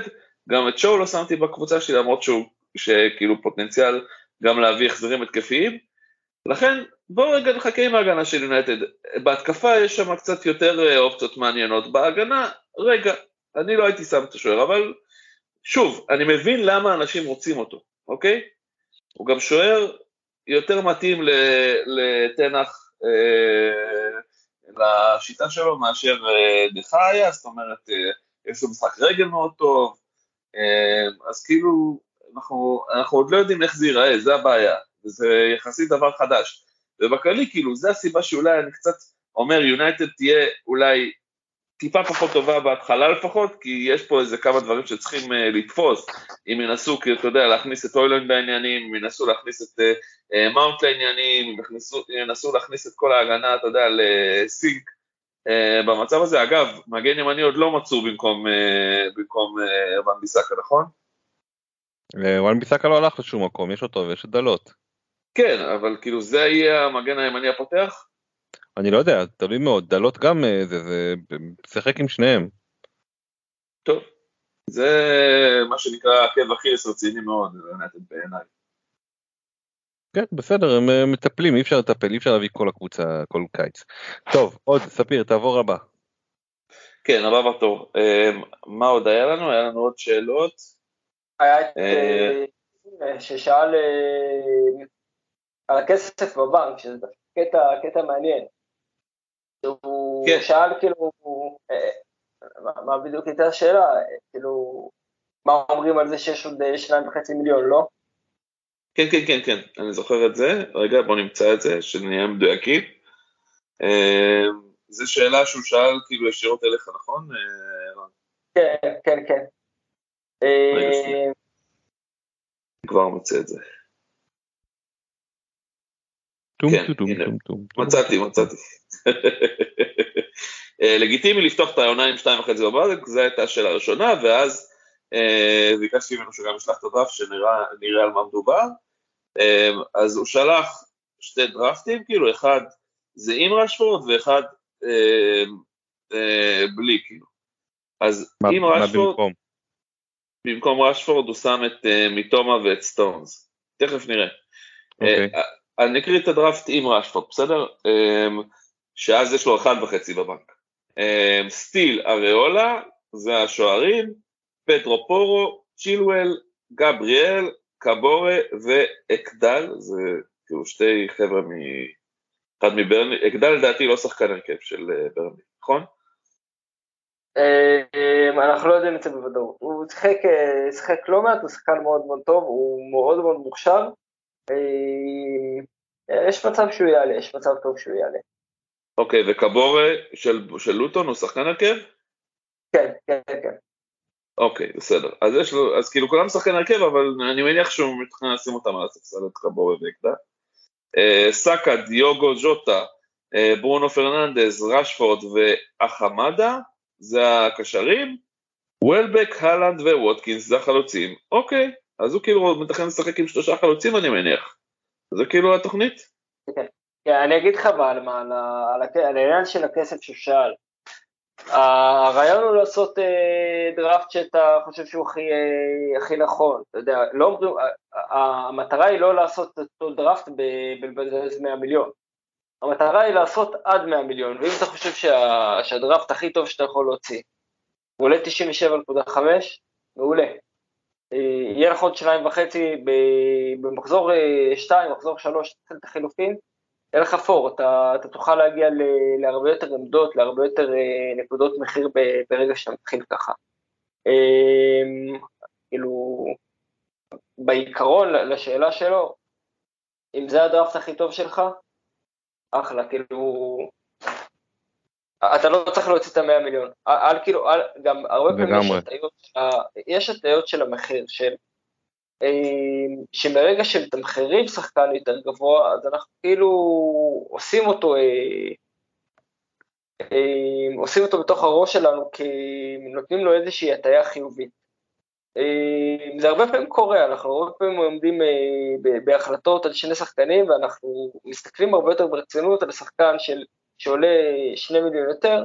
גם את שואו לא שמתי בקבוצה שלי, למרות שהוא, שכאילו פוטנציאל גם להביא החזרים התקפיים, לכן בואו רגע נחכה עם ההגנה של יונייטד. בהתקפה יש שם קצת יותר אה, אופציות מעניינות, בהגנה, רגע, אני לא הייתי שם את השוער, אבל שוב, אני מבין למה אנשים רוצים אותו, אוקיי? הוא גם שוער יותר מתאים לתנח, אה, לשיטה שלו מאשר אה, דחיה, זאת אומרת, אה, יש לו משחק רגל מאוד טוב, אה, אז כאילו, אנחנו, אנחנו עוד לא יודעים איך זה ייראה, זה הבעיה, זה יחסית דבר חדש. ובכללי, כאילו, זה הסיבה שאולי אני קצת אומר, יונייטד תהיה אולי טיפה פחות טובה בהתחלה לפחות, כי יש פה איזה כמה דברים שצריכים uh, לתפוס, אם ינסו, כי אתה יודע, להכניס את אוילנד בעניינים, אם ינסו להכניס את uh, מאונט לעניינים, אם ינסו, ינסו להכניס את כל ההגנה, אתה יודע, לסינק uh, במצב הזה. אגב, מגן ימני עוד לא מצאו במקום, uh, במקום uh, ון ביסקה, נכון? וואן ביסקה לא הלך לשום מקום, יש אותו ויש את דלות. כן, אבל כאילו זה יהיה המגן הימני הפותח? אני לא יודע, תלוי מאוד, דלות גם אה, זה, זה, משחק עם שניהם. טוב, זה מה שנקרא עקב אכילס רציני מאוד, בעיניי. כן, בסדר, הם אה, מטפלים, אי אפשר לטפל, אי אפשר להביא כל הקבוצה כל קיץ. טוב, עוד, ספיר, תעבור הבא. כן, הבא בתור. אה, מה עוד היה לנו? היה לנו עוד שאלות. היה את ששאל על הכסף בבנק, שזה קטע, קטע מעניין. הוא כן. שאל כאילו, אה, מה, בדיוק הייתה השאלה, כאילו, מה אומרים על זה שיש עוד אה, שניים וחצי מיליון, לא? כן, כן, כן, כן, אני זוכר את זה, רגע בוא נמצא את זה, שנהיה מדויקים. אה, זו שאלה שהוא שאל כאילו ישירות אליך, נכון? כן, כן, כן. כבר מוצא את זה. טום כן, טום טום טום. מצאתי, מצאתי. אה, לגיטימי לפתוח את העונה עם שתיים וחצי בבית, זו הייתה השאלה הראשונה, ואז אה, ביקשתי ממנו שגם ישלח את הדראפט שנראה על מה מדובר. אה, אז הוא שלח שתי דראפטים, כאילו אחד זה עם רשפורד ואחד בלי, כאילו. אז עם רשפורד, במקום רשפורד הוא שם את מיטומה ואת סטונס. תכף נראה. Okay. אוקיי. אני אקריא את הדראפט עם רשפורד, בסדר? שאז יש לו אחד וחצי בבנק. אמ, סטיל אריולה, זה השוערים, פטרו פורו, צ'ילואל, גבריאל, קבורה ואקדל, זה כאילו שתי חבר'ה מ... אחד מברני, אקדל לדעתי לא שחקן הרכב של אה, ברני, נכון? אמ, אנחנו לא יודעים את זה בוודאות. הוא אה, שיחק לא מעט, הוא שחקן מאוד מאוד טוב, הוא מאוד מאוד מוכשר. אה, יש מצב שהוא יעלה, יש מצב טוב שהוא יעלה. אוקיי, וקבורה של, של לוטון הוא שחקן הרכב? כן, כן, כן. אוקיי, בסדר. אז יש לו, אז כאילו כולם שחקן הרכב, אבל אני מניח שהוא מתכנן לשים אותם על הספסל את קבורה ואקדה. אה, סאקה, דיוגו ז'וטה, אה, ברונו פרננדז, רשפורד ואחמדה, זה הקשרים. וולבק, הלנד וווטקינס, זה החלוצים. אוקיי, אז הוא כאילו מתכנן לשחק עם שלושה חלוצים אני מניח. זה כאילו התוכנית? כן אני אגיד לך מה, על העניין של הכסף ששאל. הרעיון הוא לעשות אה, דראפט שאתה חושב שהוא הכי, אה, הכי נכון, אתה יודע, לא אומרים, המטרה היא לא לעשות אותו דראפט בבזבז 100 מיליון, המטרה היא לעשות עד 100 מיליון, ואם אתה חושב שה, שהדראפט הכי טוב שאתה יכול להוציא, הוא עולה 97.5, מעולה. יהיה לך עוד שניים וחצי במחזור אה, שתיים, מחזור שלוש, תתחיל את החילופין, יהיה לך פור, אתה, אתה תוכל להגיע ל, להרבה יותר עמדות, להרבה יותר אה, נקודות מחיר ברגע שאתה מתחיל ככה. אמ, כאילו, בעיקרון, לשאלה שלו, אם זה הדראפט הכי טוב שלך, אחלה, כאילו, אתה לא צריך להוציא את המאה מיליון. על כאילו, על, גם הרבה פעמים יש הטעיות, של המחיר, של אה, שמרגע שמתמחרים שחקן יותר גבוה, אז אנחנו כאילו עושים אותו, אה, אה, עושים אותו בתוך הראש שלנו, כי נותנים לו איזושהי הטעיה חיובית. זה הרבה פעמים קורה, אנחנו הרבה פעמים עומדים בהחלטות על שני שחקנים, ואנחנו מסתכלים הרבה יותר ברצינות על שחקן של שעולה שני מיליון יותר,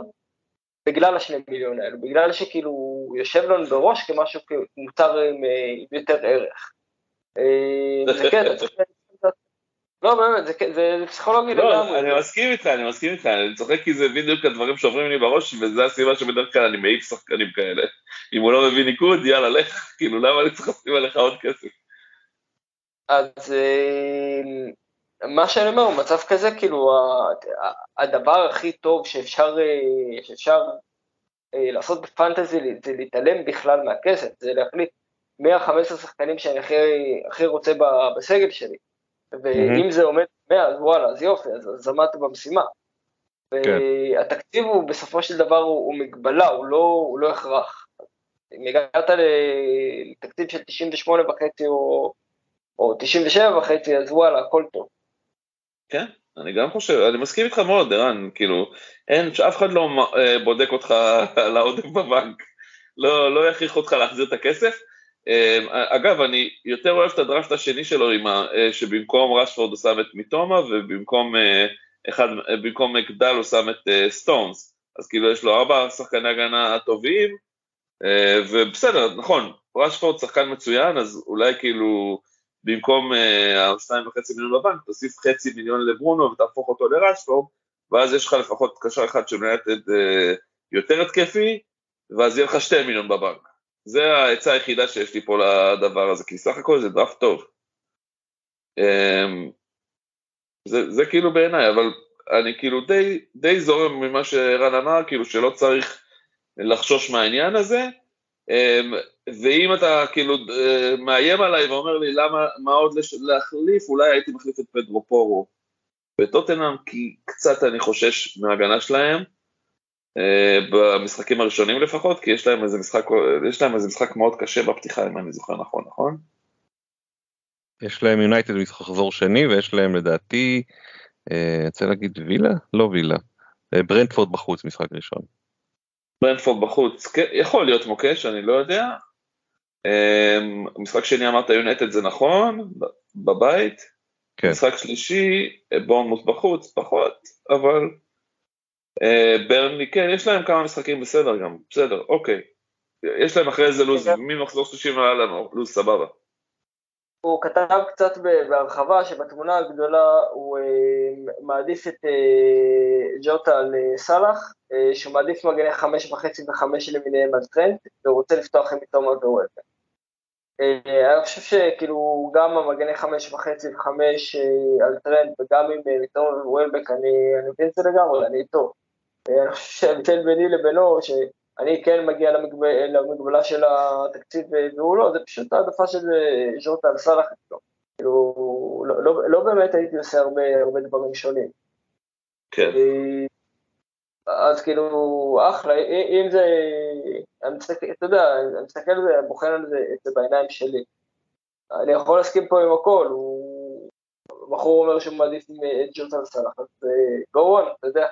בגלל השני מיליון האלו, בגלל שכאילו הוא יושב לנו בראש כמשהו מוצר עם, עם יותר ערך. אה, זה כן, לא, באמת, זה, זה פסיכולוגי לא, לגמרי. אני מסכים איתך, אני מסכים איתך, אני צוחק כי זה בדיוק הדברים שעוברים לי בראש, וזו הסיבה שבדרך כלל אני מעיף שחקנים כאלה. אם הוא לא מביא ניקוד, יאללה, לך, כאילו, למה אני צריך לשים עליך עוד כסף? אז אה, מה שאני אומר, מצב כזה, כאילו, הדבר הכי טוב שאפשר, אה, שאפשר אה, לעשות בפנטזי זה להתעלם בכלל מהכסף, זה להחליט מי ה-15 שחקנים שאני הכי, הכי רוצה בסגל שלי. ואם זה עומד 100, אז וואלה, אז יופי, אז, אז עמדת במשימה. והתקציב הוא בסופו של דבר הוא, הוא מגבלה, הוא לא, הוא לא הכרח. אם הגעת לתקציב של 98 וחצי או, או 97 וחצי, אז וואלה, הכל טוב. כן, אני גם חושב, אני מסכים איתך מאוד, ערן, כאילו, אין, שאף אחד לא אה, בודק אותך על העודף בבנק, לא, לא יכריח אותך להחזיר את הכסף. אה, אגב, אני יותר אוהב את הדראפט השני שלו, עם ה, אה, שבמקום רשפורד הוא שם את מיטומה, ובמקום אחד, במקום מקדל הוא שם את סטונס. אז כאילו יש לו ארבע שחקני הגנה טובים, ובסדר, נכון, רשפורד שחקן מצוין, אז אולי כאילו במקום אה, השתיים וחצי מיליון בבנק, תוסיף חצי מיליון לברונו ותהפוך אותו לרשפורד, ואז יש לך לפחות קשר אחד של יונייטד אה, יותר התקפי, ואז יהיה לך שתי מיליון בבנק. זה העצה היחידה שיש לי פה לדבר הזה, כי סך הכל זה דראפט טוב. אה, זה, זה כאילו בעיניי, אבל אני כאילו די, די זורם ממה שרן אמר, כאילו שלא צריך לחשוש מהעניין הזה, ואם אתה כאילו אה, מאיים עליי ואומר לי למה, מה עוד לש- להחליף, אולי הייתי מחליף את פדרו פורו בטוטנאם, כי קצת אני חושש מההגנה שלהם, אה, במשחקים הראשונים לפחות, כי יש להם איזה משחק, יש להם איזה משחק מאוד קשה בפתיחה, אם אני זוכר נכון, נכון? יש להם יונייטד מחזור שני ויש להם לדעתי, אה, רוצה להגיד וילה? לא וילה. ברנדפורד בחוץ משחק ראשון. ברנדפורד בחוץ, כן, יכול להיות מוקש, אני לא יודע. אמ, משחק שני אמרת יונייטד זה נכון, בבית. כן. משחק שלישי, בורנמוט בחוץ, פחות, אבל אה, ברנלי, כן, יש להם כמה משחקים בסדר גם, בסדר, אוקיי. יש להם אחרי זה לוז. ממחזור שלישי והיה לנו לוז סבבה. הוא כתב קצת בהרחבה שבתמונה הגדולה הוא אה, מעדיף את אה, ג'וטה על אה, סאלח, אה, שהוא מעדיף מגני חמש וחצי וחמש למיניהם על טרנד, והוא רוצה לפתוח עם מתומה ווולבק. אה, אני חושב שכאילו גם המגני חמש וחצי וחמש אה, על טרנד וגם עם אה, מתומה ווולבק, אני, אני מבין את זה לגמרי, אני איתו. אה, אני חושב שההבדל ביני לבינו, שאני כן מגיע למגב... למגבלה של התקציב אה, והוא לא, זה פשוט העדפה של אה, ג'וטה על סאלח אצלו. כאילו, לא, לא, לא באמת הייתי עושה הרבה, דברים שונים. כן, אה, אז כאילו, אחלה, אם זה, אני מסתכל, אתה יודע, אני מסתכל על זה, בוחן על זה, את זה בעיניים שלי. אני יכול להסכים פה עם הכל, הוא... הבחור אומר שהוא מעדיף את על סאלח, אז go on, אתה יודע.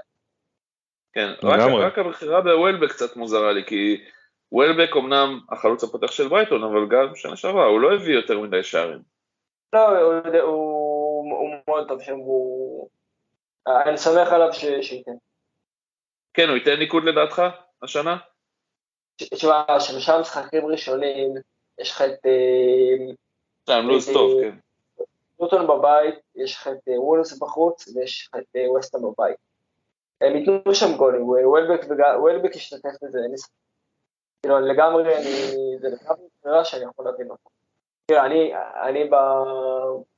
כן, רק, הבחירה בוולבק קצת מוזרה לי, כי וולבק אמנם החלוץ הפותח של ברייטון, אבל גם שנה שעברה, הוא לא הביא יותר מדי שערים. לא, הוא, הוא, הוא מאוד טוב שם, הוא... אני סומך עליו ש- שייתן. כן, הוא ייתן ניקוד לדעתך השנה? תשמע, שלושה משחקים ראשונים, יש לך את אה, שם לוז טוב, כן. לוטון בבית, יש לך את אה, וולס בחוץ, ויש לך את אה, ווסטהאם בבית. הם ייתנו שם גולים, וולבק ישתתף בזה, אין לי ספק. כאילו, לגמרי, זה לגמרי בחירה שאני יכול להבין אותה. תראה, אני,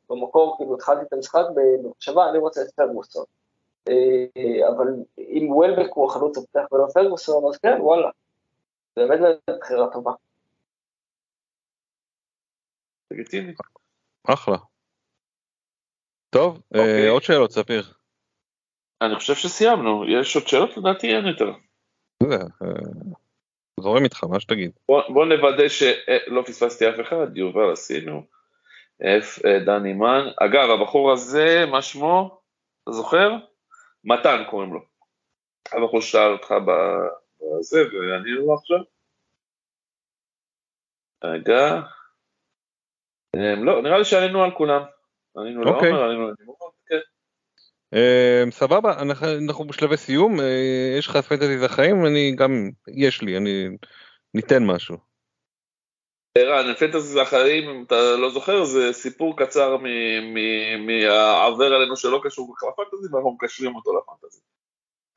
במקור, כאילו, התחלתי את המשחק במחשבה, אני רוצה את פרגוסון. אה, אבל אם וולבק הוא החלוץ הפתח ולא פרגוסון, אז כן, וואלה. זה באמת בחירה טובה. לגיטימי. אחלה. טוב, אה, אוקיי. עוד שאלות ספיר. אני חושב שסיימנו, יש עוד שאלות? לדעתי אין יותר. אה, זורם איתך, מה שתגיד. בוא, בוא נוודא שלא פספסתי אף אחד, יובל עשינו, F, דני מן. אגב, הבחור הזה, מה שמו? אתה זוכר? מתן קוראים לו. הבחור שאל אותך בזה, וענינו לו עכשיו. רגע. אמ, לא, נראה לי שענינו על כולם. אוקיי. לעומר, ענינו לנמרוד, כן. אה, סבבה, אנחנו בשלבי סיום, אה, יש לך פנטזי החיים, אני גם, יש לי, אני ניתן משהו. ערן, פנטזי החיים, אם אתה לא זוכר, זה סיפור קצר מהעבר עלינו שלא קשור בכלל לפנטזי, ואנחנו מקשרים אותו לפנטזי.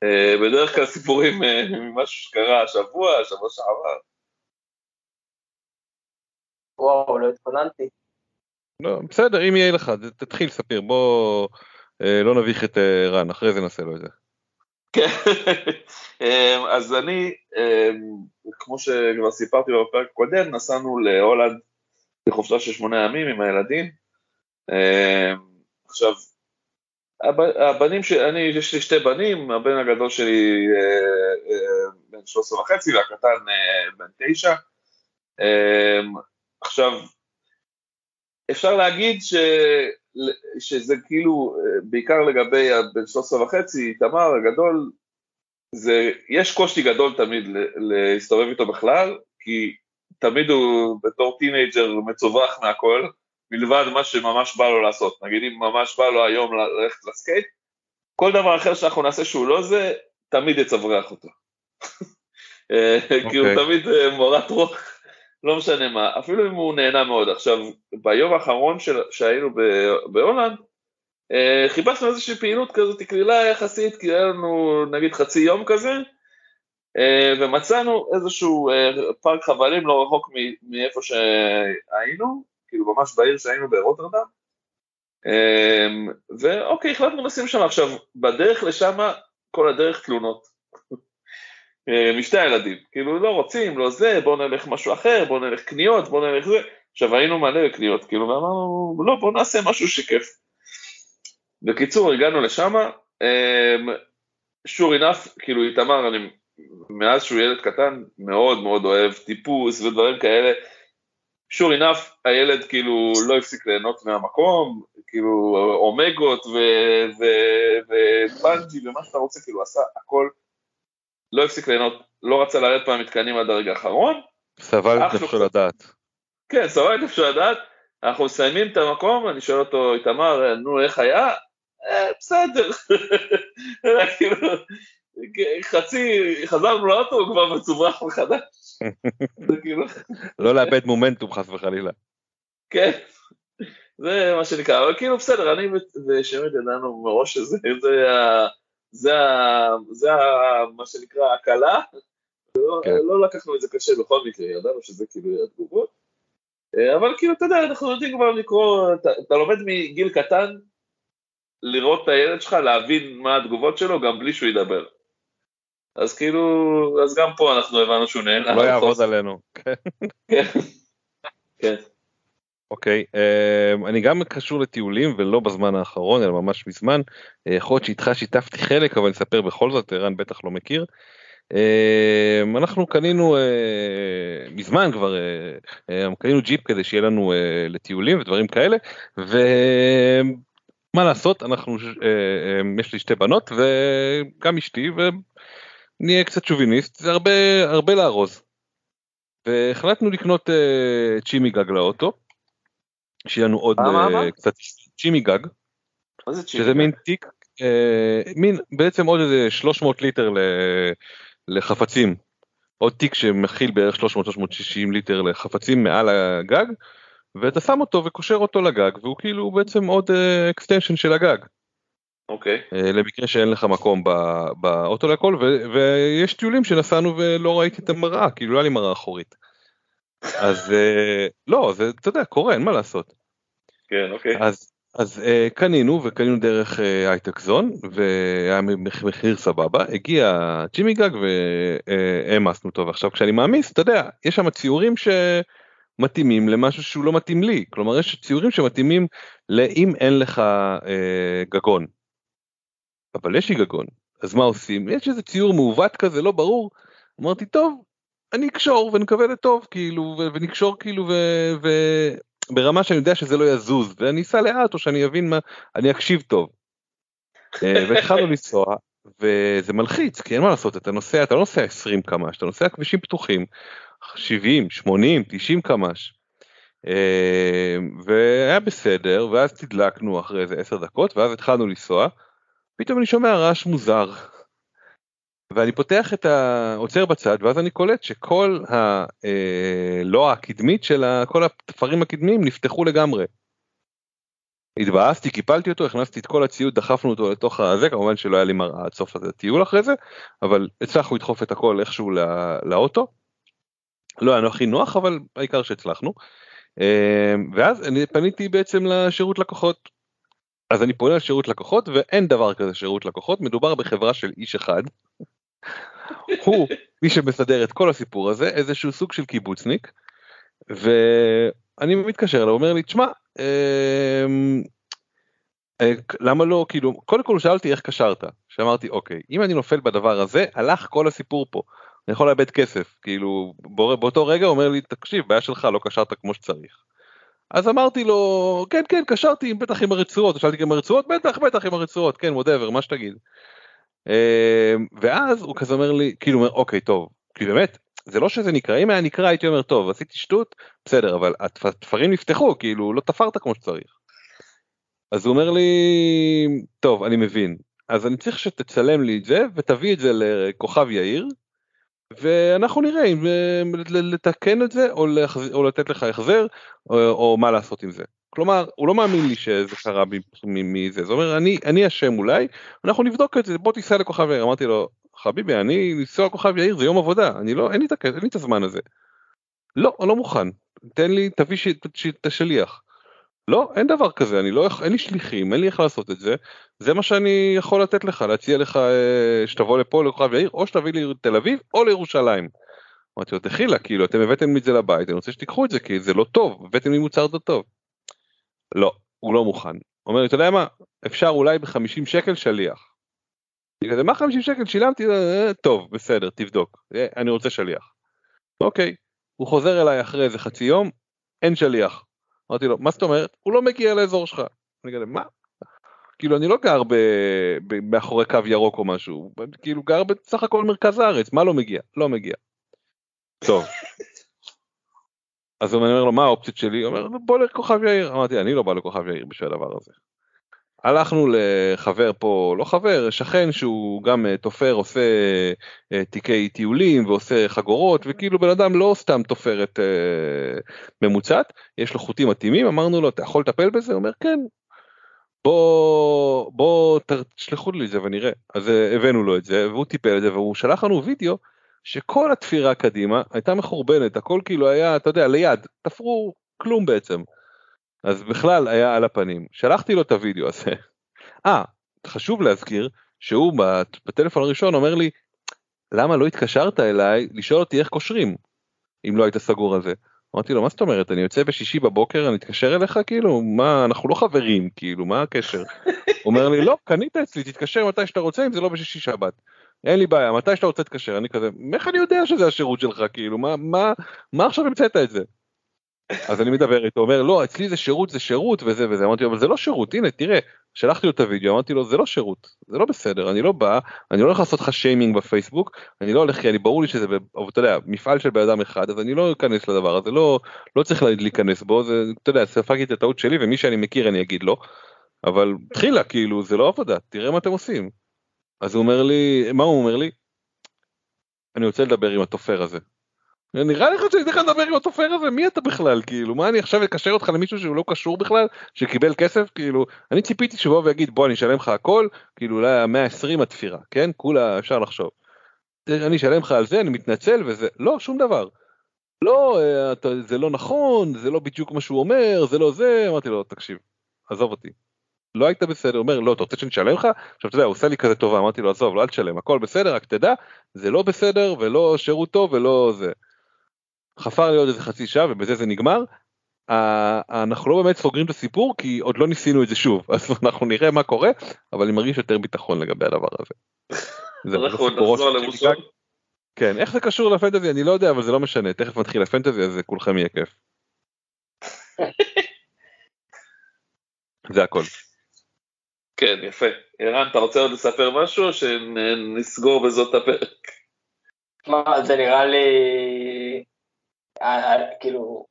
אה, בדרך כלל סיפורים אה, ממשהו שקרה השבוע, השבוע שעבר. וואו, לא התכוננתי. לא, בסדר, אם יהיה לך, תתחיל לספר, בוא אה, לא נביך את רן, אחרי זה נעשה לו את זה. כן, אז אני, כמו שכבר סיפרתי בפרק הקודם, נסענו להולנד לחופשה של שמונה ימים עם הילדים. עכשיו, הבנים שלי, יש לי שתי בנים, הבן הגדול שלי אה, אה, בן 13 וחצי והקטן אה, בן 9. עכשיו, אפשר להגיד ש, שזה כאילו, בעיקר לגבי הבן 13 וחצי, תמר הגדול, זה, יש קושי גדול תמיד להסתובב איתו בכלל, כי תמיד הוא בתור teenager מצווח מהכל, מלבד מה שממש בא לו לעשות. נגיד אם ממש בא לו היום ללכת ל skate, כל דבר אחר שאנחנו נעשה שהוא לא זה, תמיד יצוברח אותו. כי הוא אוקיי. תמיד אה, מורת רוח, לא משנה מה, אפילו אם הוא נהנה מאוד. עכשיו, ביום האחרון של, שהיינו בהולנד, אה, חיפשנו איזושהי פעילות כזאת, קלילה יחסית, כי היה לנו נגיד חצי יום כזה, אה, ומצאנו איזשהו פארק חבלים לא רחוק מאיפה שהיינו, כאילו ממש בעיר שהיינו ברוטרדם, אמ, ואוקיי, החלטנו לשים שם. עכשיו, בדרך לשם, כל הדרך תלונות. אה, משתי הילדים, כאילו לא רוצים, לא זה, בואו נלך משהו אחר, בואו נלך קניות, בואו נלך זה. עכשיו היינו מלא קניות, כאילו, ואמרנו, לא, בואו נעשה משהו שכיף. בקיצור, הגענו לשם, שור אינף, כאילו איתמר, אני מאז שהוא ילד קטן, מאוד מאוד אוהב טיפוס ודברים כאלה, sure enough, הילד כאילו לא הפסיק ליהנות מהמקום, כאילו אומגות ובנג'י ומה שאתה רוצה, כאילו עשה הכל, לא הפסיק ליהנות, לא רצה לרדת מהמתקנים עד הרגע האחרון. סבל את נפשו לדעת. כן, סבל את נפשו לדעת, אנחנו מסיימים את המקום, אני שואל אותו, איתמר, נו איך היה? אה, בסדר. כאילו, חצי, חזרנו לאוטו, הוא כבר מצוברח מחדש. כאילו- לא לאבד מומנטום חס וחלילה. כן, זה מה שנקרא, אבל כאילו בסדר, אני ושמד ידענו מראש שזה, זה. זה. מה שנקרא הקלה, לא, כן. לא לקחנו את זה קשה בכל מקרה, ידענו שזה כאילו התגובות, אבל כאילו אתה יודע, אנחנו יודעים כבר לקרוא, אתה, אתה לומד מגיל קטן לראות את הילד שלך, להבין מה התגובות שלו, גם בלי שהוא ידבר. אז כאילו, אז גם פה אנחנו הבנו שהוא נהנה. לא יעבוד עלינו. כן. כן. אוקיי, אמ, אני גם קשור לטיולים ולא בזמן האחרון אלא ממש מזמן. אה, יכול להיות שאיתך שיתפתי חלק אבל אני אספר בכל זאת, ערן בטח לא מכיר. אמ, אנחנו קנינו אה, מזמן כבר אה, קנינו ג'יפ כדי שיהיה לנו לטיולים ודברים כאלה ומה לעשות אנחנו יש לי שתי בנות וגם אשתי נהיה קצת שוביניסט, זה הרבה, הרבה לארוז. והחלטנו לקנות אה, צ'ימי גג לאוטו, שיהיה לנו עוד אה, קצת צ'ימי גג. מה שזה מין תיק, אה, מין בעצם עוד איזה 300 ליטר לחפצים. עוד תיק שמכיל בערך 300-360 ליטר לחפצים מעל הגג, ואתה שם אותו וקושר אותו לגג, והוא כאילו בעצם עוד extension של הגג. אוקיי. Okay. אה, למקרה שאין לך מקום באוטו לכל ויש טיולים שנסענו ולא ראיתי את המראה כאילו לא היה לי מראה אחורית. אז אה, לא זה אתה יודע קורה אין מה לעשות. כן אוקיי. אז אז uh, קנינו וקנינו דרך הייטק זון והיה מחיר סבבה הגיע ג'ימי גג והעמסנו אותו ועכשיו כשאני מעמיס אתה יודע יש שם ציורים שמתאימים למשהו שהוא לא מתאים לי כלומר יש ציורים שמתאימים לאם אין לך uh, גגון אבל יש לי גגון, אז מה עושים? יש איזה ציור מעוות כזה, לא ברור. אמרתי, טוב, אני אקשור ונקווה לטוב, כאילו, ונקשור כאילו, וברמה שאני יודע שזה לא יזוז, ואני אסע לאט, או שאני אבין מה, אני אקשיב טוב. אה, והתחלנו לנסוע, וזה מלחיץ, כי אין מה לעשות, אתה נוסע, אתה לא נוסע 20 קמ"ש, אתה נוסע כבישים פתוחים, 70, 80, 90 קמ"ש. אה, והיה בסדר, ואז תדלקנו אחרי איזה 10 דקות, ואז התחלנו לנסוע. פתאום אני שומע רעש מוזר. ואני פותח את ה... עוצר בצד ואז אני קולט שכל ה... אה, לא הקדמית של. כל התפרים הקדמיים נפתחו לגמרי. התבאסתי, קיפלתי אותו, הכנסתי את כל הציוד, דחפנו אותו לתוך הזה, כמובן שלא היה לי מראה עד סוף הטיול אחרי זה, אבל הצלחנו לדחוף את הכל איכשהו לא... לאוטו. לא היה הכי נוח, אבל העיקר שהצלחנו. אה, ואז אני פניתי בעצם לשירות לקוחות. אז אני פונה לשירות לקוחות ואין דבר כזה שירות לקוחות, מדובר בחברה של איש אחד. הוא מי שמסדר את כל הסיפור הזה, איזשהו סוג של קיבוצניק. ואני מתקשר אליו, אומר לי, תשמע, אמ, אה, למה לא, כאילו, קודם כל הוא שאל אותי איך קשרת, שאמרתי, אוקיי, אם אני נופל בדבר הזה, הלך כל הסיפור פה. אני יכול לאבד כסף, כאילו, באותו רגע אומר לי, תקשיב, בעיה שלך, לא קשרת כמו שצריך. אז אמרתי לו, כן, כן, קשרתי בטח עם הרצועות, שאלתי עם הרצועות, בטח, בטח עם הרצועות, כן, whatever, מה שתגיד. אמ, ואז הוא כזה אומר לי, כאילו, אומר, אוקיי, טוב, כי באמת, זה לא שזה נקרע, אם היה נקרע הייתי אומר, טוב, עשיתי שטות, בסדר, אבל התפרים נפתחו, כאילו, לא תפרת כמו שצריך. אז הוא אומר לי, טוב, אני מבין, אז אני צריך שתצלם לי את זה ותביא את זה לכוכב יאיר, ואנחנו נראה אם אה, לתקן את זה או, להחז... או לתת לך החזר או, או מה לעשות עם זה. כלומר הוא לא מאמין לי שזה קרה מזה זה אומר אני אני אשם אולי אנחנו נבדוק את זה בוא תיסע לכוכב יאיר אמרתי לו חביבי אני לנסוע לכוכב יאיר זה יום עבודה אני לא אין לי את הזמן הזה. לא אני לא מוכן תן לי תביא את השליח. לא, אין דבר כזה, אני לא, אין לי שליחים, אין לי איך לעשות את זה, זה מה שאני יכול לתת לך, להציע לך אה, שתבוא לפה לכוכב יאיר, או שתביא לי לתל אביב, או לירושלים. אמרתי לו, דחילה, כאילו, אתם הבאתם לי את זה לבית, אני רוצה שתיקחו את זה, כי זה לא טוב, הבאתם לי מוצר לא טוב. לא, הוא לא מוכן. אומר לי, אתה יודע מה, אפשר אולי ב-50 שקל שליח. אני כזה, מה 50 שקל? שילמתי, אה, טוב, בסדר, תבדוק, אה, אני רוצה שליח. אוקיי, הוא חוזר אליי אחרי איזה חצי יום, אין שליח. אמרתי לו, מה זאת אומרת? הוא לא מגיע לאזור שלך. אני כזה, מה? כאילו אני לא גר. מאחורי קו ירוק או משהו, כאילו גר בסך הכל מרכז הארץ, מה לא מגיע? לא מגיע. טוב. אז הוא אומר לו מה האופציות שלי? הוא אומר בוא לכוכב יאיר. אמרתי אני לא בא לכוכב יאיר בשביל הדבר הזה. הלכנו לחבר פה, לא חבר, שכן שהוא גם אה, תופר, עושה אה, תיקי טיולים ועושה חגורות, וכאילו בן אדם לא סתם תופרת אה, ממוצעת, יש לו חוטים מתאימים, אמרנו לו, אתה יכול לטפל בזה? הוא אומר, כן. בוא, בוא תשלחו לי את זה ונראה. אז הבאנו לו את זה, והוא טיפל את זה, והוא שלח לנו וידאו שכל התפירה קדימה הייתה מחורבנת, הכל כאילו היה, אתה יודע, ליד, תפרו כלום בעצם. אז בכלל היה על הפנים. שלחתי לו את הוידאו הזה. אה, חשוב להזכיר שהוא בטלפון הראשון אומר לי, למה לא התקשרת אליי לשאול אותי איך קושרים, אם לא היית סגור על זה. אמרתי לו, מה זאת אומרת, אני יוצא בשישי בבוקר, אני אתקשר אליך, כאילו, מה, אנחנו לא חברים, כאילו, מה הקשר? אומר לי, לא, קנית אצלי, תתקשר מתי שאתה רוצה, אם זה לא בשישי שבת. אין לי בעיה, מתי שאתה רוצה תתקשר, אני כזה, איך אני יודע שזה השירות שלך, כאילו, מה, מה, מה עכשיו המצאת את זה? אז אני מדבר איתו, אומר לא אצלי זה שירות זה שירות וזה וזה, אמרתי לו אבל זה לא שירות, הנה תראה, שלחתי לו את הוידאו, אמרתי לו זה לא שירות, זה לא בסדר, אני לא בא, אני לא הולך לעשות לך שיימינג בפייסבוק, אני לא הולך כי אני ברור לי שזה, אתה יודע, מפעל של בן אדם אחד, אז אני לא אכנס לדבר הזה, לא, לא צריך להיכנס בו, זה, אתה יודע, ספגתי את הטעות שלי ומי שאני מכיר אני אגיד לו, אבל תחילה כאילו זה לא עבודה, תראה מה אתם עושים. אז הוא אומר לי, מה הוא אומר לי? אני רוצה לדבר עם התופר הזה. נראה לך שאני לך לדבר עם התופר הזה מי אתה בכלל כאילו מה אני עכשיו אקשר אותך למישהו שהוא לא קשור בכלל שקיבל כסף כאילו אני ציפיתי שיבוא ויגיד בוא אני אשלם לך הכל כאילו אולי 120 התפירה כן כולה אפשר לחשוב. אני אשלם לך על זה אני מתנצל וזה לא שום דבר. לא אה, אתה, זה לא נכון זה לא בדיוק מה שהוא אומר זה לא זה אמרתי לו תקשיב עזוב אותי. לא היית בסדר, אומר לא אתה רוצה שאני אשלם לך? עכשיו אתה יודע הוא עושה לי כזה טובה אמרתי לו עזוב לא אל תשלם הכל בסדר רק תדע זה לא בסדר ולא שירות טוב ולא זה. חפר לי עוד איזה חצי שעה ובזה זה נגמר. אנחנו לא באמת סוגרים את הסיפור כי עוד לא ניסינו את זה שוב אז אנחנו נראה מה קורה אבל אני מרגיש יותר ביטחון לגבי הדבר הזה. אנחנו נחזור למושג. כן איך זה קשור לפנטזי אני לא יודע אבל זה לא משנה תכף מתחיל הפנטזי אז כולכם יהיה כיף. זה הכל. כן יפה. ערן אתה רוצה עוד לספר משהו או שנסגור בזאת הפרק? מה זה נראה לי אה, אה, כאילו,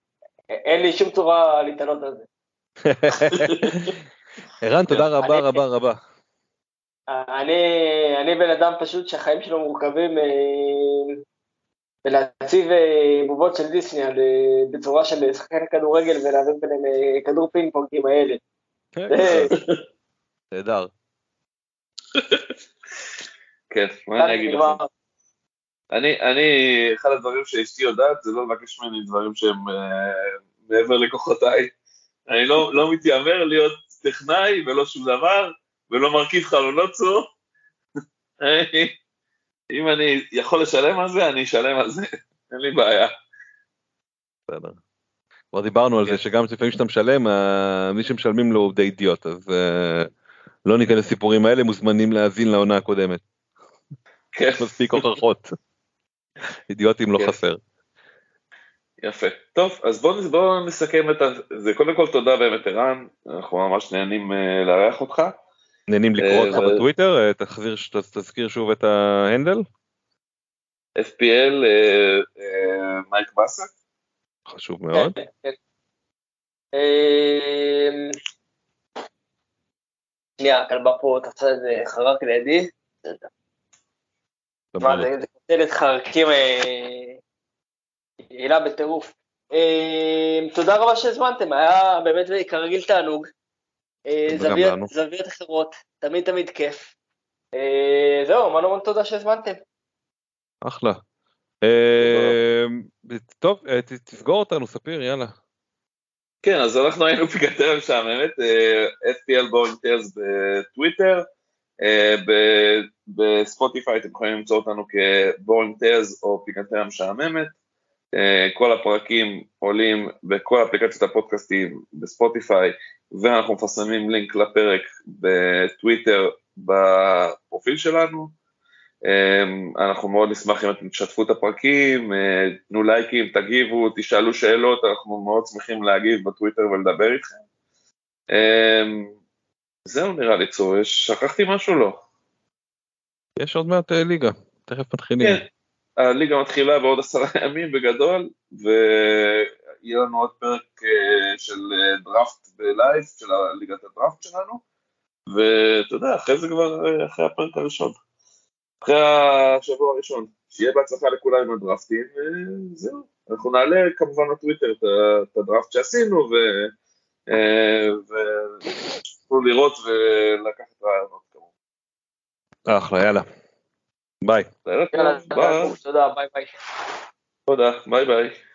אין לי שום צורה להתעלות על זה. ערן, תודה רבה רבה רבה. אני, אני בן אדם פשוט שהחיים שלו מורכבים אה, בלהציב אה, בובות של דיסני על, אה, בצורה של שחקן כדורגל ולהעביר ביניהם אה, כדור פינג פונג עם הילד. נהדר. כן, מה אני אגיד לך? אני, אני, אחד הדברים שאשתי יודעת זה לא לבקש ממני דברים שהם אה, מעבר לכוחותיי. אני לא, לא מתיימר להיות טכנאי ולא שום דבר, ולא מרכיב חלונות. אני- אם אני יכול לשלם על זה, אני אשלם על זה, אין לי בעיה. בסדר. כבר דיברנו על כן. זה שגם לפעמים כשאתה משלם, אה, מי שמשלמים לו הוא די אידיוט, אז אה, לא ניכנס לסיפורים האלה, מוזמנים להאזין לעונה הקודמת. כן, יש מספיק הוכחות. אידיוטים לא כן. חסר. יפה. טוב, אז בואו בוא נסכם את זה. קודם כל תודה באמת ערן, אנחנו ממש נהנים אה, לארח אותך. נהנים לקרוא אותך אה, בטוויטר, אה, תחזיר, תזכיר שוב את ההנדל, FPL, אה, אה, מייק באסק. חשוב מאוד. שנייה, הכלבה פה תפסה איזה חרק לידי. מה זה, זה קוטלת חרקים אה, יעילה בטירוף. אמ, תודה רבה שהזמנתם, היה באמת כרגיל תענוג. אה, זוויות- אחרות, תמיד תמיד כיף. אה, זהו, המון המון תודה שהזמנתם. אחלה. אה, טוב, אה, תסגור אותנו, ספיר, יאללה. כן, אז אנחנו היינו פיקנטריה משעממת, אה, FPL Boring Tales בטוויטר, אה, בספוטיפיי אתם יכולים למצוא אותנו כ Boring Tales או פיקנטריה משעממת. אה, כל הפרקים עולים בכל אפליקציות הפודקאסטים בספוטיפיי, ואנחנו מפרסמים לינק לפרק בטוויטר בפרופיל שלנו. אמ, אנחנו מאוד נשמח אם אתם תשתפו את הפרקים, אה, תנו לייקים, תגיבו, תשאלו שאלות, אנחנו מאוד שמחים להגיב בטוויטר ולדבר איתכם. אמ, זהו נראה לי צור, שכחתי משהו לא? יש עוד מעט אה, ליגה, תכף מתחילים. כן, הליגה מתחילה בעוד עשרה ימים בגדול, ויהיה לנו עוד פרק אה, של דראפט ב live, של ליגת הדראפט שלנו, ואתה יודע, אחרי זה כבר, אחרי הפרק הראשון. אחרי השבוע הראשון. שיהיה בהצלחה לכולם עם הדרפטים, וזהו. אנחנו נעלה כמובן לטוויטר את הדרפט שעשינו, ו... אה, ותוכלו לראות ולקחת רעיונות כמובן. אחלה, יאללה. ביי. יאללה. תודה, ביי ביי. תודה, ביי ביי.